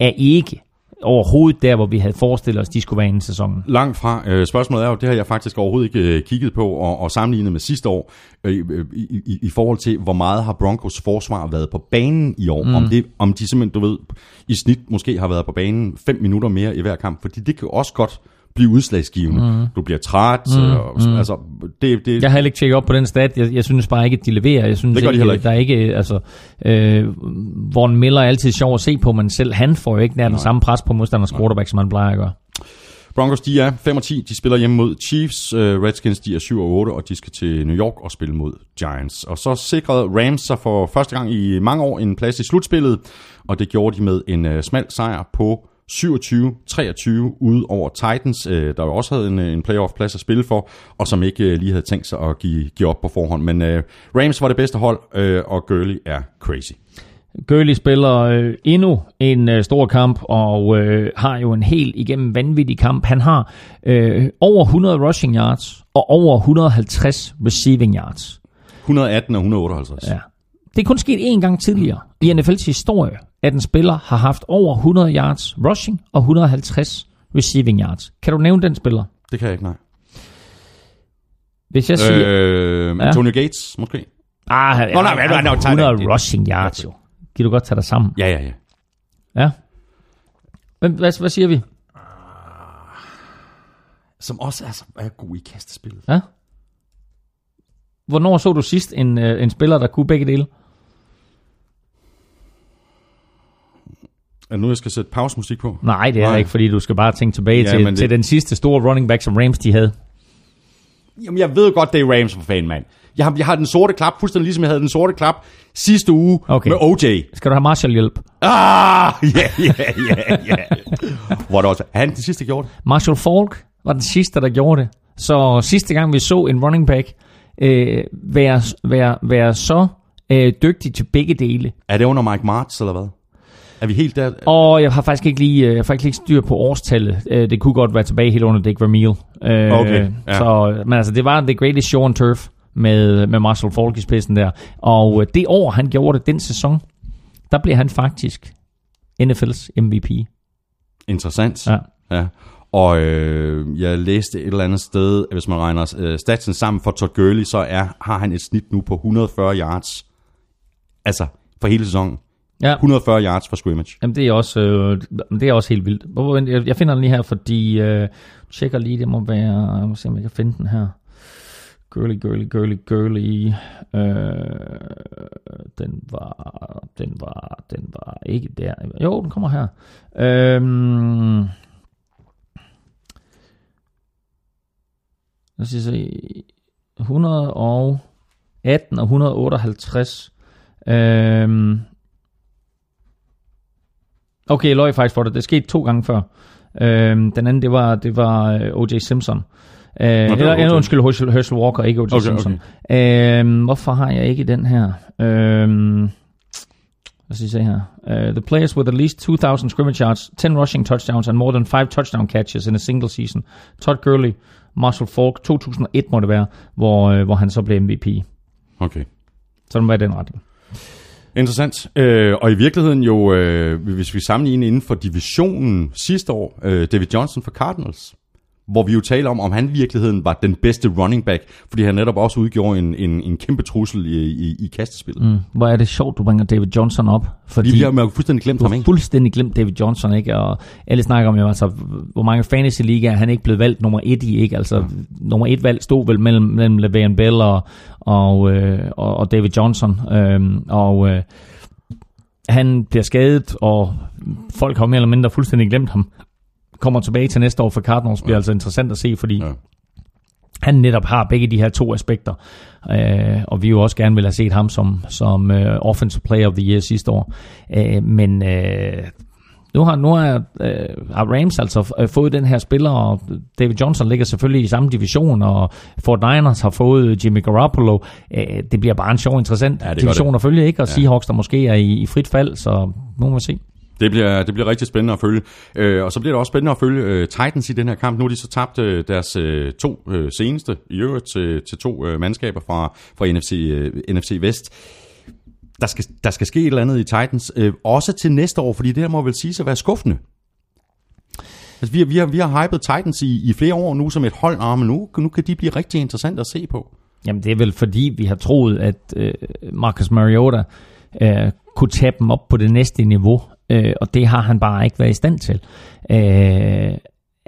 er ikke overhovedet der, hvor vi havde forestillet os, de skulle være i sæsonen. Langt fra. Øh, spørgsmålet er jo, det har jeg faktisk overhovedet ikke øh, kigget på og, og sammenlignet med sidste år, øh, i, i, i forhold til, hvor meget har Broncos forsvar været på banen i år. Mm. Om, det, om de simpelthen, du ved, i snit måske har været på banen 5 minutter mere i hver kamp, fordi det kan også godt blive udslagsgivende. Mm. Du bliver træt. Mm. Og, mm. Altså, det, det, jeg har heller ikke tjekket op på den stat. Jeg, jeg synes bare ikke, at de leverer. Jeg synes det gør ikke, de ikke. Der er ikke, altså, øh, Von Miller er altid sjov at se på, men selv han får jo ikke nær den samme pres på modstanders quarterback, som han plejer at gøre. Broncos, de er 5 og 10. De spiller hjemme mod Chiefs. Uh, Redskins, de er 7 og 8, og de skal til New York og spille mod Giants. Og så sikrede Rams sig for første gang i mange år en plads i slutspillet, og det gjorde de med en uh, smal sejr på 27-23 ude over Titans, øh, der jo også havde en, øh, en playoff-plads at spille for, og som ikke øh, lige havde tænkt sig at give, give op på forhånd. Men øh, Rams var det bedste hold, øh, og Gurley er crazy. Gurley spiller øh, endnu en øh, stor kamp, og øh, har jo en helt igennem vanvittig kamp. Han har øh, over 100 rushing yards og over 150 receiving yards. 118 og 158. Ja. Det er kun sket én gang tidligere i NFL's historie, at en spiller har haft over 100 yards rushing og 150 receiving yards. Kan du nævne den spiller? Det kan jeg ikke, nej. Hvis jeg siger... Øh, Ja. Antonio Gates, måske? ah, han, Nå, nej, nej, nej, nej, 100 nej. rushing yards jo. Kan du godt tage dig sammen? Ja, ja, ja. Ja. Hvem, hvad, hvad siger vi? Som også er, er god i kastespillet. Ja. Hvornår så du sidst en, øh, en spiller, der kunne begge dele? Er det nu, jeg skal sætte pausemusik på? Nej, det er Nej. Ikke, fordi du skal bare tænke tilbage Ja, til, det- til den sidste store running back, som Rams de havde. Jamen, jeg ved godt, det er Rams for fan, mand. Jeg har, jeg har den sorte klap, fuldstændig ligesom jeg havde den sorte klap sidste uge Okay. med OJ. Skal du have Marshall hjælp? Ah, [laughs] ja, ja, ja, ja. Hvor det også, han den sidste, gjorde det? Marshall Falk var den sidste, der gjorde det. Så sidste gang vi så en running back øh, være, være, være så øh, dygtig til begge dele. Er det under Mike Martz, eller hvad? Er vi helt der? Og jeg har faktisk ikke lige, øh, jeg har faktisk ikke styr på årstallet. Øh, Det kunne godt være tilbage helt under Dick Vermeil. Øh, Okay, ja. Så, men altså, det var The Greatest Show on Turf med, med Marshall Falk i spidsen der. Og det år, han gjorde det, den sæson, der blev han faktisk NFL's MVP. Interessant. Ja. ja. Og øh, jeg læste et eller andet sted, at hvis man regner øh, statsen sammen for Todd Gurley, så er, har han et snit nu på 140 yards. Altså, for hele sæsonen. Ja. 140 yards for scrimmage. Jamen, det er også, øh, det er også helt vildt. Jeg, finder den lige her, fordi øh, tjekker lige, det må være, jeg må se, om jeg kan finde den her. Girly, girly, girly, girly. Øh, den var, den var, den var ikke der. Jo, den kommer her. Øhm, lad os se. 118 og 158. Øhm, Okay, jeg løg faktisk for det. Det skete to gange før. Øhm, den anden, det var, det var øh, O.J. Simpson. Øh, eller, eller undskyld, Herschel, Herschel Walker, ikke O.J. Okay, Okay, Simpson. Okay. Øhm, hvorfor har jeg ikke den her? Øhm, lad lige se her. Uh, the players with at least 2,000 scrimmage yards, 10 rushing touchdowns and more than 5 touchdown catches in a single season. Todd Gurley, Marshall Falk, 2001 må det være, hvor, øh, hvor han så blev MVP. Okay. Så den var den retning. Interessant. Øh, og i virkeligheden jo, øh, hvis vi sammenligner inden for divisionen sidste år, øh, David Johnson for Cardinals, hvor vi jo taler om, om han i virkeligheden var den bedste running back, fordi han netop også udgjorde en, en, en kæmpe trussel i, i, i kastespillet. Mm. Hvor er det sjovt, du bringer David Johnson op. Fordi Vi har jo fuldstændig glemt ham, ikke? fuldstændig glemt David Johnson, ikke? Og alle snakker om, jo, altså, hvor mange fantasy ligaer han ikke blevet valgt nummer et i, ikke? Altså, ja. nummer et valg stod vel mellem, mellem Le'Veon Bell og, og, øh, og, og David Johnson. Øhm, og øh, han bliver skadet, og folk har mere eller mindre fuldstændig glemt ham. Kommer tilbage til næste år for Cardinals, bliver ja. altså interessant at se, fordi Ja. han netop har begge de her to aspekter. Øh, og vi jo også gerne vil have set ham som, som øh, Offensive Player of the Year sidste år. Øh, men øh, nu har, nu har, øh, har Rams altså øh, fået den her spiller, og David Johnson ligger selvfølgelig i samme division, og Fort Niners har fået Jimmy Garoppolo. Øh, det bliver bare en sjov, interessant Ja, division at følge, ikke? Og ja. Seahawks, der måske er i, i frit fald, så nu må vi se. Det bliver, det bliver rigtig spændende at følge. Øh, og så bliver det også spændende at følge øh, Titans i den her kamp. Nu har de så tabt øh, deres øh, to øh, seneste, i øvrigt til, til to øh, mandskaber fra, fra NFC, øh, NFC Vest. Der skal, der skal ske et eller andet i Titans, øh, også til næste år, fordi det her må vel sige sig at være skuffende. Altså, vi, har, vi, har, vi har hypet Titans i, i flere år nu som et hold, og nu, nu kan de blive rigtig interessant at se på. Jamen, det er vel fordi, vi har troet, at øh, Marcus Mariota øh, kunne tage dem op på det næste niveau, øh, og det har han bare ikke været i stand til. Øh,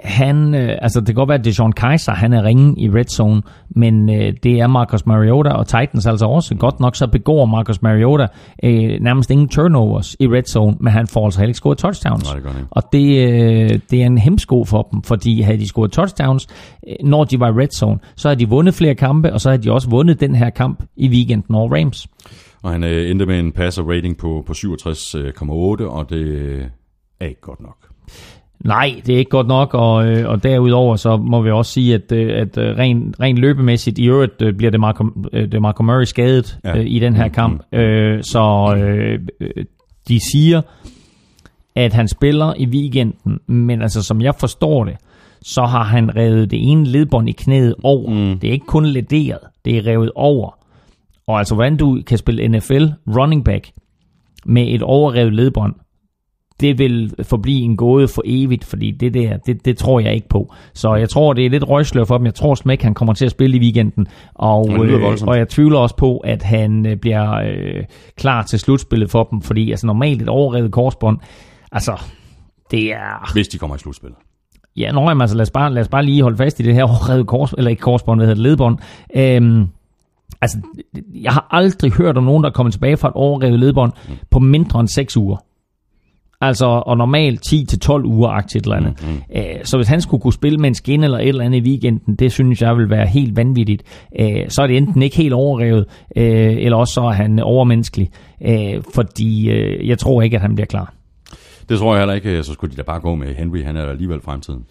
han, øh, altså det kan godt være, at Deshaun Kaiser, han er ringen i red zone, men øh, det er Marcus Mariota og Titans altså også. Godt nok så begår Marcus Mariota øh, nærmest ingen turnovers i red zone, men han får altså heller ikke scoret touchdowns. Nej, det. Og det, øh, det er en hemsko for dem, fordi havde de scoret touchdowns, øh, når de var i red zone, så havde de vundet flere kampe, og så havde de også vundet den her kamp i weekenden over Rams. Og han øh, endte med en passer rating på, på 67,8, og det øh, er ikke godt nok. Nej, det er ikke godt nok, og, øh, og derudover så må vi også sige, at, øh, at øh, rent ren løbemæssigt i øvrigt bliver det Marco, det Marco Murray skadet ja. i den her mm, kamp. Mm, mm. Så øh, de siger, at han spiller i weekenden, men altså som jeg forstår det, så har han revet det ene ledbånd i knæet over. Mm. Det er ikke kun lederet, det er revet over. Og altså, hvordan du kan spille NFL running back med et overrevet ledbånd, det vil forblive en gåde for evigt, fordi det der, det, det tror jeg ikke på. Så jeg tror, det er lidt røgslør for dem. Jeg tror at han kommer til at spille i weekenden. Og, øh, og jeg tvivler også på, at han øh, bliver øh, klar til slutspillet for dem, fordi altså normalt et overrevet korsbånd, altså, det er... Hvis de kommer i slutspillet. Ja, nå, jamen, altså, lad os, bare, lad os bare lige holde fast i det her overrevet kors, eller ikke korsbånd, hvad hedder det, ledbånd. Øhm, altså, jeg har aldrig hørt om nogen, der er kommet tilbage fra et overrevet ledbånd mm. på mindre end 6 uger. Altså, og normalt 10-12 uger aktivt eller andet. Mm, mm. så hvis han skulle kunne spille med en skin eller et eller andet i weekenden, det synes jeg vil være helt vanvittigt. så er det enten ikke helt overrevet, eller også så er han overmenneskelig. fordi jeg tror ikke, at han bliver klar. Det tror jeg heller ikke. Så skulle de da bare gå med Henry. Han er alligevel fremtiden.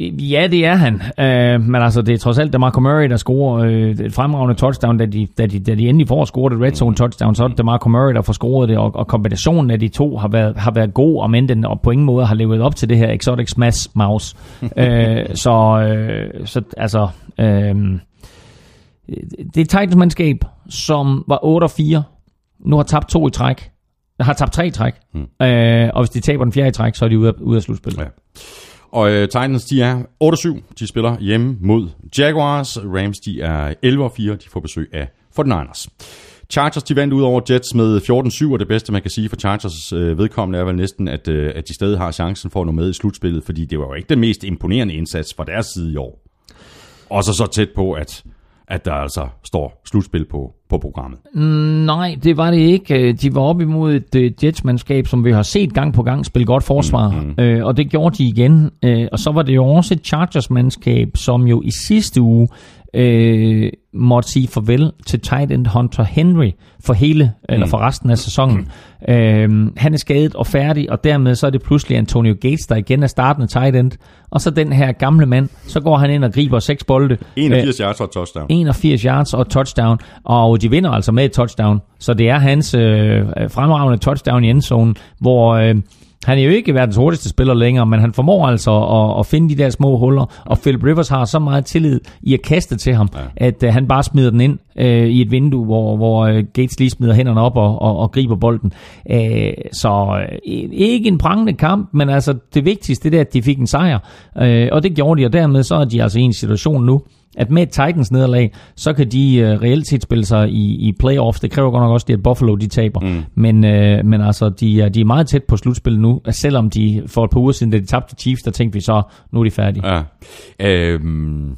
Ja, det er han. Uh, men altså, det er trods alt det Marco Murray, der scorer uh, et fremragende touchdown, da de, da, de, da de endelig får scoret et red zone touchdown, så er det Marco Murray, der får scoret det, og, og kombinationen af de to har været, har været god, og men den og på ingen måde har levet op til det her Exotic Smash Mouse. uh, [laughs] så, uh, så altså, uh, det er et Titans-mandskab, som var 8-4, nu har tabt to i træk, har tabt tre i træk, mm. uh, og hvis de taber den fjerde i træk, så er de ude af, ude af slutspillet. Ja. Og uh, Titans, de er 8-7. De spiller hjemme mod Jaguars. Rams, de er 11-4. De får besøg af 49ers. Chargers, de vandt ud over Jets med 14-7, og det bedste, man kan sige for Chargers øh, vedkommende, er vel næsten, at, øh, at de stadig har chancen for at nå med i slutspillet, fordi det var jo ikke den mest imponerende indsats fra deres side i år. Og så så tæt på, at at der altså står slutspil på, på programmet. Nej, det var det ikke. De var op imod et uh, Jets-mandskab, som vi har set gang på gang spille godt forsvar, mm-hmm. øh, og det gjorde de igen. Øh, og så var det jo også et Chargers-mandskab, som jo i sidste uge øh, måtte sige farvel til tight end Hunter Henry for hele, mm. eller for resten af sæsonen. Mm. Øh, han er skadet og færdig, og dermed så er det pludselig Antonio Gates, der igen er startende tight end. Og så den her gamle mand, så går han ind og griber seks bolde. 81 øh, yards og touchdown. 81 yards og touchdown, og de vinder altså med et touchdown. Så det er hans øh, fremragende touchdown i endzonen, hvor... Øh, han er jo ikke verdens hurtigste spiller længere, men han formår altså at, at finde de der små huller, og Philip Rivers har så meget tillid i at kaste til ham, ja. at uh, han bare smider den ind uh, i et vindue, hvor, hvor uh, Gates lige smider hænderne op og, og, og griber bolden. Uh, så uh, ikke en prangende kamp, men altså det vigtigste det er, at de fik en sejr, uh, og det gjorde de, og dermed så er de altså i en situation nu, at med Titans nederlag, så kan de uh, reelt set spille sig i, i playoff. Det kræver godt nok også, at Buffalo de taber. Mm. Men, uh, men altså, de, er, de er meget tæt på slutspillet nu, selvom de for et par uger siden, da de tabte Chiefs, der tænkte vi så, nu er de færdige. Ja. Øhm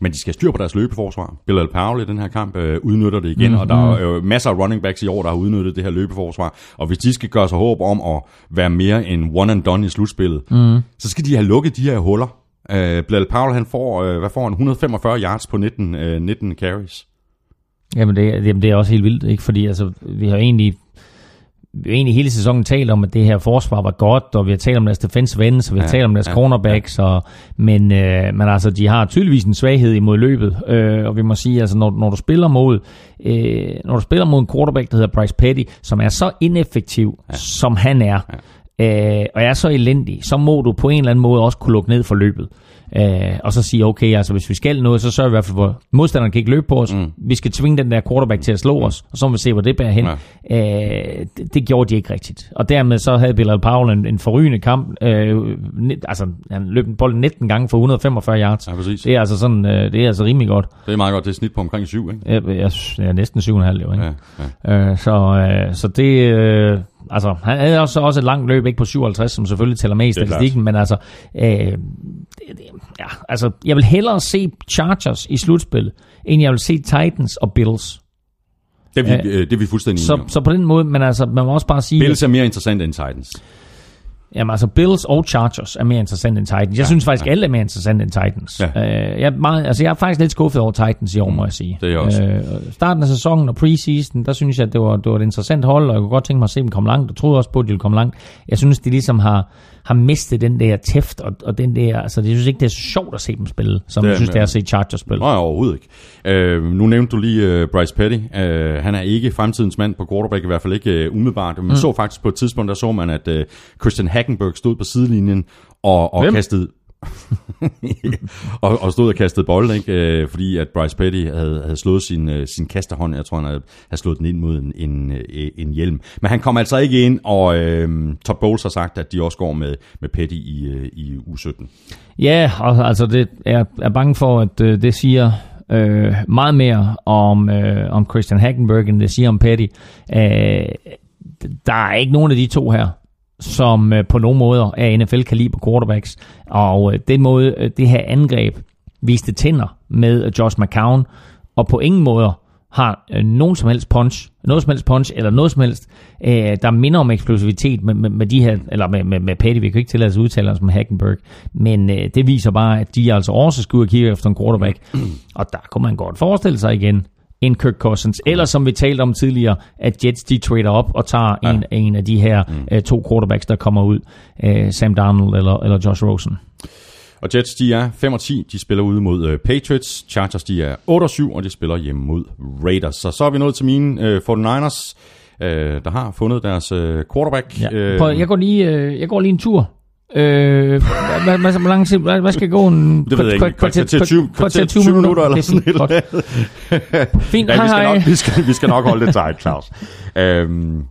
men de skal styre på deres løbeforsvar. Bill Powell i den her kamp øh, udnytter det igen, mm, og der er jo masser af running backs i år, der har udnyttet det her løbeforsvar. Og hvis de skal gøre sig håb om at være mere end one and done i slutspillet, mm. så skal de have lukket de her huller. Uh, Blal Powell, han får, uh, hvad får han, 145 yards på 19, uh, 19 carries. Jamen det, jamen det er også helt vildt, ikke? Fordi altså, vi har egentlig vi har egentlig hele sæsonen talt om, at det her forsvar var godt, og vi har talt om deres defensive ends, og vi har ja, talt om deres ja, cornerbacks, ja. Og, men, øh, men altså, de har tydeligvis en svaghed imod løbet, øh, og vi må sige, altså, når, når du spiller mod øh, når du spiller mod en quarterback, der hedder Bryce Petty, som er så ineffektiv, ja. som han er, ja. Øh, og er så elendig, så må du på en eller anden måde også kunne lukke ned for løbet. Øh, og så sige, okay, altså hvis vi skal noget, så sørger vi i hvert fald for, at modstanderen kan ikke løbe på os. Mm. Vi skal tvinge den der quarterback til at slå mm. os, og så må vi se, hvor det bærer hen. Ja. Øh, det, det gjorde de ikke rigtigt. Og dermed så havde Bilal Powell en, en forrygende kamp. Øh, altså, han løb bolden 19 gange for 145 yards. Ja, præcis. Det er altså sådan, øh, det er altså rimelig godt. Det er meget godt. Det er snit på omkring 7, ikke? Ja, jeg, jeg, næsten 7,5 jo, ikke? Ja, ja. Øh, så, øh, så det... Øh, altså, han havde også, også et langt løb, ikke på 57, som selvfølgelig tæller med i statistikken, men altså, øh, det, det, ja, altså, jeg vil hellere se Chargers i slutspillet, end jeg vil se Titans og Bills. Det er vi, øh, det er vi fuldstændig så, enige om. Så på den måde, men altså, man må også bare sige... Bills er mere interessant end Titans. Jamen altså, Bills og Chargers er mere interessant end Titans. Jeg ja, synes faktisk, ja. alle er mere interessant end Titans. Ja. Øh, jeg, er meget, altså, jeg er faktisk lidt skuffet over Titans i år, mm, må jeg sige. Det er også. Øh, starten af sæsonen og preseason, der synes jeg, at det var, det var et interessant hold, og jeg kunne godt tænke mig at se dem komme langt. Jeg troede også på, at de ville komme langt. Jeg synes, de ligesom har har mistet den der tæft, og, og den der, altså jeg synes ikke, det er så sjovt at se dem spille, som jeg synes, det er at se Chargers spille. Nej, overhovedet ikke. Øh, nu nævnte du lige uh, Bryce Petty. Uh, han er ikke fremtidens mand på quarterback, i hvert fald ikke uh, umiddelbart. Man mm. så faktisk på et tidspunkt, der så man, at uh, Christian Hackenberg stod på sidelinjen og, og kastede [laughs] og, og stod og kastede bold, ikke? Øh, fordi at Bryce Petty havde, havde slået sin, øh, sin kasterhånd. Jeg tror, han havde, havde slået den ind mod en, en, øh, en hjelm. Men han kom altså ikke ind, og øh, Todd Bowles har sagt, at de også går med, med Petty i, i U17. Ja, og, altså det er, er bange for, at øh, det siger øh, meget mere om, øh, om Christian Hackenberg, end det siger om Petty. Øh, der er ikke nogen af de to her, som øh, på nogle måder er NFL-kaliber quarterbacks. Og øh, den måde, øh, det her angreb viste tænder med Josh McCown, og på ingen måder har øh, nogen som helst punch, noget som helst punch, eller noget som helst, øh, der minder om eksplosivitet med, med, med de her, eller med, med, med Petty, vi kan ikke tillade os at udtale med Hackenberg, men øh, det viser bare, at de altså også og kigge efter en quarterback, [clears throat] og der kunne man godt forestille sig igen, end Kirk Cousins. Eller som vi talte om tidligere, at Jets de trader op og tager ja. en, en af de her mm. uh, to quarterbacks, der kommer ud. Uh, Sam Darnold eller, eller Josh Rosen. Og Jets, de er 5 og 10. De spiller ude mod uh, Patriots. Chargers, de er 8 og 7, og de spiller hjemme mod Raiders. Så så er vi nået til mine uh, 49ers, uh, der har fundet deres uh, quarterback. Ja. Prøv, jeg, går lige, uh, jeg går lige en tur Øh, hvad, hvad, hvor lang tid, hvad, hvad skal gå en... Det ved jeg ikke. Kvarter til 20, kvarter 20 minutter, eller sådan noget. Fint, ja, vi, skal nok, vi, skal, vi skal nok holde det tight, Claus. Øhm,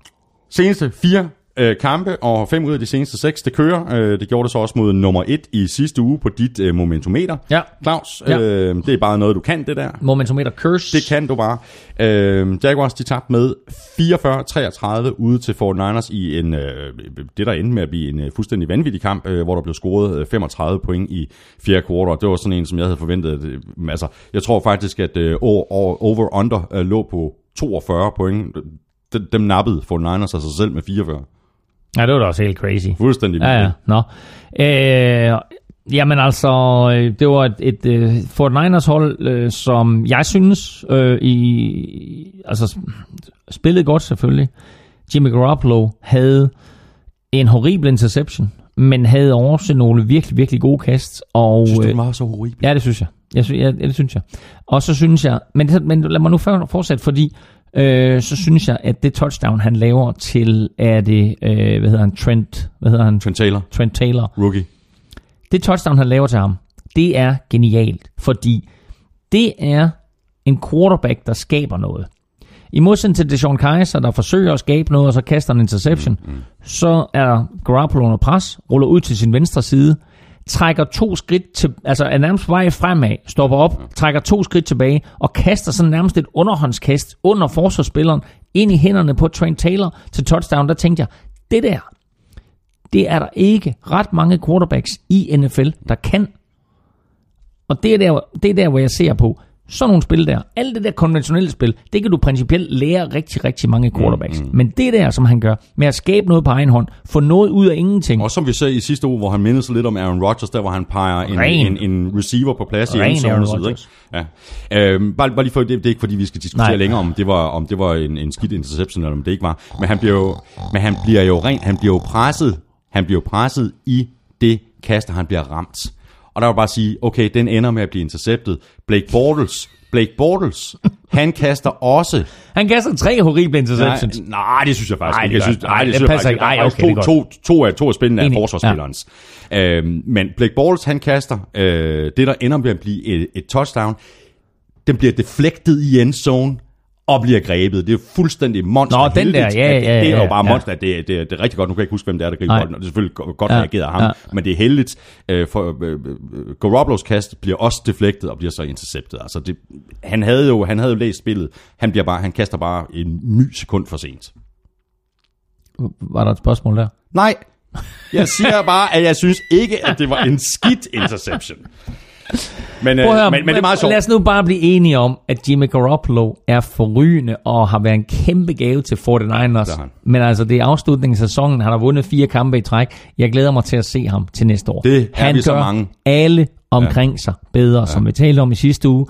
seneste fire øh, kampe, og fem ud af de seneste seks, det kører. Øh, det gjorde det så også mod nummer et i sidste uge på dit øh, momentometer. Ja. Claus, ja. Øh, det er bare noget, du kan, det der. Momentometer curse. Det kan du bare. Øh, Jaguars, de tabte med 44-33 ude til 49ers i en, øh, det der endte med at blive en øh, fuldstændig vanvittig kamp, øh, hvor der blev scoret øh, 35 point i fjerde kvartal. Det var sådan en, som jeg havde forventet. Øh, altså, jeg tror faktisk, at øh, over-under øh, lå på 42 point. Dem, dem nappede 49ers af sig selv med 44. Ja, det var da også helt crazy. Fuldstændig Ja, ja. Nå. Øh, jamen altså, øh, det var et, et, et uh, Fort Niners hold, uh, som jeg synes, uh, i, altså spillede godt selvfølgelig. Jimmy Garoppolo havde en horribel interception, men havde også nogle virkelig, virkelig gode kast. Og, synes du, det var så horribel? Ja, det synes jeg. jeg, synes, ja, det synes jeg. Og så synes jeg, men, men lad mig nu fortsætte, fordi øh, så synes jeg, at det touchdown, han laver til, er det, øh, hvad hedder han, Trent, hvad hedder han? Trent Taylor. Trent Taylor. Rookie. Det touchdown, han laver til ham, det er genialt, fordi det er en quarterback, der skaber noget. I modsætning til Deshaun Kaiser, der forsøger at skabe noget, og så kaster en interception, mm, mm. så er Garoppolo under pres, ruller ud til sin venstre side, trækker to skridt til, altså er nærmest vej fremad, stopper op, trækker to skridt tilbage og kaster sådan nærmest et underhåndskast under forsvarsspilleren ind i hænderne på Trent Taylor til touchdown. Der tænkte jeg, det der, det er der ikke ret mange quarterbacks i NFL, der kan. Og det er der, det er der hvor jeg ser på, sådan nogle spil der, alt det der konventionelle spil, det kan du principielt lære rigtig, rigtig mange quarterbacks. Mm, mm. Men det der, som han gør, med at skabe noget på egen hånd, få noget ud af ingenting. Og som vi sagde i sidste uge, hvor han mindede sig lidt om Aaron Rodgers, der hvor han peger en, en, en receiver på plads Ren i endzone og så videre. Ja. Øhm, bare, bare lige for, det, det er ikke fordi, vi skal diskutere Nej. længere, om det var, om det var en, en skidt interception, eller om det ikke var. Men han bliver jo, men han bliver jo rent, han bliver jo presset, han bliver jo presset i det kast, han bliver ramt. Og der vil bare sige, okay, den ender med at blive interceptet. Blake Bortles, Blake Bortles, han kaster også... Han kaster tre horrible interceptions. Nej, nej det synes jeg faktisk ikke. Jeg synes, nej, det, det passer ikke. Ej, okay, to, to, to, af, to af spillene er forsvarsspillerens. Ja. Øhm, men Blake Bortles, han kaster øh, det, der ender med at blive et, et touchdown. Den bliver deflected i endzone og bliver grebet. Det er fuldstændig monster. Nå, den der, ja, ja, ja. Det er jo bare ja. monster. Det, det, det, er rigtig godt. Nu kan jeg ikke huske, hvem det er, der griber bolden. Og det er selvfølgelig godt ja, reageret af ham. Ja. Men det er heldigt. Uh, for uh, Garoppolo's kast bliver også deflected og bliver så interceptet. Altså, det, han, havde jo, han havde jo læst spillet. Han, bliver bare, han kaster bare en my sekund for sent. Var der et spørgsmål der? Nej. Jeg siger bare, at jeg synes ikke, at det var en skidt interception. Men, øh, Prøv at høre, men, men det er meget sjovt. Lad os nu bare blive enige om, at Jimmy Garoppolo er forrygende og har været en kæmpe gave til 49ers. Det har han. Men altså, det er afslutningen af sæsonen. Han har vundet fire kampe i træk. Jeg glæder mig til at se ham til næste år. Det er han vi så gør mange. alle omkring ja. sig bedre, ja. som vi talte om i sidste uge.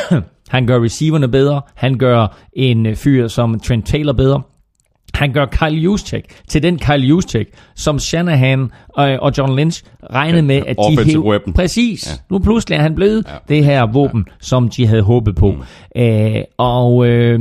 [clears throat] han gør receiverne bedre. Han gør en øh, fyr som Trent Taylor bedre. Han gør Kyle Juszczyk til den Kyle Juszczyk, som Shanahan øh, og John Lynch regnede med, at de hæv... weapon. Præcis. Ja. Nu pludselig er han blevet Ja. det her våben, ja. som de havde håbet på. Mm. Øh, og øh,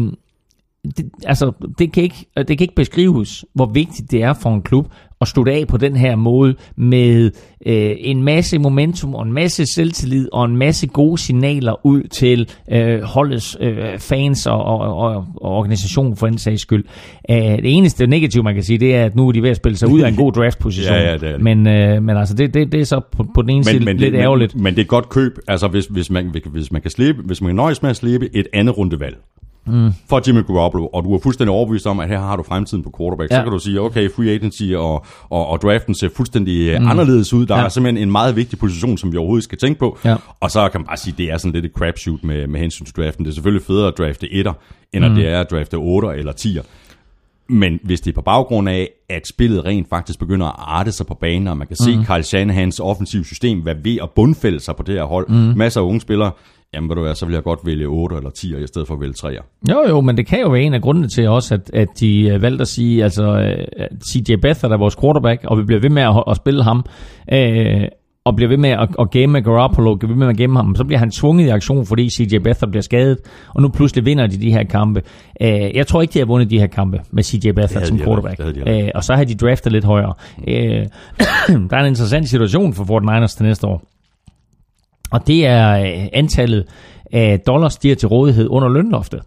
det, altså, det, kan ikke, det kan ikke beskrives, hvor vigtigt det er for en klub at slutte af på den her måde med øh, en masse momentum og en masse selvtillid og en masse gode signaler ud til øh, holdets øh, fans og, og, og, og organisationen for den sags skyld. Øh, det eneste negative, man kan sige, det er, at nu er de ved at spille sig ud af en god draftposition. [laughs] Ja, ja, det det. Men, øh, men altså, det, det, det er så på, på den ene side lidt det, ærgerligt. Men, men det er godt køb, altså hvis, hvis, man, hvis man kan slippe, hvis man kan nøjes med at slippe et andet rundevalg. Mm. For Jimmy Garoppolo, og du er fuldstændig overbevist om, at her har du fremtiden på quarterback, ja. så kan du sige, okay, free agency og, og, og draften ser fuldstændig mm. anderledes ud. Der ja. Er simpelthen en meget vigtig position, som vi overhovedet skal tænke på. Ja. Og så kan man bare sige, at det er sådan lidt et crapshoot med, med hensyn til draften. Det er selvfølgelig federe at drafte etter, end at det er at drafte 8 eller 10'er. Men hvis det er på baggrund af, at spillet rent faktisk begynder at arte sig på banen, og man kan se Kyle Shanahans offensiv system være ved at bundfælde sig på det her hold, mm. masser af unge spillere, jamen ved du hvad, så vil jeg godt vælge 8 eller 10'er i stedet for at vælge 3'er. Jo, jo, men det kan jo være en af grundene til også, at, at de øh, valgte at sige, altså øh, at CJ Beathard er vores quarterback, og vi bliver ved med at, at spille ham, øh, og bliver ved med at, at game Garoppolo, bliver ved med at game ham, så bliver han tvunget i aktion, fordi CJ Beathard bliver skadet, og nu pludselig vinder de de her kampe. Øh, jeg tror ikke, de har vundet de her kampe med CJ Beathard som quarterback. Øh, og så har de draftet lidt højere. Øh, [clears throat] der er en interessant situation for 49ers til næste år. Og det er øh, antallet af dollars, de er til rådighed under lønloftet.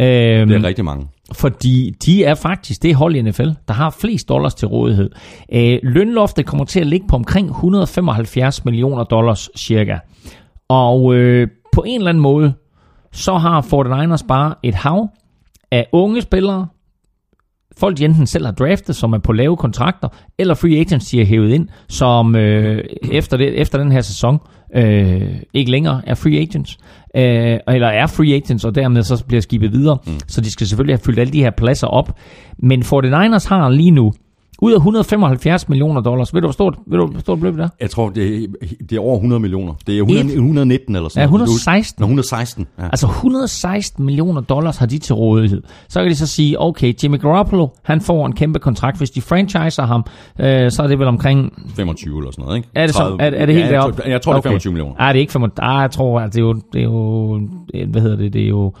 Øhm, Det er rigtig mange. fordi de er faktisk det hold i NFL, der har flest dollars til rådighed. Øh, lønloftet kommer til at ligge på omkring 175 millioner dollars cirka. Og øh, på en eller anden måde, så har 49ers bare et hav af unge spillere, folk de enten selv har draftet, som er på lave kontrakter, eller free agents, de har hævet ind, som øh, efter, det, efter den her sæson øh, ikke længere er free agents, øh, eller er free agents, og dermed så bliver skibet videre. Mm. Så de skal selvfølgelig have fyldt alle de her pladser op. Men 49ers har lige nu, ud af 175 millioner dollars, ved du, hvor stort, ved du, hvor stort beløb det er? Jeg tror, det er, det er over 100 millioner. Det er 100, Et? 119 eller sådan Ja, noget. 116. Nå, 116. Ja. Altså 116 millioner dollars har de til rådighed. Så kan de så sige, okay, Jimmy Garoppolo, han får en kæmpe kontrakt. Hvis de franchiser ham, øh, så er det vel omkring 25 eller sådan noget, ikke? Er det, så, 30. er, er det helt ja, jeg, deroppe? tror, jeg tror, det er 25 millioner. Nej, det er ikke 25. Ah, jeg tror, at det er jo, det er jo hvad hedder det, det er jo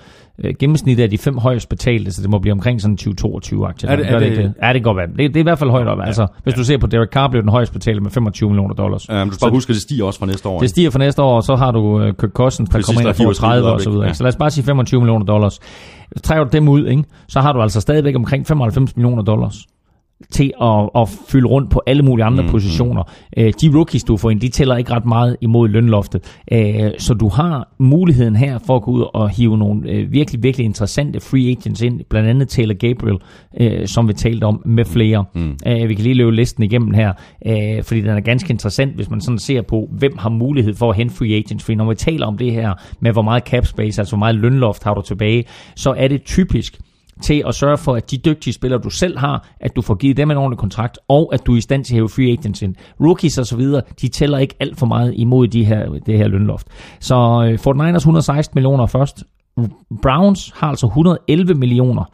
øh, gennemsnittet af de fem højst betalte, så det må blive omkring sådan 20-22 aktier. Er det- er det- det? Ja, det kan godt være. Det, det er i hvert fald højt op. Altså, hvis du ser på Derek Carr, blev den højst betalte med 25 millioner dollars. Ja, men du skal bare huske, at det stiger også fra næste år. Det stiger for næste år, og så har du uh, Kirk Cousins, der Præcis, kommer ind og får hiver 30 skibet op, og så videre. Ja. Ja. Så lad os bare sige 25 millioner dollars. Trækker du dem ud, ikke? så har du altså stadigvæk omkring 95 millioner dollars til at, at fylde rundt på alle mulige andre mm, positioner. Øh, de rookies, du får ind, de tæller ikke ret meget imod lønloftet. Øh, så du har muligheden her for at gå ud og hive nogle øh, virkelig, virkelig interessante free agents ind, blandt andet Taylor Gabriel, øh, som vi talte om, med flere. Mm. Øh, vi kan lige løbe listen igennem her, øh, fordi den er ganske interessant, hvis man sådan ser på, hvem har mulighed for at hente free agents. Fordi når vi taler om det her med, hvor meget cap space, altså hvor meget lønloft har du tilbage, så er det typisk til at sørge for, at de dygtige spillere, du selv har, at du får givet dem en ordentlig kontrakt, og at du er i stand til at hæve free agents ind. Rookies og så videre, de tæller ikke alt for meget imod de her, det her lønloft. Så Fort Niners 116 millioner først. Browns har altså 111 millioner.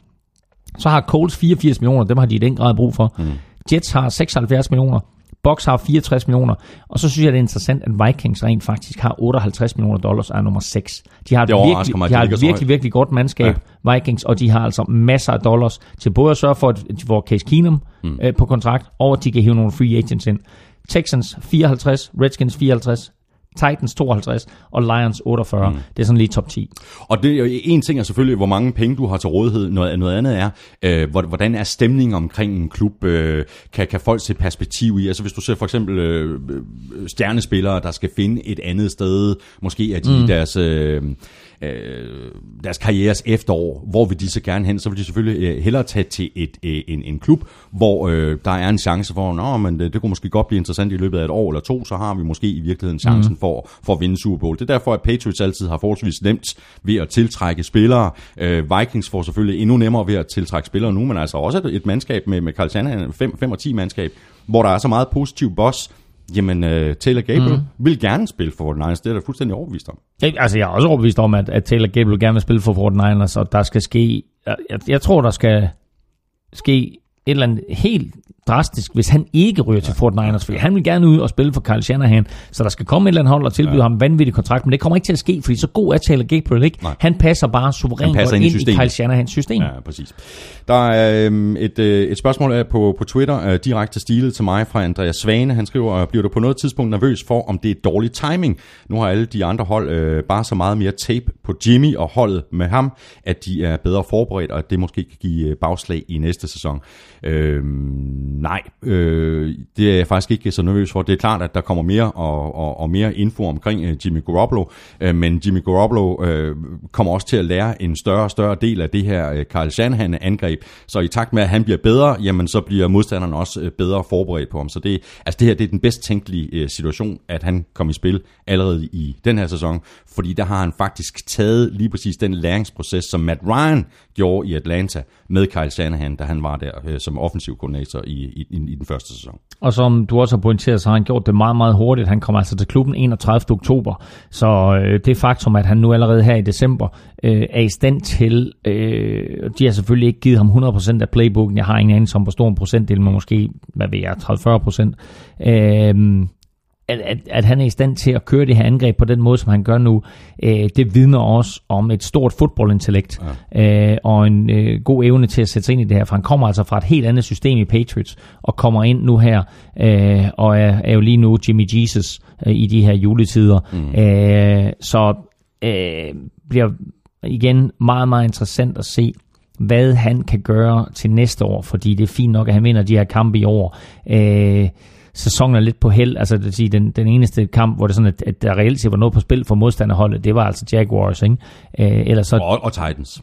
Så har Colts 84 millioner, dem har de i den grad brug for. Mm. Jets har 76 millioner. Bucks har 64 millioner, og så synes jeg, det er interessant, at Vikings rent faktisk har 58 millioner dollars og er nummer 6. De har et virkelig, mig, de har et virkelig, virkelig godt mandskab, ja. Vikings, og de har altså masser af dollars til både at sørge for, at de får Case Keenum mm. øh, på kontrakt, og at de kan hive nogle free agents ind. Texans 54, Redskins 54, Titans 52 og Lions 48. Mm. Det er sådan lige top 10. Og det, er en ting er selvfølgelig, hvor mange penge du har til rådighed. Noget, noget andet er, øh, hvor- hvordan er stemningen omkring en klub? Øh, kan, kan folk se perspektiv i? Altså hvis du ser for eksempel øh, øh, stjernespillere, der skal finde et andet sted, måske er de mm. deres... Øh, øh, deres karrieres efterår, hvor vil de så gerne hen, så vil de selvfølgelig øh, hellere tage til et, øh, en, en klub, hvor øh, der er en chance for, Nå, men det, det kunne måske godt blive interessant i løbet af et år eller to, så har vi måske i virkeligheden chancen mm. for, for at vinde Super Bowl. Det er derfor, at Patriots altid har forholdsvis nemt ved at tiltrække spillere. Øh, Vikings får selvfølgelig endnu nemmere ved at tiltrække spillere nu, men altså også et, et mandskab med, med Carl 5, 5 og 10 mandskab, hvor der er så meget positiv boss, Jamen, uh, Taylor Gabriel mm. vil gerne spille for 49ers. Det er der fuldstændig overbevist om. Jeg, altså, jeg er også overbevist om, at, at Taylor Gabriel gerne vil spille for 49ers, og der skal ske... Jeg, jeg tror, der skal ske et eller andet helt drastisk, hvis han ikke ryger til Fort Niners, fordi han vil gerne ud og spille for Kyle Shanahan, så der skal komme et eller andet hold og tilbyde ja. ham en vanvittig kontrakt, men det kommer ikke til at ske, fordi så god er Taylor Gabriel ikke. Nej. Han passer bare suverænt passer ind, ind i, i Kyle Shanahans system. Ja, præcis. Der er øhm, et, øh, et spørgsmål på, på Twitter, øh, direkte stilet til mig fra Andreas Svane. Han skriver, bliver du på noget tidspunkt nervøs for, om det er dårlig timing? Nu har alle de andre hold øh, bare så meget mere tape på Jimmy og holdet med ham, at de er bedre forberedt, og at det måske kan give øh, bagslag i næste sæson. Øh, nej, øh, det er jeg faktisk ikke så nervøs for. Det er klart, at der kommer mere og, og, og mere info omkring øh, Jimmy Garoppolo, øh, men Jimmy Garoppolo øh, kommer også til at lære en større og større del af det her øh, Carl Shanahan-angreb. Så i takt med, at han bliver bedre, jamen så bliver modstanderne også øh, bedre forberedt på ham. Så det, altså det her det er den bedst tænkelige øh, situation, at han kom i spil allerede i den her sæson, fordi der har han faktisk taget lige præcis den læringsproces, som Matt Ryan gjorde i Atlanta med Kyle Shanahan, da han var der øh, som offensiv koordinator i, i, i, i den første sæson. Og som du også har pointeret, så har han gjort det meget, meget hurtigt. Han kommer altså til klubben 31. oktober, så øh, det faktum, at han nu allerede her i december øh, er i stand til, øh, de har selvfølgelig ikke givet ham 100% af playbooken, jeg har ingen anelse om, hvor stor en procentdel, men måske, hvad ved jeg, 30-40%. Øh, at, at, at han er i stand til at køre det her angreb på den måde, som han gør nu, øh, det vidner også om et stort fodboldintellekt ja. øh, og en øh, god evne til at sætte sig ind i det her, for han kommer altså fra et helt andet system i Patriots og kommer ind nu her øh, og er, er jo lige nu Jimmy Jesus øh, i de her juletider. Mm. Øh, så øh, bliver igen meget, meget interessant at se, hvad han kan gøre til næste år, fordi det er fint nok, at han vinder de her kampe i år. Øh, sæsonen er lidt på held. Altså det vil sige, den, den eneste kamp, hvor det sådan, at, at der reelt set var noget på spil for modstanderholdet, det var altså Jaguars, ikke? Øh, eller så, og, og Titans.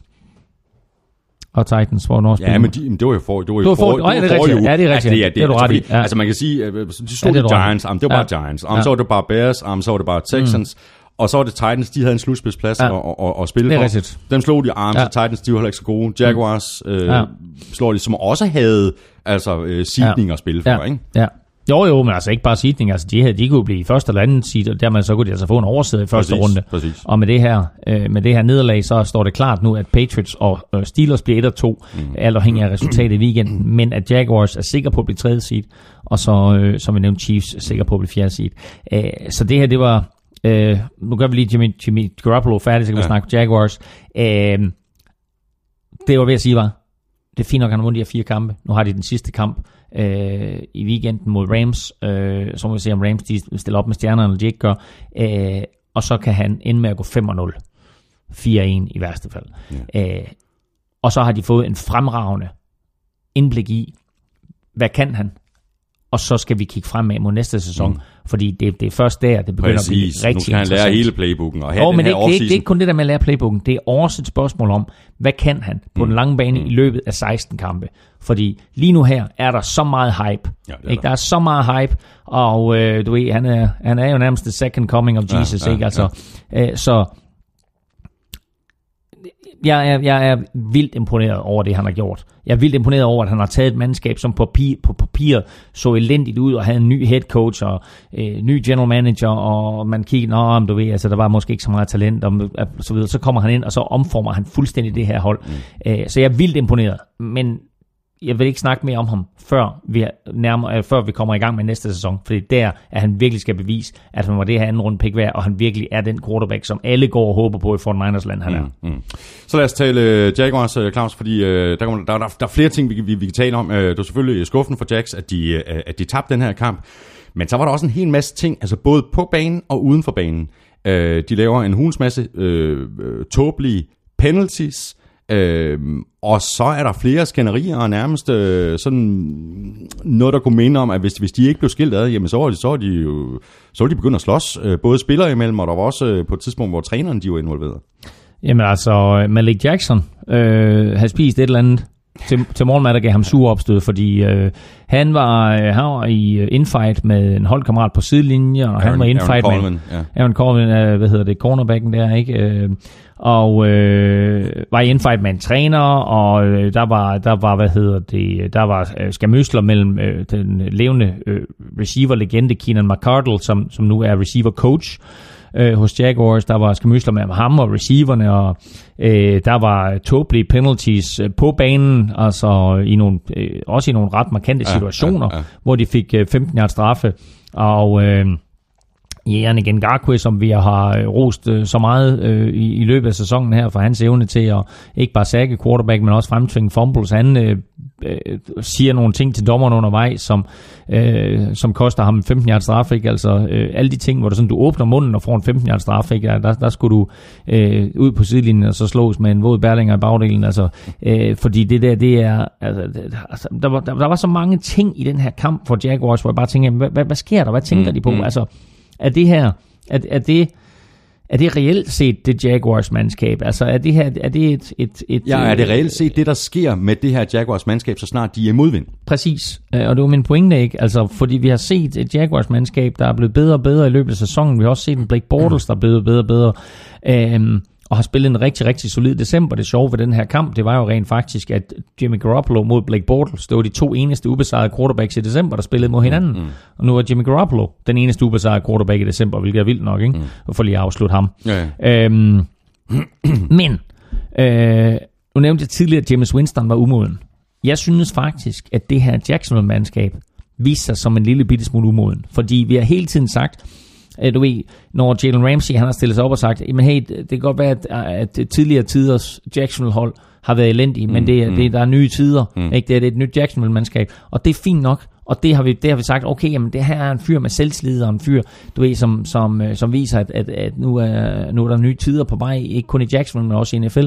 Og Titans, hvor North Ja, men de, det var jo for, det var jo for, for, det var ja, det er rigtigt. Ja, det er rigtigt. Altså, det, ja, det, det er du ret i. Ja. Altså man kan sige, øh, de slog ja, de Giants, om det var ja. bare Giants, om ja. så var det bare Bears, om så var det bare Texans, mm. Og så var det Titans, de havde en slutspidsplads ja. at, at, at spille for. Rigtigt. Dem slog de arms, ja. så Titans, de var heller ikke så gode. Jaguars mm. øh, ja. slår de, som også havde altså, øh, seedning ja. at spille for, ja. ikke? Ja. Jo, jo, men altså ikke bare seedning. Altså, de, her, de kunne blive første eller anden seed, og dermed så kunne de altså få en overside i første præcis, runde. Præcis. Og med det her øh, med det her nederlag, så står det klart nu, at Patriots og øh, Steelers bliver 1 og 2, mm. alt afhængig af resultatet i weekenden, [clears throat] men at Jaguars er sikker på at blive tredje seed, og så, øh, som vi nævnte, Chiefs er sikker på at blive fjerde seed. Øh, så det her, det var... Øh, nu gør vi lige Jimmy, Jimmy Garoppolo færdig, så kan ja. vi snakke Jaguars. Øh, det var ved at sige, var, det er fint nok, at han har vundet de her fire kampe. Nu har de den sidste kamp øh, i weekenden mod Rams. Øh, så må vi se, om Rams de stiller op med stjernerne, eller de ikke gør. Øh, og så kan han ende med at gå 5-0. 4-1 i værste fald. Ja. Øh, og så har de fået en fremragende indblik i, hvad kan han? Og så skal vi kigge fremad mod næste sæson, mm. fordi det, det er først der, det begynder Præcis. at blive rigtig nu skal han lære hele playbooken. Og have den men det, det, det, det er ikke kun det der med at lære playbooken, det er også et spørgsmål om, hvad kan han på mm. den lange bane mm. i løbet af 16 kampe? Fordi lige nu her er der så meget hype. Ja, er ikke? Der. der er så meget hype, og øh, du ved, han er, han er jo nærmest the second coming of Jesus. Ja, ja, ikke? Altså, ja. øh, så jeg er, jeg er vildt imponeret over det, han har gjort. Jeg er vildt imponeret over, at han har taget et mandskab, som på papir, på papir så elendigt ud, og havde en ny head coach og øh, ny general manager, og man kigger, nå, om du ved, altså der var måske ikke så meget talent, og så videre. Så kommer han ind, og så omformer han fuldstændig det her hold. Mm. Øh, så jeg er vildt imponeret. Men jeg vil ikke snakke mere om ham, før vi, nærmer, øh, før vi kommer i gang med næste sæson, fordi der er han virkelig skal bevise, at han var det her anden runde pick værd, og han virkelig er den quarterback, som alle går og håber på i Fort Niners land, han er. Mm, mm. Så lad os tale øh, Jaguars, øh, Claus, fordi uh, der, der, der, der er flere ting, vi, vi, vi kan tale om. Uh, det var selvfølgelig skuffen for Jacks, at de, at de tabte den her kamp, men så var der også en hel masse ting, altså både på banen og uden for banen. De laver en hulens masse tåbelige penalties, Øh, og så er der flere skænderier og nærmest øh, sådan noget, der kunne minde om, at hvis, hvis de ikke blev skilt ad, jamen så var de, så var de jo så var de begyndt at slås, øh, både spillere imellem, og der var også øh, på et tidspunkt, hvor træneren de var involveret. Jamen altså, øh, Malik Jackson øh, havde spist et eller andet til, til morgenmad, der gav ham sur opstød, fordi øh, han, var, øh, han var i øh, infight med en holdkammerat på sidelinjen, og Aaron, han var i infight Aaron med Coleman, ja. Aaron Coleman, øh, hvad hedder det, cornerbacken der, ikke? Øh, og øh, var i infight med en træner, og øh, der var, der var, hvad hedder det, der var øh, skamøsler mellem øh, den levende øh, receiver-legende Keenan McCardle, som, som nu er receiver-coach, øh, hos Jaguars. Der var skamysler med ham og receiverne, og øh, der var tåbelige penalties øh, på banen, altså i nogle, øh, også i nogle ret markante situationer, ja, ja, ja. hvor de fik øh, 15 yards straffe. Og... Øh, Jægeren igen Garque, som vi har øh, rost øh, så meget øh, i, i løbet af sæsonen her, for hans evne til at ikke bare sække quarterback, men også fremtvinge fumbles. Han øh, øh, siger nogle ting til dommeren undervejs, som, øh, som koster ham 15 yards straf. Ikke? Altså øh, alle de ting, hvor du, sådan, du åbner munden og får en 15 yards straf, ikke? Der, der skulle du øh, ud på sidelinjen og så slås med en våd bærlinger i bagdelen. Altså, øh, fordi det der, det er... Altså, altså, der, var, der, der var så mange ting i den her kamp for Jaguars, hvor jeg bare tænker, hvad, hvad, hvad sker der? Hvad tænker mm, de på? Mm. Altså, er det her, er, er det, er det reelt set det Jaguars mandskab? Altså er det her, er det et, et, et Ja, er det reelt set det, der sker med det her Jaguars mandskab, så snart de er modvind? Præcis, øh, og det var min pointe ikke, altså fordi vi har set et Jaguars mandskab, der er blevet bedre og bedre i løbet af sæsonen, vi har også set en Blake Bortles, der er blevet bedre og bedre, øhm, og har spillet en rigtig, rigtig solid december. Det sjove ved den her kamp, det var jo rent faktisk, at Jimmy Garoppolo mod Blake Bortles, det var de to eneste ubesejrede quarterbacks i december, der spillede mod hinanden. Mm. Og nu er Jimmy Garoppolo den eneste ubesejrede quarterback i december, hvilket er vildt nok, ikke? Mm. For lige at afslutte ham. Ja, ja. Øhm, [clears throat] men, øh, nu nævnte jeg tidligere, at James Winston var umoden. Jeg synes faktisk, at det her Jacksonville-mandskab viser sig som en lille bitte smule umoden. Fordi vi har hele tiden sagt, du ved, når Jalen Ramsey han har stillet sig op og sagt, men hey, det kan godt være, at, at tidligere tiders Jacksonville-hold har været elendige, mm, men det, mm. det, der er nye tider. Mm. Ikke? Det, er, det er et nyt Jacksonville-mandskab. Og det er fint nok, og det har vi, det har vi sagt, okay, jamen det her er en fyr med selvslid, og en fyr, du ved, som, som, øh, som viser, at, at, at nu, er, nu er der nye tider på vej, ikke kun i Jacksonville, men også i NFL.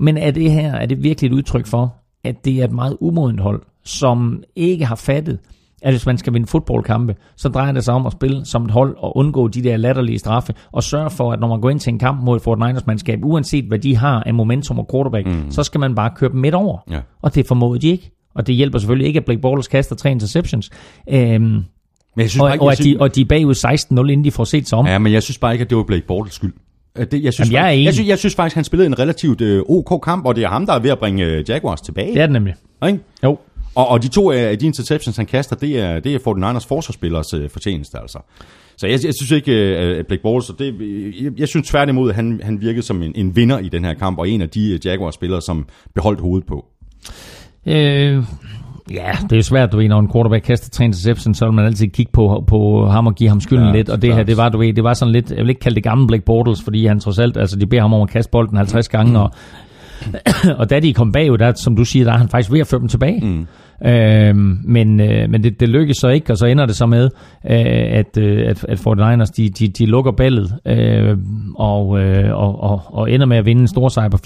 Men er det her, er det virkelig et udtryk for, at det er et meget umodent hold, som ikke har fattet, at hvis man skal vinde fodboldkampe, så drejer det sig om at spille som et hold og undgå de der latterlige straffe, og sørge for, at når man går ind til en kamp mod et Fort Niners mandskab, uanset hvad de har af momentum og quarterback, mm. så skal man bare køre dem midt over. Ja. Og det formåede de ikke. Og det hjælper selvfølgelig ikke, at Blake Bortles kaster tre interceptions. Øhm, men jeg synes og, ikke, og, at de, og de er bagud 16-0, inden de får set sig om. Ja, men jeg synes bare ikke, at det var Blake Bortles skyld. Det, jeg, synes, Jamen, jeg, er jeg, synes, jeg synes faktisk, han spillede en relativt øh, OK kamp, og det er ham, der er ved at bringe øh, Jaguars tilbage. Det er det nemlig. Ikke? Jo. Og, og de to af de interceptions, han kaster, det er, det er 49ers forsvarsspillers øh, fortjeneste, altså. Så jeg, jeg synes ikke, øh, at Blake Bortles, det, jeg, jeg synes tværtimod, at han, han virkede som en, en vinder i den her kamp, og en af de øh, Jaguars-spillere, som beholdt hovedet på. Øh, ja, det er svært, du ved, når en quarterback kaster tre interceptions, så vil man altid kigge på, på ham og give ham skylden ja, lidt, og det her, det var, du ved, det var sådan lidt, jeg vil ikke kalde det gamle Blake Bortles, fordi han trods alt, altså de beder ham om at kaste bolden 50 gange, mm. og, [coughs] og da de kom bagud, der, som du siger, der er han faktisk ved at føre dem tilbage. Mm. Øhm, men øh, men det, det lykkes så ikke, og så ender det så med, øh, at, øh, at, at 49ers de, de, de lukker ballet øh, og, øh, og, og, og ender med at vinde en stor sejr på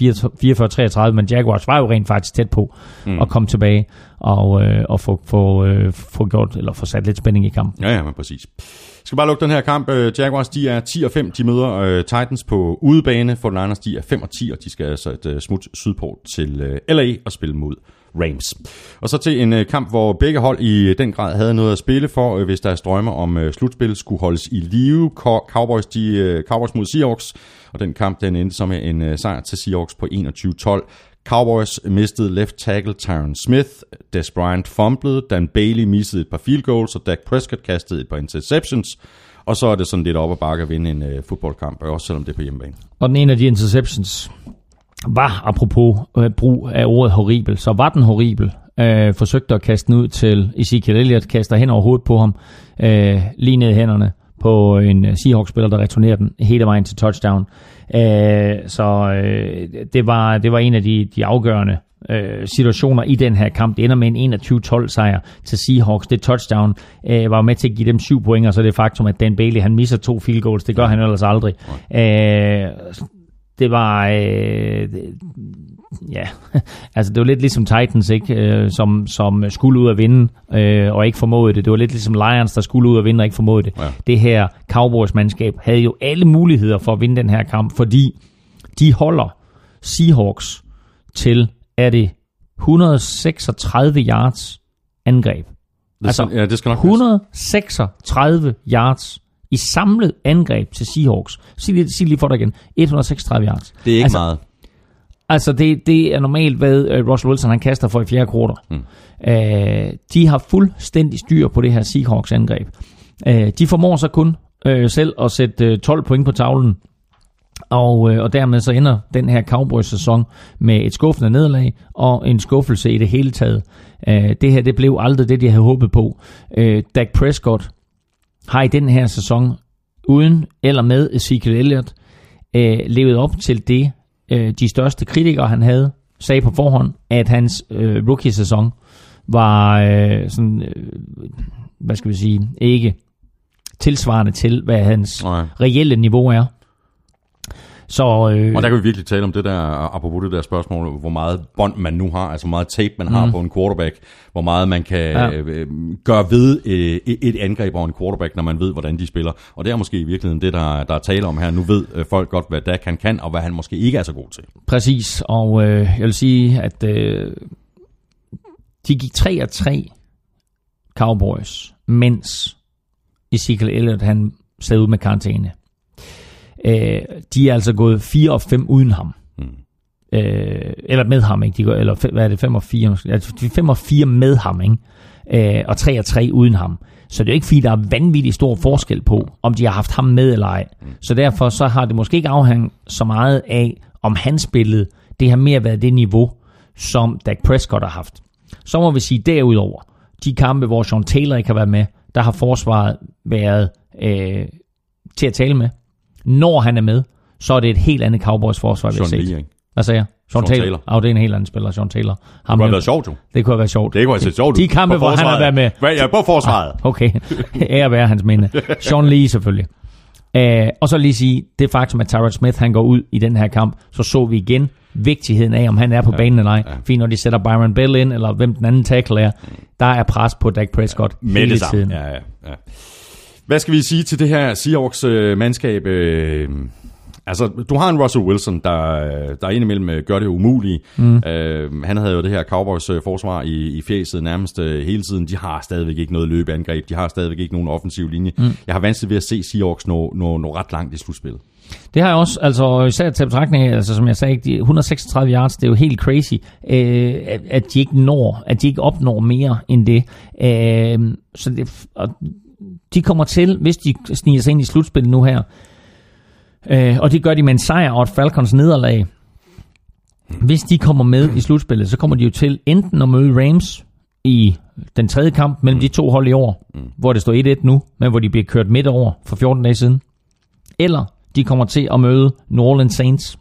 44-33, men Jaguars var jo rent faktisk tæt på mm. at komme tilbage og, øh, og få, få, øh, få gjort, eller få sat lidt spænding i kampen. Ja, ja, men præcis. Jeg skal bare lukke den her kamp. Øh, Jaguars, de er 10 og 5. De møder uh, Titans på udebane. For Niners, de er 5 og 10, og de skal altså et uh, smut sydpå til uh, LA og spille mod Rams. Og så til en øh, kamp, hvor begge hold i øh, den grad havde noget at spille for, øh, hvis deres drømme om slutspil skulle holdes i live. Cowboys, de, Cowboys mod Seahawks, og den kamp den endte så med en sejr til Seahawks på 21-12. Cowboys mistede left tackle Tyron Smith, Des Bryant fumblede, Dan Bailey missede et par field goals, og Dak Prescott kastede et par interceptions. Og så er det sådan lidt op og bakke at vinde en øh, fodboldkamp, også selvom det er på hjemmebane. Og den ene af de interceptions var, apropos uh, brug af ordet horribel, så var den horribel. Uh, forsøgte at kaste den ud til Ezekiel Elliott, kaster hen over hovedet på ham, uh, lige ned i hænderne på en Seahawks-spiller, der returnerer den hele vejen til touchdown. Øh, så øh, det, var, det var en af de, de afgørende øh, situationer i den her kamp. Det ender med en 21-12 sejr til Seahawks. Det touchdown øh, var med til at give dem syv point, og så det faktum, at Dan Bailey han misser to field goals. Det gør han ellers aldrig. Øh, det var... Øh, ja, [laughs] altså det var lidt ligesom Titans, ikke? Øh, som, som skulle ud at vinde, øh, og ikke formåede det. Det var lidt ligesom Lions, der skulle ud at vinde, og ikke formåede det. Ja. Det her Cowboys-mandskab havde jo alle muligheder for at vinde den her kamp, fordi de holder Seahawks til, er det 136 yards angreb. Det Altså, ja, det skal nok passe. 136 yards i samlet angreb til Seahawks. Sig lige, sig lige for dig igen. 136 yards. Det er ikke altså, meget. Altså, det, det er normalt, hvad uh, Russell Wilson han kaster for i fjerde kvartal. Mm. Uh, de har fuldstændig styr på det her Seahawks angreb. Uh, de formår så kun uh, selv at sætte uh, 12 point på tavlen. Og, uh, og dermed så ender den her Cowboys-sæson med et skuffende nederlag og en skuffelse i det hele taget. Uh, det her det blev aldrig det, de havde håbet på. Uh, Dak Prescott har i den her sæson uden eller med Ezekiel Elliott øh, levet op til det, øh, de største kritikere han havde, sagde på forhånd, at hans øh, rookie-sæson var øh, sådan, øh, hvad skal vi sige, ikke tilsvarende til, hvad hans Nej. reelle niveau er. Så øh, Og der kan vi virkelig tale om det der, apropos det der spørgsmål, hvor meget bånd man nu har, altså hvor meget tape man har på en quarterback, hvor meget man kan Ja. øh, gøre ved øh, et angreb over en quarterback, når man ved, hvordan de spiller. Og det er måske i virkeligheden det, der, der er tale om her. Nu ved øh, folk godt, hvad Dak han kan, og hvad han måske ikke er så god til. Præcis, og øh, jeg vil sige, at øh, de gik 3 og 3 Cowboys, mens Ezekiel Elliott han sad ud med karantæne. Øh, de er altså gået 4 og 5 uden ham. Mm. Øh, eller med ham, ikke? De går, eller hvad er det, 5 og 4? Altså, de er 5 og 4 med ham, ikke? Øh, og 3 og 3 uden ham. Så det er jo ikke fordi, der er vanvittig stor forskel på, om de har haft ham med eller ej. Så derfor så har det måske ikke afhængt så meget af, om han spillede. Det har mere været det niveau, som Dak Prescott har haft. Så må vi sige derudover, de kampe, hvor Sean Taylor ikke har været med, der har forsvaret været øh, til at tale med. Når han er med, så er det et helt andet Cowboys forsvar, vi har set. Ikke? Hvad sagde jeg? Sean, Sean Taylor. Taylor. Oh, det er en helt anden spiller, Sean Taylor. Ham Det kunne have været sjovt, jo. Det kunne have været sjovt. Det kunne have set sjovt ud. De kampe, hvor han har været med. Hvad, ja, på forsvaret. [laughs] Okay, ære være hans minde. [laughs] Sean Lee selvfølgelig. Uh, og så lige sige, det faktum, at Tyrod Smith han går ud i den her kamp, så så vi igen vigtigheden af, om han er på ja, banen eller ej. Ja. Fordi når de sætter Byron Bell ind, eller hvem den anden tackle er, der er pres på Dak Prescott Med hele tiden. Ja, ja, ja. Hvad skal vi sige til det her Seahawks øh? Øh, altså, du har en Russell Wilson, der, der indimellem øh, gør det umulige. Mm. Øh, han havde jo det her Cowboys øh, forsvar i, i fjeset nærmest øh, hele tiden. De har stadigvæk ikke noget løbeangreb. De har stadigvæk ikke nogen offensiv linje. Mm. Jeg har vanskeligt ved at se Seahawks nå, nå, nå ret langt i slutspillet. Det har jeg også, altså især til betragtning af, altså som jeg sagde, de 136 yards, det er jo helt crazy, øh, at- at de ikke når, at de ikke opnår mere end det. Øh, så det, og de kommer til, hvis de sniger sig ind i slutspillet nu her, øh, og det gør de med en sejr og et Falcons nederlag. Hvis de kommer med i slutspillet, så kommer de jo til enten at møde Rams i den tredje kamp mellem de to hold i år, hvor det står 1-1 nu, men hvor de bliver kørt midt over for 14 dage siden. Eller de kommer til at møde New Orleans Saints.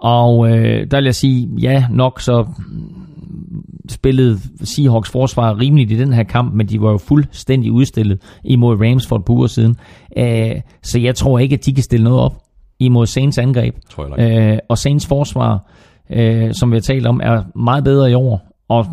Og øh, der vil jeg sige, ja, nok så spillede Seahawks forsvar rimeligt i den her kamp, men de var jo fuldstændig udstillet imod Rams for et par uger siden. Øh, så jeg tror ikke, at de kan stille noget op imod Saints angreb. Tror jeg. Øh, og Saints forsvar, øh, som vi har talt om, er meget bedre i år, og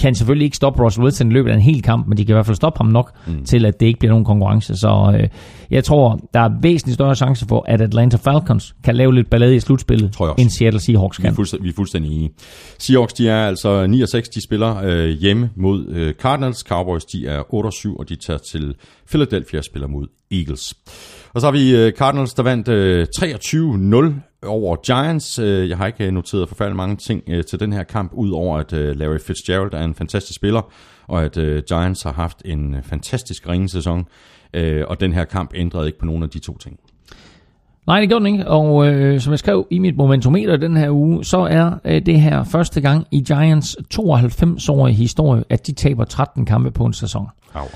kan selvfølgelig ikke stoppe Russell Wilson i løbet af en hel kamp, men de kan i hvert fald stoppe ham nok mm. til, at det ikke bliver nogen konkurrence. Så øh, jeg tror, der er væsentligt større chance for, at Atlanta Falcons kan lave lidt ballade i slutspillet, Tror jeg også. end Seattle Seahawks Vi er, kan. fuldstændig, vi er fuldstændig enige. Seahawks, de er altså 9 og 6, de spiller øh, hjemme mod øh, Cardinals. Cowboys, de er 8 og 7, og de tager til Philadelphia og spiller mod Eagles. Og så har vi øh, Cardinals, der vandt øh, 23-0 over Giants. Øh, jeg har ikke noteret forfærdeligt mange ting øh, til den her kamp, udover at øh, Larry Fitzgerald er en fantastisk spiller, og at øh, Giants har haft en øh, fantastisk ringe sæson. Øh, og den her kamp ændrede ikke på nogen af de to ting. Nej, det gjorde den ikke. Og øh, som jeg skrev i mit momentometer den her uge, så er øh, det her første gang i Giants 92-årige historie, at de taber 13 kampe på en sæson. Au, au,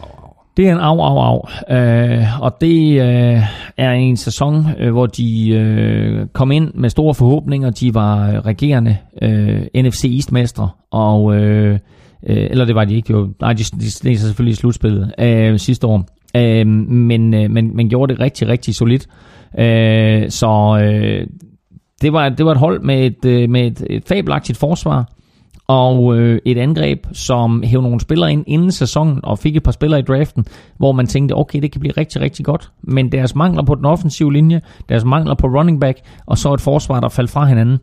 au, au. Det er en af, af, af. Øh, og det øh, er en sæson, øh, hvor de øh, kom ind med store forhåbninger. De var regerende øh, NFC East-mestre, og øh, øh, eller det var de ikke. Jo. nej, de, de steg sig selvfølgelig i slutspillet øh, sidste år. Øh, men, øh, men, men gjorde det rigtig, rigtig solidt. Øh, så øh, det, var, det var et hold med et, øh, med et, et fabelagtigt forsvar, og øh, et angreb, som hævde nogle spillere ind inden sæsonen, og fik et par spillere i draften, hvor man tænkte, okay, det kan blive rigtig, rigtig godt. Men deres mangler på den offensive linje, deres mangler på running back, og så et forsvar, der faldt fra hinanden,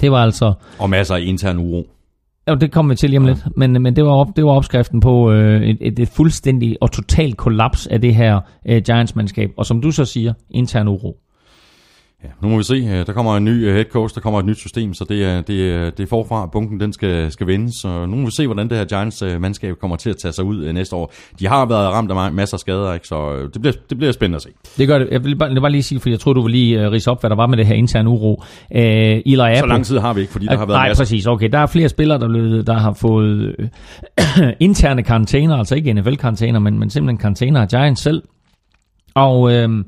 Det var altså... Og masser af intern uro. Ja, det kommer vi til lige om lidt, men, men det, var op, det var opskriften på øh, et, et, et fuldstændig og totalt kollaps af det her øh, Giants-mandskab, og som du så siger, intern uro. Ja, nu må vi se. Øh, der kommer en ny øh, head coach, der kommer et nyt system, så det er, det er, det er forfra. Bunken den skal, skal vendes, så nu må vi se, hvordan det her Giants-mandskab kommer til at tage sig ud næste år. De har været ramt af masser af skader, ikke? så det bliver, det bliver spændende at se. Det gør det. Jeg vil bare, jeg bare lige sige, for jeg tror, du vil lige uh, rise op, hvad der var med det her interne uro. Uh, Eli Apple, så lang tid har vi ikke, fordi der har været Nej, masser. præcis. Okay, der er flere spillere, der, blevet, der har fået [clears throat] interne karantæner, altså ikke NFL-karantæner, men, men simpelthen karantæner af Giants selv. Og... Uh,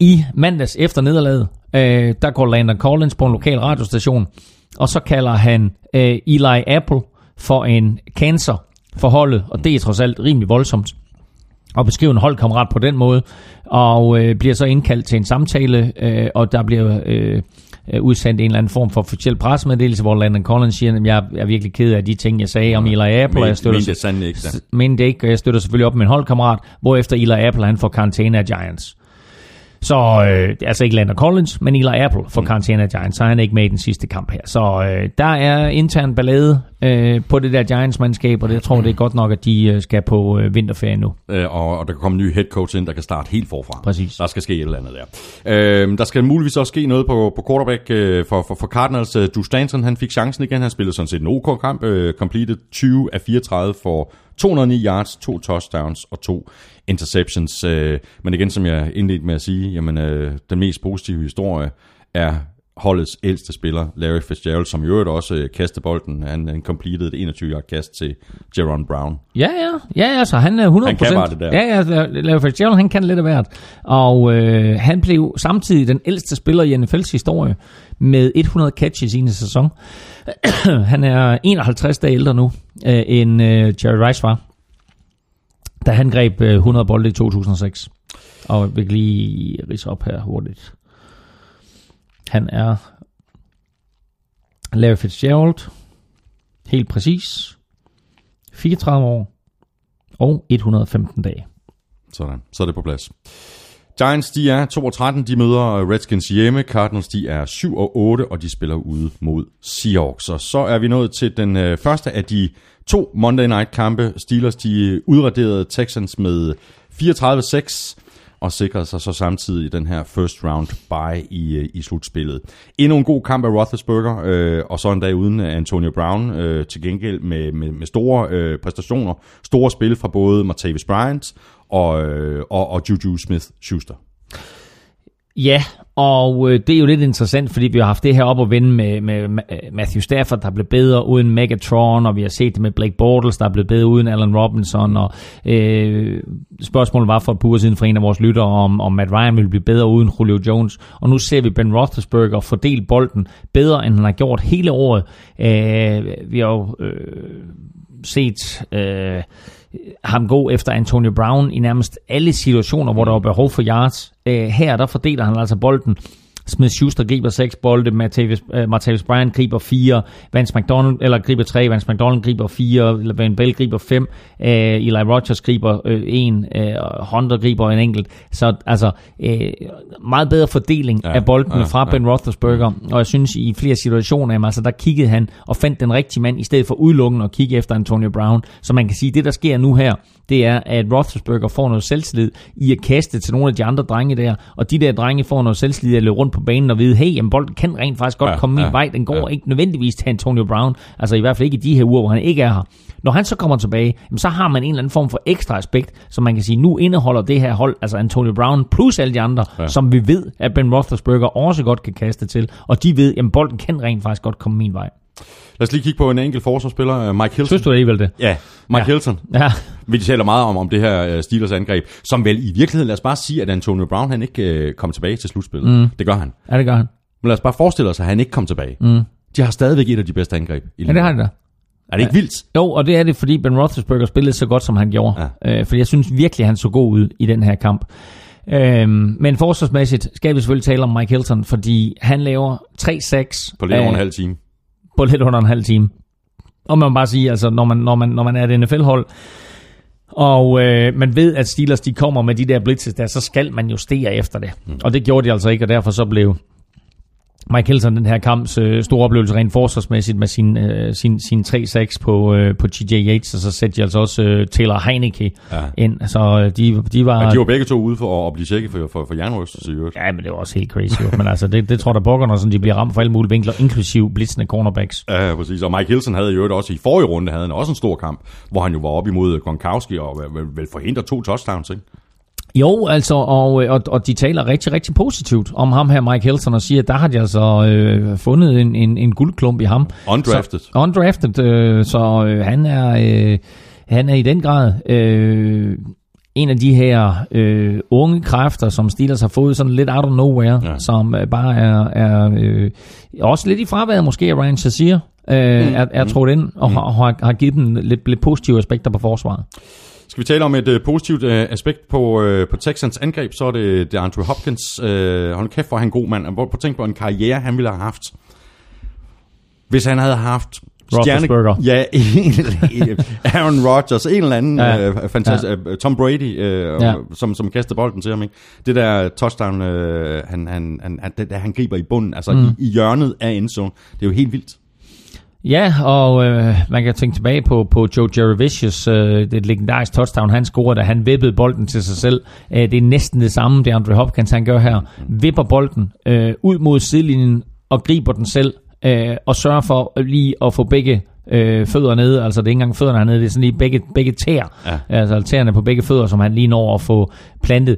i mandags efter nederlaget, øh, der går Landon Collins på en lokal radiostation, og så kalder han øh, Eli Apple for en cancer for holdet, og det er trods alt rimelig voldsomt og beskrive en holdkammerat på den måde, og øh, bliver så indkaldt til en samtale, øh, og der bliver øh, udsendt en eller anden form for officiel pressemeddelelse, hvor Landon Collins siger, at jeg er virkelig ked af de ting, jeg sagde om Eli Apple, og jeg støtter, Men det ikke, men det ikke, og jeg støtter selvfølgelig op med en holdkammerat, hvorefter Eli Apple han får karantæne af Giants. Så øh, altså ikke Landon Collins, men Eli Apple for mm. Giants, så han er ikke med i den sidste kamp her. Så øh, der er intern ballade øh, på det der Giants-mandskab, og det, jeg tror, det er godt nok, at de øh, skal på øh, vinterferie nu. Øh, og, og der kan komme en ny head coach ind, der kan starte helt forfra. Præcis. Der skal ske et eller andet der. Øh, der skal muligvis også ske noget på, på quarterback øh, for, for, for Cardinals. Øh, Drew Stanton, han fik chancen igen. Han spillede sådan set en OK kamp. Øh, completed 20 af 34 for 209 yards, to touchdowns og to interceptions. Øh, men igen, som jeg indledte med at sige, jamen, øh, den mest positive historie er holdets ældste spiller, Larry Fitzgerald, som i øvrigt også øh, kastede bolden. Han, han completed et 21-yard kast til Jaron Brown. Ja, ja. Ja, altså han er 100%. Han kan bare det der. Ja, ja. Larry Fitzgerald, han kan lidt af hvert. Og øh, han blev samtidig den ældste spiller i NFL's historie med 100 catches i sin sæson. [clears throat] han er 51 dage ældre nu, øh, end øh, Jerry Rice var, da han greb øh, 100 bolde i 2006. Og vi kan lige rise op her hurtigt. Han er Larry Fitzgerald, helt præcis, 34 år og 115 dage. Sådan, så er det på plads. Giants, de er 2 og 13, de møder øh, Redskins hjemme. Cardinals, de er 7 og 8, og de spiller ude mod Seahawks. Og så er vi nået til den øh, første af de to Monday Night kampe. Steelers, de udraderede Texans med 34-6 og sikrede sig så samtidig den her first round bye i, øh, i slutspillet. Endnu en god kamp af Roethlisberger, øh, og så en dag uden Antonio Brown, øh, til gengæld med, med, med store øh, præstationer, store spil fra både Martavis Bryant og, øh, og, og Juju Smith-Schuster. Ja, og øh, det er jo lidt interessant, fordi vi har haft det her op at vende med, med øh, Matthew Stafford, der blev bedre uden Megatron, og vi har set det med Blake Bortles, der blev bedre uden Allen Robinson, og øh, spørgsmålet var for et par uger siden fra en af vores lyttere, om, om Matt Ryan ville blive bedre uden Julio Jones, og nu ser vi Ben Roethlisberger fordele bolden bedre, end han har gjort hele året. Øh, vi har jo øh, set... Øh, ham gå efter Antonio Brown i nærmest alle situationer, hvor der var behov for yards. Øh, her der fordeler han altså bolden. Smith Schuster griber 6 bolde, Martavis, uh, Martavis Bryant griber 4, Vance McDonald, eller griber 3, Vance McDonald griber 4, eller Van Bell griber 5, uh, Eli Rogers griber 1, uh, uh, Hunter griber en enkelt. Så altså, uh, meget bedre fordeling ja, af boldene ja, fra ja. Ben Roethlisberger, og jeg synes i flere situationer, jamen, altså, der kiggede han og fandt den rigtige mand, i stedet for udelukkende at kigge efter Antonio Brown. Så man kan sige, det der sker nu her, det er, at Roethlisberger får noget selvtillid i at kaste til nogle af de andre drenge der, og de der drenge får noget selvtillid at løbe rundt på banen og vide, hey, jamen, bolden kan rent faktisk godt ja, komme min ja, vej, den går ja. ikke nødvendigvis til Antonio Brown, altså i hvert fald ikke i de her uger, hvor han ikke er her. Når han så kommer tilbage, jamen, så har man en eller anden form for ekstra aspekt, som man kan sige, nu indeholder det her hold, altså Antonio Brown plus alle de andre, ja. som vi ved, at Ben Roethlisberger også godt kan kaste til, og de ved, at bolden kan rent faktisk godt komme min vej. Lad os lige kigge på en enkelt forsvarsspiller, Mike Hilton. Synes du alligevel det? Ja, Mike ja. Hilton. Ja. Vi taler meget om, om det her Steelers angreb, som vel i virkeligheden, lad os bare sige, at Antonio Brown han ikke øh, kom tilbage til slutspillet. Mm. Det gør han. Ja, det gør han. Men lad os bare forestille os, at han ikke kom tilbage. Mm. De har stadigvæk et af de bedste angreb. I ja, det har de da. Er det ikke vildt? Jo, og det er det, fordi Ben Roethlisberger spillede så godt, som han gjorde. Ja. Øh, fordi jeg synes virkelig, han så god ud i den her kamp. Øhm, men forsvarsmæssigt skal vi selvfølgelig tale om Mike Hilton, fordi han laver 3-6. På lidt over en halv time. På lidt under en halv time. Og man må bare sige, altså, når man, når man, når man er et NFL-hold, og øh, man ved, at Steelers de kommer med de der blitzes der, så skal man justere efter det. Mm. Og det gjorde de altså ikke, og derfor så blev Mike Hilton den her kamps øh, store oplevelse rent forsvarsmæssigt med sin, øh, sin, sin 3-6 på, øh, på TJ Yates, og så sætter de altså også øh, Taylor Heineke ja. ind. Så øh, de, de var... Og de var begge to ude for at blive tjekket for, for, for jernrystelse øvrigt. Ja, men det var også helt crazy. jo. men altså, det, det tror der bukker, når sådan, de bliver ramt for alle mulige vinkler, inklusiv blitzende cornerbacks. Ja, præcis. Og Mike Hilton havde jo også i forrige runde havde han også en stor kamp, hvor han jo var op imod Gronkowski og vel, vel forhindre to touchdowns, ikke? Jo, altså, og, og, og de taler rigtig, rigtig positivt om ham her, Mike Hilton, og siger, at der har de altså øh, fundet en, en, en guldklump i ham. Undrafted. Så, undrafted, øh, så øh, han er... Øh, han er i den grad øh, en af de her øh, unge kræfter, som Steelers har fået sådan lidt out of nowhere, ja. som øh, bare er, er øh, også lidt i fraværet måske af Ryan Shazier, øh, mm. er, er mm. trådt ind og mm. har, har givet dem lidt, lidt positive aspekter på forsvaret. Skal vi tale om et uh, positivt uh, aspekt på, uh, på Texans angreb, så er det, det Andrew Hopkins. Uh, hold kæft, hvor han en god mand. Prøv at tænke på en karriere, han ville have haft. Hvis han havde haft Stjerne, ja, [laughs] Aaron Rodgers, en eller anden ja, uh, fantastisk, ja. uh, Tom Brady, uh, ja. som, som kastede bolden til ham. Ikke? Det der touchdown, uh, han, han, han, det der, han griber i bunden, altså mm. i, i hjørnet af endzone, det er jo helt vildt. Ja, og øh, man kan tænke tilbage på, på Joe Jerevicius, øh, det legendariske touchdown, han scorede, da han vippede bolden til sig selv. Øh, det er næsten det samme, det Andre Hopkins han gør her. Vipper bolden øh, ud mod sidelinjen og griber den selv, øh, og sørger for lige at få begge øh, fødder nede, altså det er ikke engang fødderne hernede, det er sådan lige begge, begge tæer, ja. altså tæerne på begge fødder, som han lige når at få plantet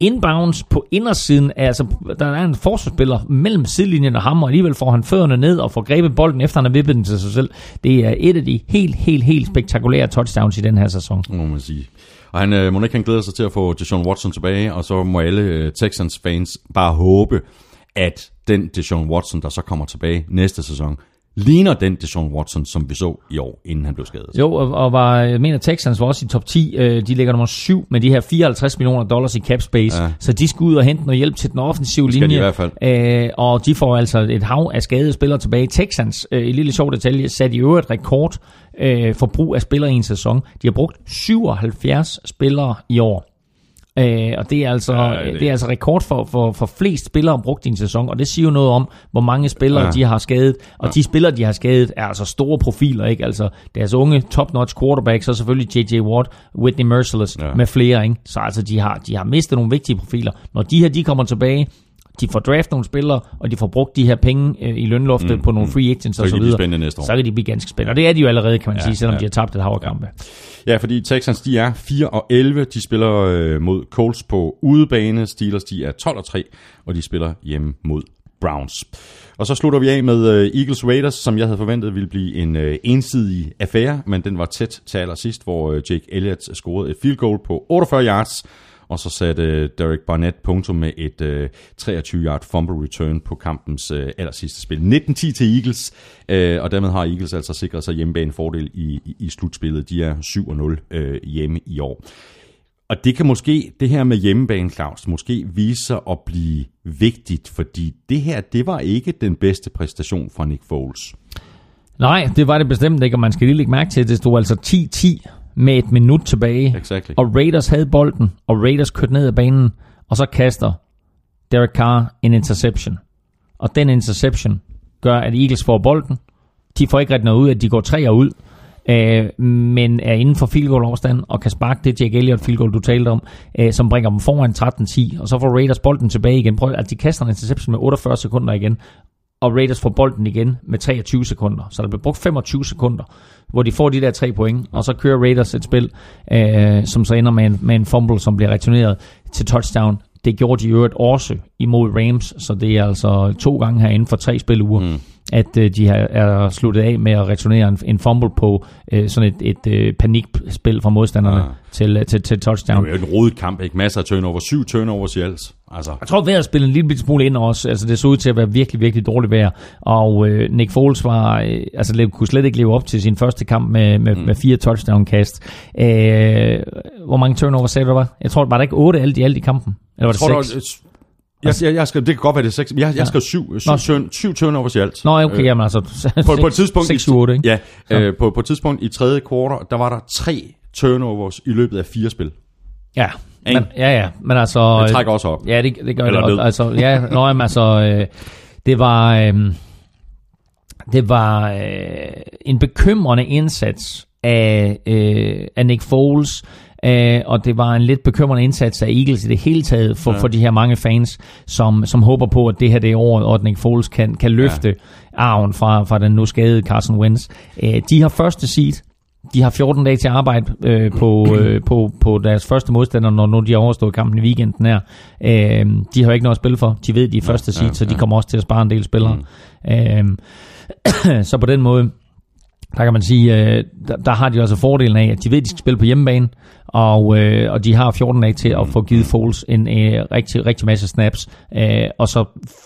inbounds på indersiden, altså der er en forsvarsspiller mellem sidelinjen og ham, og alligevel får han fødderne ned og får grebet bolden, efter han har vippet den til sig selv. Det er et af de helt, helt, helt spektakulære touchdowns i den her sæson. Må man sige. Og han, øh, må ikke han glæder sig til at få Deshaun Watson tilbage, og så må alle øh, Texans fans bare håbe, at den Deshaun Watson, der så kommer tilbage næste sæson, ligner den Deshaun Watson, som vi så i år, inden han blev skadet. Jo, og, og var, jeg mener Texans var også i top 10. Øh, de ligger nummer 7 med de her 54 millioner dollars i cap space. Ja. Så de skal ud og hente noget hjælp til den offensive linje. De i hvert fald. Øh, og de får altså et hav af skadede spillere tilbage. Texans, øh, en lille sjov detalje, satte i øvrigt rekord øh, for brug af spillere i en sæson. De har brugt 77 spillere i år. Øh, og det er altså, ja, det... det er altså rekord for, for, for flest spillere brugt i en sæson, og det siger jo noget om, hvor mange spillere ja. de har skadet. Og ja. de spillere, de har skadet, er altså store profiler, ikke? Altså deres unge top-notch quarterbacks, og selvfølgelig J.J. Watt, Whitney Merciless ja. med flere, ikke? Så altså, de har, de har mistet nogle vigtige profiler. Når de her, de kommer tilbage, de får draft nogle spillere, og de får brugt de her penge øh, i lønloftet mm, på nogle mm. free agents og så, så videre. Næste år. Så kan de blive ganske spændende. Og det er de jo allerede, kan man ja, sige, selvom ja. de har tabt et hav kampe. Ja, fordi Texans, de er 4 og 11. De spiller øh, mod Colts på udebane. Steelers, de er 12 og 3, og de spiller hjemme mod Browns. Og så slutter vi af med uh, Eagles Raiders, som jeg havde forventet ville blive en uh, ensidig affære, men den var tæt til allersidst, hvor uh, Jake Elliott scorede et field goal på 48 yards, og så satte øh, Derek Barnett punktum med et øh, 23-yard fumble return på kampens aller allersidste spil. 19-10 til Eagles, uh, og dermed har Eagles altså sikret sig hjemmebane fordel i, i, i slutspillet. De er 7-0 hjemme i år. Og det kan måske, det her med hjemmebane, Claus, måske vise sig at blive vigtigt, fordi det her, det var ikke den bedste præstation fra Nick Foles. Nej, det var det bestemt ikke, og man skal lige lægge mærke til, at det stod altså 10-10 med et minut tilbage. Exactly. Og Raiders havde bolden, og Raiders kørte ned ad banen, og så kaster Derek Carr en interception. Og den interception gør, at Eagles får bolden. De får ikke rigtig noget ud, at de går tre ud, øh, men er inden for field goal afstand og kan sparke det Jake Elliott field goal, du talte om, øh, som bringer dem foran 13-10, og så får Raiders bolden tilbage igen. Prøv, at de kaster en interception med 48 sekunder igen, og Raiders får bolden igen med 23 sekunder. Så der bliver brugt 25 sekunder, hvor de får de der tre point, og så kører Raiders et spil, øh, som så ender med en, med en fumble, som bliver returneret til touchdown. Det gjorde de i øvrigt også imod Rams, så det er altså to gange her inden for tre spiluger, mm at øh, de har, er sluttet af med at returnere en, en fumble på øh, sådan et, et øh, panikspil fra modstanderne ja. til, til, til touchdown. Det er jo en rodet kamp, ikke? Masser af turnover. Syv turnovers i alt. Altså. Jeg tror, vejret spillede en lille smule ind også. Altså, det så ud til at være virkelig, virkelig dårligt vejr. Og øh, Nick Foles var, øh, altså, kunne slet ikke leve op til sin første kamp med, med, mm. med fire touchdown-kast. Øh, hvor mange turnovers sagde du, der var? Jeg tror, var der ikke otte alt i alt i kampen? Eller var det jeg tror, seks? Jeg, jeg, jeg skal, det kan godt være, det er seks. Jeg, jeg skal syv, syv, syv, syv turnovers i alt. Nå, okay, øh, jamen altså... på, på et tidspunkt... 6 8, ikke? Ja, øh, på, på et tidspunkt i tredje kvartal, der var der tre turnovers i løbet af fire spil. Ja, men, ja, ja, men altså... Det trækker også op. Ja, det, det gør Eller det også. Altså, ja, nå, jamen, altså... Øh, Det var, øh, det var øh, en bekymrende indsats af, øh, af Nick Foles, øh, og det var en lidt bekymrende indsats af Eagles i det hele taget for, ja. for de her mange fans, som, som håber på, at det her det er året, og Nick Foles kan, kan løfte ja. arven fra, fra den nu skadede Carson Wentz. Øh, de har første seed, de har 14 dage til at arbejde øh, på, [clears throat] øh, på, på deres første modstander, når nu de har overstået kampen i weekenden her. Øh, de har jo ikke noget at spille for. De ved, de er første seed, ja, ja, så de kommer også til at spare en del spillere. Mm. Øh, [clears throat] så på den måde, der kan man sige, øh, der, der har de altså fordelen af, at de ved, at de skal spille på hjemmebane, og, øh, og de har 14 dage til at få givet Foles en øh, rigtig, rigtig masse snaps, øh, og så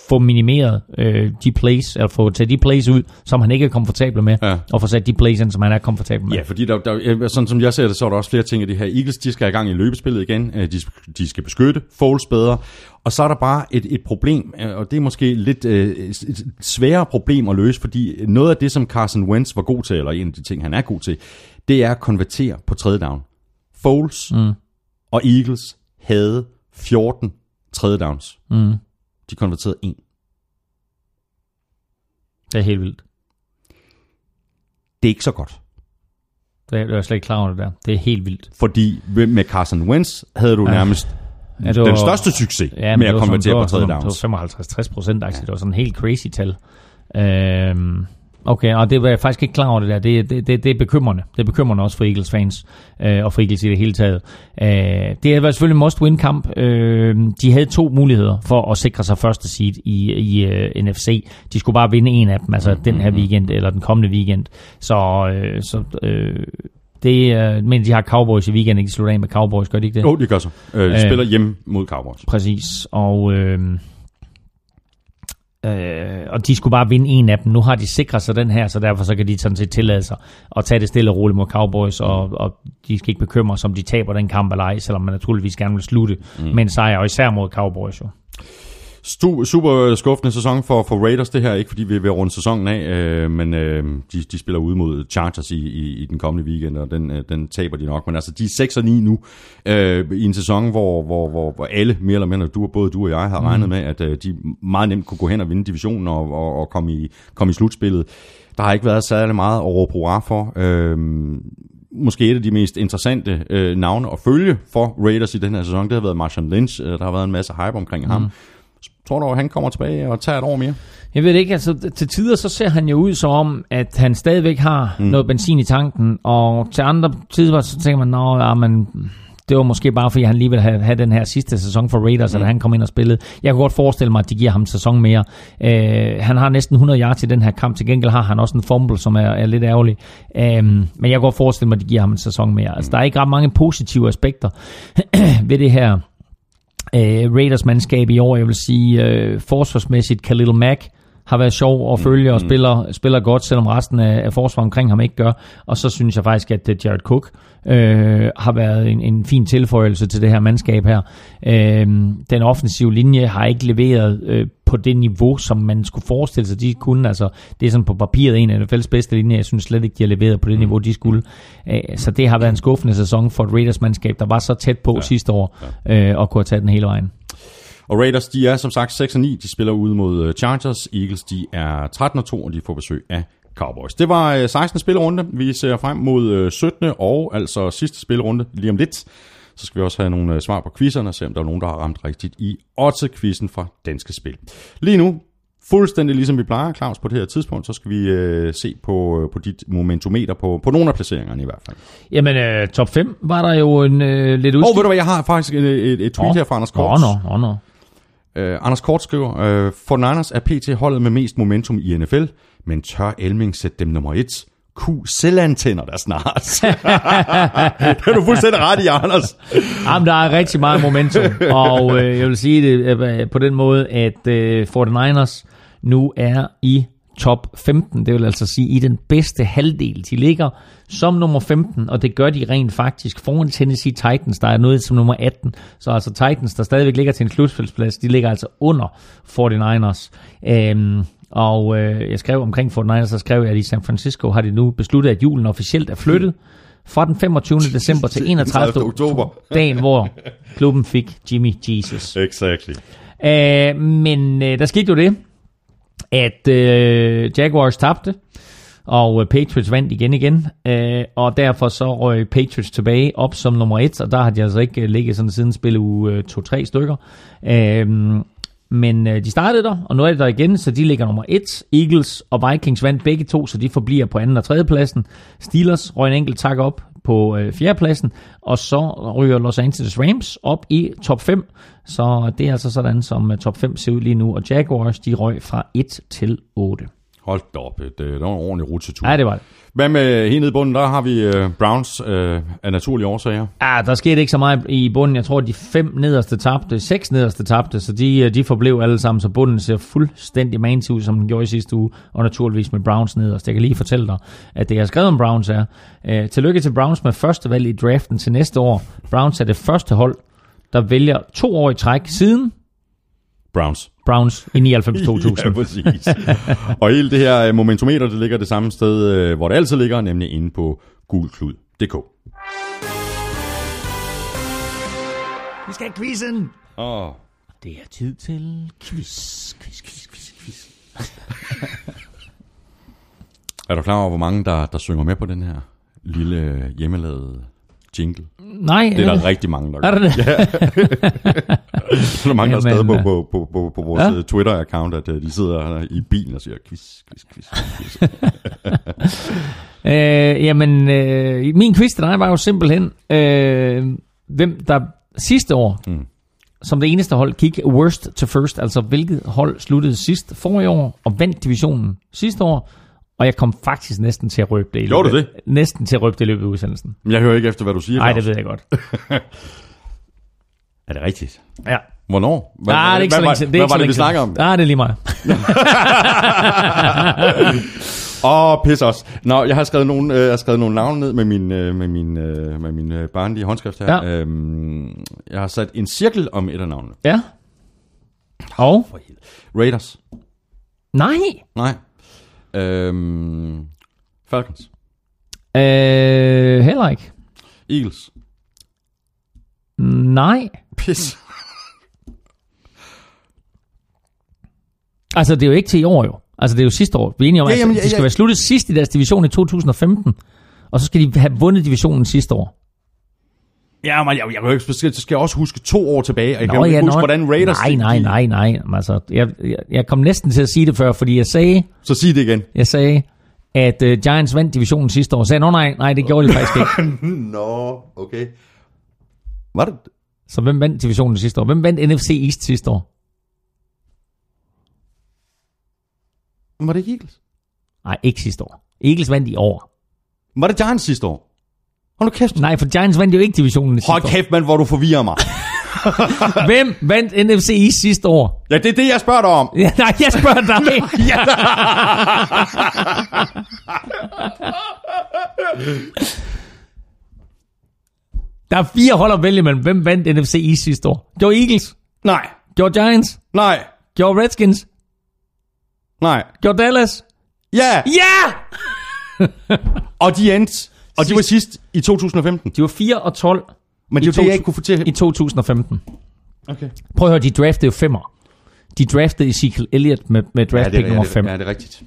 få minimeret øh, de plays, eller få taget de plays ud, som han ikke er komfortabel med, ja. og få sat de plays ind, som han er komfortabel med. Ja, fordi der, der, sådan som jeg ser det, så er der også flere ting i det her. Eagles, de skal i gang i løbespillet igen, øh, de, de skal beskytte Foles bedre, og så er der bare et, et problem, øh, og det er måske lidt øh, et sværere problem at løse, fordi noget af det, som Carson Wentz var god til, eller en af de ting, han er god til, det er at konvertere på tredje down. Foles mm. og Eagles havde 14 tredje downs. Mm. De konverterede en. Det er helt vildt. Det er ikke så godt. Det er jeg slet ikke klar over det der. Det er helt vildt. Fordi med Carson Wentz havde du nærmest ja, det var, den største succes ja, med at konvertere på tredje downs. Det var 55-60 procent, ja. det var sådan en helt crazy tal. Øhm, Okay, og det var jeg faktisk ikke klar over det der. Det, det, det, det er bekymrende. Det er bekymrende også for Eagles fans, øh, og for Eagles i det hele taget. Øh, det var selvfølgelig en must-win kamp. Øh, de havde to muligheder for at sikre sig første seed i, i uh, øh, NFC. De skulle bare vinde en af dem, altså mm-hmm. den her weekend, eller den kommende weekend. Så, øh, så øh, det, øh, men de har Cowboys i weekenden, ikke? De slutter af med Cowboys, gør de ikke det? Jo, oh, det gør så. Øh, de spiller hjem mod Cowboys. Præcis, og... Øh, Øh, og de skulle bare vinde en af dem. Nu har de sikret sig den her, så derfor så kan de sådan set tillade sig at tage det stille og roligt mod Cowboys, og, og de skal ikke bekymre sig, om de taber den kamp eller ej, selvom man naturligvis gerne vil slutte mm. med en sejr, og især mod Cowboys jo. Super skuffende sæson for, for Raiders det her, ikke fordi vi er ved at runde sæsonen af, øh, men øh, de, de spiller ud mod Chargers i, i, i den kommende weekend, og den, øh, den taber de nok. Men altså, de er 6 og 9 nu øh, i en sæson, hvor, hvor, hvor, hvor alle, mere eller mindre, du, både du og jeg, har mm. regnet med, at øh, de meget nemt kunne gå hen og vinde divisionen og, og, og komme, i, komme i slutspillet. Der har ikke været særlig meget at råbe for. Øh, måske et af de mest interessante øh, navne at følge for Raiders i den her sæson, det har været Marshawn Lynch. Øh, der har været en masse hype omkring mm. ham. Tror du, at han kommer tilbage og tager et år mere? Jeg ved ikke, altså til tider så ser han jo ud som om, at han stadigvæk har mm. noget benzin i tanken, og til andre tider så tænker man, nå, ja, men det var måske bare, fordi han lige ville have, have den her sidste sæson for Raiders, mm. at han kom ind og spillede. Jeg kunne godt forestille mig, at de giver ham en sæson mere. Øh, han har næsten 100 yards til den her kamp. Til gengæld har han også en fumble, som er, er lidt ærgerlig. Øh, men jeg kan godt forestille mig, at de giver ham en sæson mere. Altså, der er ikke ret mange positive aspekter [clears throat] ved det her øh, Raiders mandskab i år. Jeg vil sige, øh, forsvarsmæssigt, Khalil Mack har været sjov at følge og mm. spiller, spiller godt, selvom resten af, af forsvaret omkring ham ikke gør. Og så synes jeg faktisk, at øh, Jared Cook øh, har været en, en fin tilføjelse til det her mandskab her. Øh, den offensive linje har ikke leveret øh, på det niveau, som man skulle forestille sig, de kunne. Altså, det er sådan på papiret en af NFL's bedste linjer. Jeg synes slet ikke, de har leveret på det niveau, de skulle. Øh, så det har været en skuffende sæson for et Raiders-mandskab, der var så tæt på ja. sidste år, øh, og kunne have taget den hele vejen. Og Raiders, de er som sagt 6 9. De spiller ude mod øh, Chargers. Eagles, de er 13 2, og de får besøg af Cowboys. Det var 16. spillerunde. Vi ser frem mod 17. og altså sidste spillerunde lige om lidt. Så skal vi også have nogle svar på quizzerne, og se om der er nogen, der har ramt rigtigt i 8 quizzen fra Danske Spil. Lige nu, fuldstændig ligesom vi plejer, Claus, på det her tidspunkt, så skal vi øh, se på, på dit momentometer på, på nogle af placeringerne i hvert fald. Jamen, øh, top 5 var der jo en øh, lidt udskilt. Åh, oh, ved du hvad, jeg har faktisk et, et, et tweet oh. her fra Anders Kort. Åh, oh, no, oh, no. Uh, Anders Kort skriver, uh, for Niners er PT holdet med mest momentum i NFL, men tør Elming sætte dem nummer 1? Q selvantænder der snart. [laughs] det er du fuldstændig ret i, Anders. Jamen, der er rigtig meget momentum, og øh, jeg vil sige det øh, på den måde, at øh, 49ers nu er i top 15, det vil altså sige i den bedste halvdel. De ligger som nummer 15, og det gør de rent faktisk foran Tennessee Titans, der er noget som nummer 18. Så altså Titans, der stadigvæk ligger til en slutspilsplads, de ligger altså under 49ers. Øhm, og øh, jeg skrev omkring 49ers, så skrev jeg, at i San Francisco har de nu besluttet, at julen officielt er flyttet fra den 25. december til 31. [laughs] oktober. Dagen, hvor klubben fik Jimmy Jesus. Exactly. Øh, men øh, der skete jo det, at øh, Jaguars tabte, og øh, Patriots vandt igen igen, øh, og derfor så røg Patriots tilbage op som nummer et, og der har de altså ikke øh, ligget sådan siden spille uge øh, 2-3 stykker. Øh, men øh, de startede der, og nu er de der igen, så de ligger nummer 1. Eagles og Vikings vandt begge to, så de forbliver på anden og tredje pladsen. Steelers røg en enkelt tak op på øh, fjerde pladsen, og så ryger Los Angeles Rams op i top 5. Så det er altså sådan, som øh, top 5 ser ud lige nu, og Jaguars de røg fra 1 til 8. Hold da op, det, det var en ordentlig rutetur. Ja, det var det. Hvad med helt nede i bunden, der har vi uh, Browns uh, af naturlige årsager. Ja, der skete ikke så meget i bunden. Jeg tror, de fem nederste tabte, seks nederste tabte, så de, øh, de forblev alle sammen, så bunden ser fuldstændig mantig ud, som den gjorde i sidste uge, og naturligvis med Browns nederst. Jeg kan lige fortælle dig, at det jeg har skrevet om Browns er, uh, tillykke til Browns med første valg i draften til næste år. Browns er det første hold, der vælger to år i træk siden Browns. Browns i 99-2000. [laughs] ja, præcis. og hele det her øh, momentometer, det ligger det samme sted, øh, hvor det altid ligger, nemlig inde på gulklud.dk. Vi skal have quizzen! Åh, Det er tid til quiz, quiz, quiz, quiz, quiz. [laughs] er du klar over, hvor mange, der, der synger med på den her lille hjemmelavede jingle? Nej, Det er øh, der rigtig mange, der er gør. det det? [laughs] Der er mange, der skrevet på, på, på, på, på vores Ja. ja. Twitter-account, at øh, de sidder i bilen og siger quiz, quiz, quiz. quiz. [laughs] Øh, jamen, øh, min quiz til dig var jo simpelthen, øh, hvem der sidste år, mm. som det eneste hold, gik worst to first, altså hvilket hold sluttede sidst for i år, og vandt divisionen sidste år, og jeg kom faktisk næsten til at røbe det. i Gjorde du løbet- Næsten til at røbe det i løbet af udsendelsen. Men jeg hører ikke efter, hvad du siger. Nej, det ved jeg godt. [laughs] Er det rigtigt? Ja. Hvornår? Hvad, Nej, det er ikke så hvad, længe siden. Hvad, hvad var så det, vi snakker om? Nej, det er lige meget. [laughs] Åh, oh, pis os. Nå, jeg har skrevet nogle, øh, jeg har skrevet nogle navne ned med min, øh, med min, øh, med min øh, barnlige håndskrift her. Ja. Øhm, jeg har sat en cirkel om et af navnene. Ja. Og? Raiders. Nej. Nej. Øhm, Falcons. Øh, heller ikke. Eagles. Nej. Pis. [laughs] Altså, det er jo ikke til i år jo. Altså, det er jo sidste år. Vi er enige om, Ja, at jamen, de ja, skal ja. være sluttet sidst i deres division i 2015. Og så skal de have vundet divisionen sidste år. Ja, men jeg, jeg, jeg, så skal jeg også huske to år tilbage. og Jeg kan Nå, jo ikke ja, huske, nå. hvordan Raiders... Nej, nej, nej, nej. Altså, jeg, jeg, jeg kom næsten til at sige det før, fordi jeg sagde, Så sig det igen. jeg sagde at uh, Giants vandt divisionen sidste år. Så sagde nå nej, nej, det gjorde de faktisk ikke. [laughs] Nå, okay. Var det? Så hvem vandt divisionen sidste år? Hvem vandt NFC East sidste år? Var det ikke Eagles? Nej, ikke sidste år. Eagles vandt i år. Var det Giants sidste år? Hold nu kæft. Nej, for Giants vandt jo ikke divisionen Hold kæft, mand, hvor du forvirrer mig. [laughs] Hvem vandt NFC East sidste år? Ja, det er det, jeg spørger dig om. Ja, nej, jeg spørger dig. [laughs] Der er fire hold at vælge mellem. Hvem vandt NFC East sidste år? Gjorde Eagles? Nej, Gjorde Giants? nej, Gjorde Redskins? nej. Gjorde Dallas? Ja, Ja! og de endte. Og de var sidst i 2015. De var 4 og 12 Men det I er jo det, jeg 2000 ikke kunne få til. i 2015. Okay. Prøv at høre, de draftede jo femmer. De draftede Ezekiel Elliott med, med draft pick nummer 5. Ja, det er rigtigt.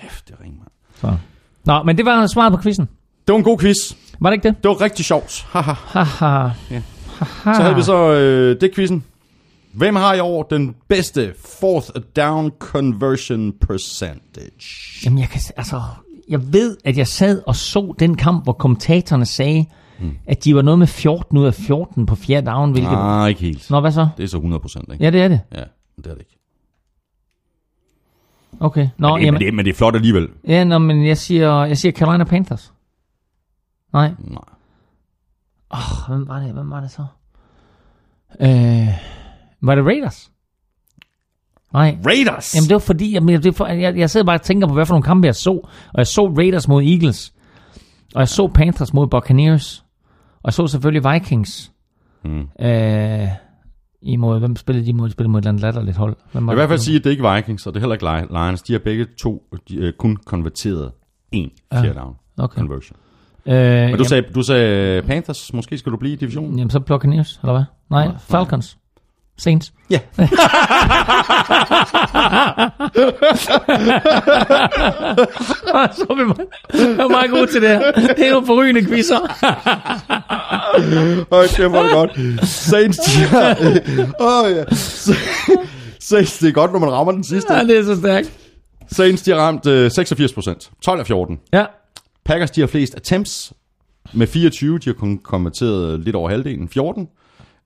Kæft, det ringer. Så. Nå, men det var svaret på quizzen. Det var en god quiz. Var det ikke det? Det var rigtig sjovt. Haha. Haha. Ja. Haha. Så havde vi så øh, det quizzen. Hvem har i år den bedste fourth down conversion percentage? Jamen, jeg kan, altså, jeg ved, at jeg sad og så den kamp, hvor kommentatorerne sagde, mm. at de var noget med 14 ud af 14 på fjerde down, hvilket... Nej, ikke helt. Nå, hvad så? Det er så 100 procent, ikke? Ja, det er det. Ja, det er det ikke. Okay. Nå, Men det, jamen, men, det, men det er flot alligevel. ja, nå, men jeg siger, jeg siger Carolina Panthers. Nej. Nej. Oh, hvem var det? Hvem var det så? Øh, var det Raiders? Nej. Raiders! Jamen det var fordi, jeg, det for, jeg, jeg sidder bare og tænker på, hvad for nogle kampe jeg så. Og jeg så Raiders mod Eagles. Og jeg så Panthers mod Buccaneers. Og jeg så selvfølgelig Vikings. Mm. Øh, imod, hvem spillede de mod? De spillede mod et eller andet latterligt hold. Hvem var Jeg vil i hvert fald sige, at det er ikke Vikings, og det er heller ikke Li- Lions. De har begge to de, øh, kun konverteret en fjerde down Okay. conversion. Øh, Men du jamen, sagde, du sagde Panthers, måske skal du blive i divisionen? jamen, så Buccaneers, eller hvad? Nej, Nej, Falcons. Saints. Ja. [laughs] så er vi meget, er meget god til det her. Det er nogle forrygende quizzer. [laughs] Høj, det var godt. Saints, har... Åh, ja. Saints, det er godt, når man rammer den sidste. ja, det er så stærkt. Saints, de har ramt øh, 86 procent. 12 af 14. Ja. Packers, de har flest attempts med 24. De har kun konverteret lidt over halvdelen, 14.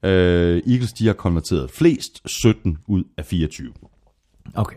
Uh, Eagles, de har konverteret flest, 17 ud af 24. Okay.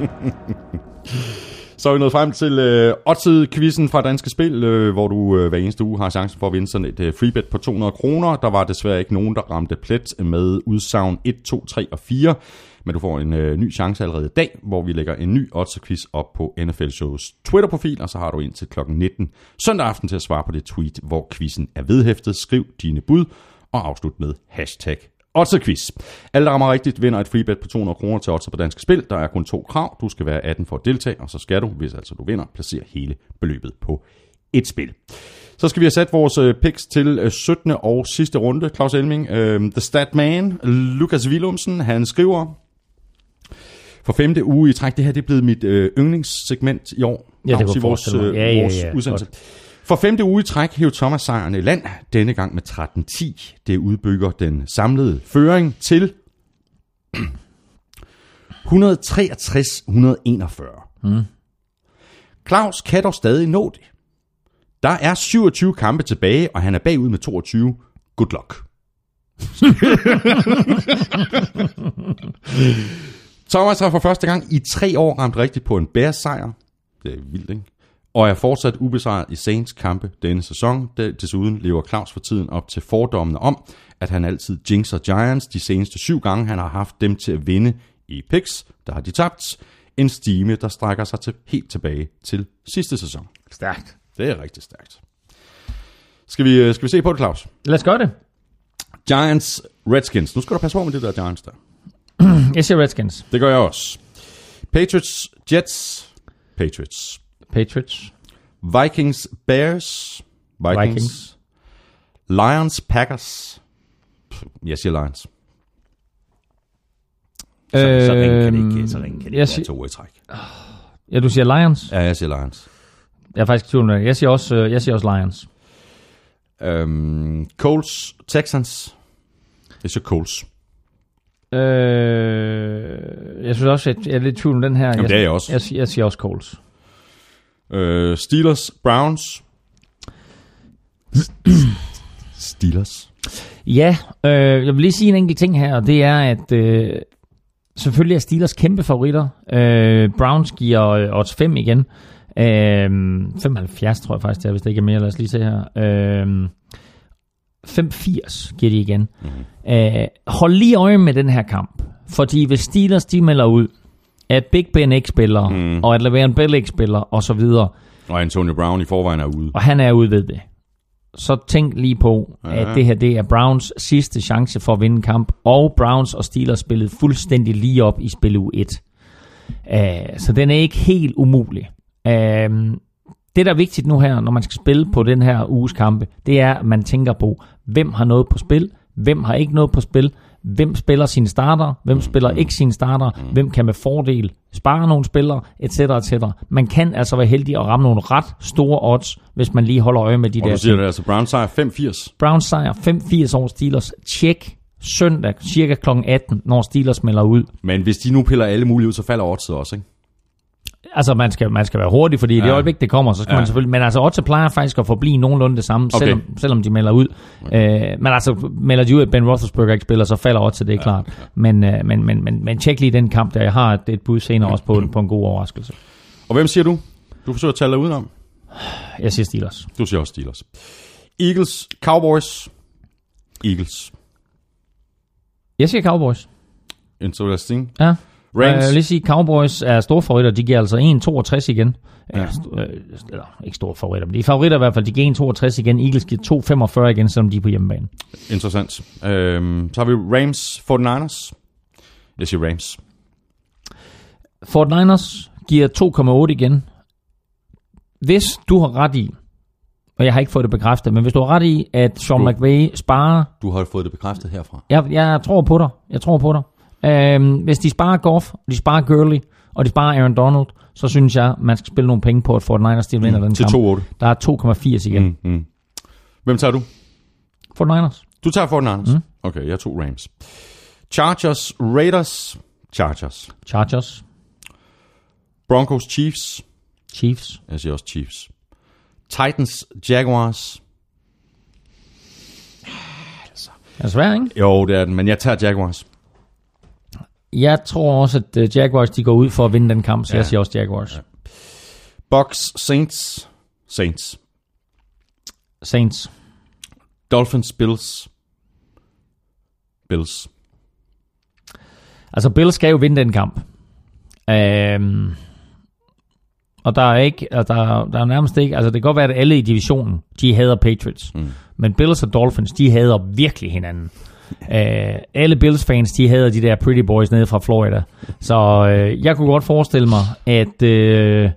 [laughs] Så er vi nået frem til øh, Oddside-quizzen fra Danske Spil, øh, hvor du øh, hver eneste uge har chancen for at vinde sådan et øh, freebet på 200 kroner. Der var desværre ikke nogen, der ramte plet med udsagn 1, 2, 3 og 4. Men du får en øh, ny chance allerede i dag, hvor vi lægger en ny Odds-quiz op på NFL Shows Twitter-profil, og så har du indtil kl. 19 søndag aften til at svare på det tweet, hvor quizzen er vedhæftet. Skriv dine bud og afslut med hashtag Odds-quiz. Alle, der rammer rigtigt, vinder et freebet på 200 kroner til Otter på Danske Spil. Der er kun to krav. Du skal være 18 for at deltage, og så skal du, hvis altså du vinder, placere hele beløbet på et spil. Så skal vi have sat vores øh, picks til øh, 17. og sidste runde. Claus Elming, øh, The Stat Man, Lukas Willumsen, han skriver, for femte uge i træk, det her det er blevet mit øh, yndlingssegment i år. Ja, det i vores, øh, Ja, ja, vores ja, udsendelse. For femte uge i træk hævde Thomas sejren i land, denne gang med 13-10. Det udbygger den samlede føring til 163-141. Mm. Claus kan dog stadig nå det. Der er 27 kampe tilbage, og han er bagud med 22. Good luck. [laughs] Thomas har for første gang i tre år ramt rigtigt på en Bears sejr. Det er vildt, ikke? Og er fortsat ubesejret i Saints kampe denne sæson. Desuden lever Claus for tiden op til fordommene om, at han altid jinxer Giants de seneste syv gange, han har haft dem til at vinde i picks. Der har de tabt. En stime, der strækker sig til helt tilbage til sidste sæson. Stærkt. Det er rigtig stærkt. Skal vi, øh, skal vi se på det, Claus? Lad os gøre det. Giants, Redskins. Nu skal du passe på med det der Giants der. [clears throat] Jeg siger Redskins. Det gør jeg også. Patriots, Jets, Patriots. Patriots. Vikings, Bears, Vikings. Vikings. Lions, Packers. Jeg siger Lions. Så, så ringe kan det ikke, så ringe kan det ikke siger- to i træk. Ja, du siger Lions. Ja, jeg siger Lions. Jeg er faktisk i tvivl. Jeg siger også, øh, jeg siger også Lions. Um, Colts, Texans. Jeg siger Colts. Øh, jeg synes også, at jeg er lidt i tvivl om den her. Jamen, det er jeg også. Jeg, jeg siger også Coles. Uh, Steelers, Browns. Steelers. Ja, øh, jeg vil lige sige en enkelt ting her, og det er, at øh, selvfølgelig er Steelers kæmpe favoritter. Øh, Browns giver øh, odds 5 igen. Øh, 75 tror jeg faktisk, det er, hvis det ikke er mere. Lad os lige se her. Øh, 5-80 giver de igen. Mm-hmm. Øh, hold lige øje med den her kamp. Fordi hvis Steelers de melder ud, at Big Ben ikke spiller, mm. og at Le'Veon Bell ikke spiller, og så videre, Og Antonio Brown i forvejen er ude. og han er ude ved det, så tænk lige på, ja. at det her det er Browns sidste chance for at vinde kamp, og Browns og Steelers spillede fuldstændig lige op i spil u 1. Uh, så den er ikke helt umulig. Uh, det, der er vigtigt nu her, når man skal spille på den her uges kampe, det er, at man tænker på, hvem har noget på spil, hvem har ikke noget på spil, hvem spiller sine starter, hvem spiller ikke sine starter, hvem kan med fordel spare nogle spillere, etc. etc. Man kan altså være heldig at ramme nogle ret store odds, hvis man lige holder øje med de Og der du siger ting. det altså, Browns sejr 5-80. Browns sejr 5-80 over Steelers. Tjek søndag cirka kl. 18, når Steelers melder ud. Men hvis de nu piller alle mulige ud, så falder oddset også, ikke? Altså, man skal, man skal være hurtig, fordi ja. i det Ja. øjeblik, det kommer, så skal ja. Ja. man selvfølgelig... Men altså, odds plejer faktisk at forblive nogenlunde det samme, okay. Selvom, selvom de melder ud. Okay. Øh, men altså, melder de ud, at Ben Roethlisberger ikke spiller, så falder odds, det er klart. Ja. Men, øh, men, men, men, men tjek lige den kamp, der jeg har et, et bud senere også på, på en god overraskelse. Og hvem siger du? Du forsøger at tale dig udenom. Jeg siger Steelers. Du siger også Steelers. Eagles, Cowboys. Eagles. Jeg siger Cowboys. Interesting. Ja. Rams. Jeg vil lige sige, Cowboys er store favoritter. De giver altså 1,62 igen. Ja. Øh, eller, ikke store favoritter, men de er favoritter i hvert fald. De giver 1,62 igen. Eagles giver 2,45 igen, selvom de er på hjemmebane. Interessant. Øhm, så har vi Rams 49ers. Jeg siger Rams. Fort Niners giver 2,8 igen. Hvis du har ret i, og jeg har ikke fået det bekræftet, men hvis du har ret i, at Sean Du- McVay sparer Du har fået det bekræftet herfra. Jeg, jeg tror på dig. Jeg tror på dig. Øhm, hvis de sparer Goff, de sparer Gurley, og de sparer Aaron Donald, så synes jeg, man skal spille nogle penge på, at Fort Niners de vinder den Mm, Til kamp. 2-8. Der er 2,80 igen. Mm. Mm. Hvem tager du? Fort Niners. Du tager Fortnite. Mm. Okay, jeg tog Rams. Chargers, Raiders, Chargers. Chargers. Broncos, Chiefs. Chiefs. Jeg siger også Chiefs. Titans, Jaguars. Er det svært, ikke? Jo, det er den, men jeg tager Jaguars. Jeg tror også, at uh, Jaguars de går ud for at vinde den kamp, så ja. jeg siger også Jaguars. Ja. Bucks, Saints. Saints. Saints. Dolphins, Bills. Bills. Altså, Bills skal jo vinde den kamp. Øhm, og der er ikke, og der, der er nærmest ikke, altså det kan godt være, at alle i divisionen, de hader Patriots. Mm. Men Bills og Dolphins, de hader virkelig hinanden. Øh, alle Bills-fans, de hader de der pretty boys nede fra Florida. Så øh, jeg kunne godt forestille mig, at, øh,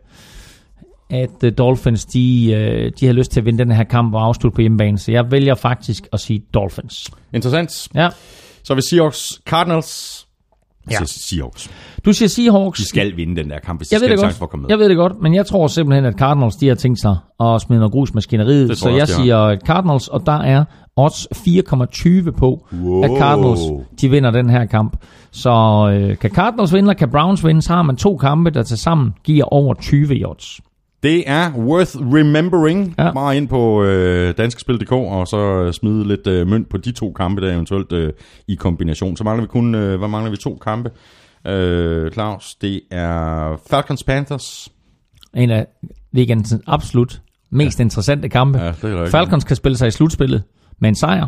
at øh, Dolphins, de, øh, de har lyst til at vinde den her kamp og afslutte på hjemmebane. Så jeg vælger faktisk at sige Dolphins. Interessant. Ja. Så vil Seahawks, Cardinals. Ja. Seahawks. Du siger Seahawks. De skal vinde den der kamp, hvis de Jeg ved skal det have for at komme med. Jeg ved det godt, men jeg tror simpelthen, at Cardinals de har tænkt sig at smide noget grus maskineriet. Så jeg jeg de siger Cardinals, og der er odds 4,20 på, Wow. at Cardinals de vinder den her kamp. Så øh, kan Cardinals vinde, eller kan Browns vinde, så har man to kampe, der til sammen giver over 20 i odds. Det er worth remembering. Ja. Bare ind på øh, danskespil.dk og så øh, smide lidt øh, mønt på de to kampe, der eventuelt øh, i kombination. Så mangler vi kun, øh, hvad mangler vi? To kampe. Øh, Claus, det er Falcons Panthers. En af weekendens absolut mest ja. interessante kampe. Ja. Falcons kan spille sig i slutspillet med en sejr.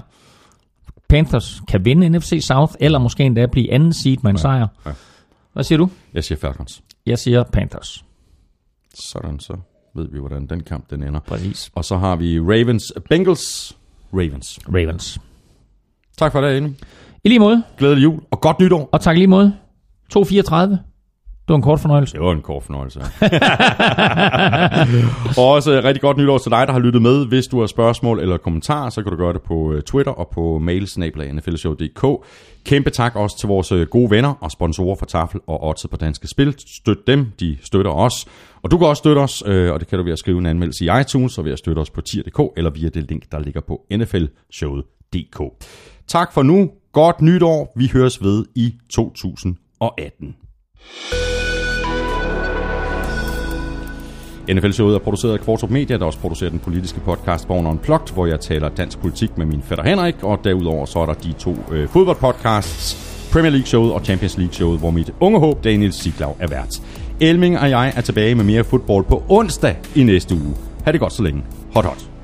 Panthers kan vinde NFC South, eller måske endda blive anden seed med en ja. sejr. ja. Hvad siger du? Jeg siger Falcons. Jeg siger Panthers. Sådan, så ved vi, hvordan den kamp den ender. Præcis. Og så har vi Ravens Bengals. Ravens. Ravens. Tak for det, Amy. I lige måde, Glædelig jul og godt nytår. og tak i lige måde. 2.34. Det var en kort fornøjelse. Det var en kort fornøjelse. [laughs] og også øh, rigtig godt nytår til dig, der har lyttet med. Hvis du har spørgsmål eller kommentarer, så kan du gøre det på øh, Twitter og på mailsnablag.nflshow.dk. Kæmpe tak også til vores øh, gode venner og sponsorer for Tafel og Odds på Danske Spil. Støt dem, de støtter os. Og du kan også støtte os, og det kan du ved at skrive en anmeldelse i iTunes, og ved at støtte os på tier.dk, eller via det link, der ligger på nflshowet.dk. Tak for nu. Godt nytår. Vi høres ved i 2018. NFL-showet er produceret af Kvartrup Media, der også producerer den politiske podcast Born Unplugged, hvor jeg taler dansk politik med min fætter Henrik, og derudover så er der de to øh, fodboldpodcasts, Premier League-showet og Champions League-showet, hvor mit unge håb, Daniel Siglau, er vært. Elming og jeg er tilbage med mere fodbold på onsdag i næste uge. Ha' det godt så længe. Hot hot.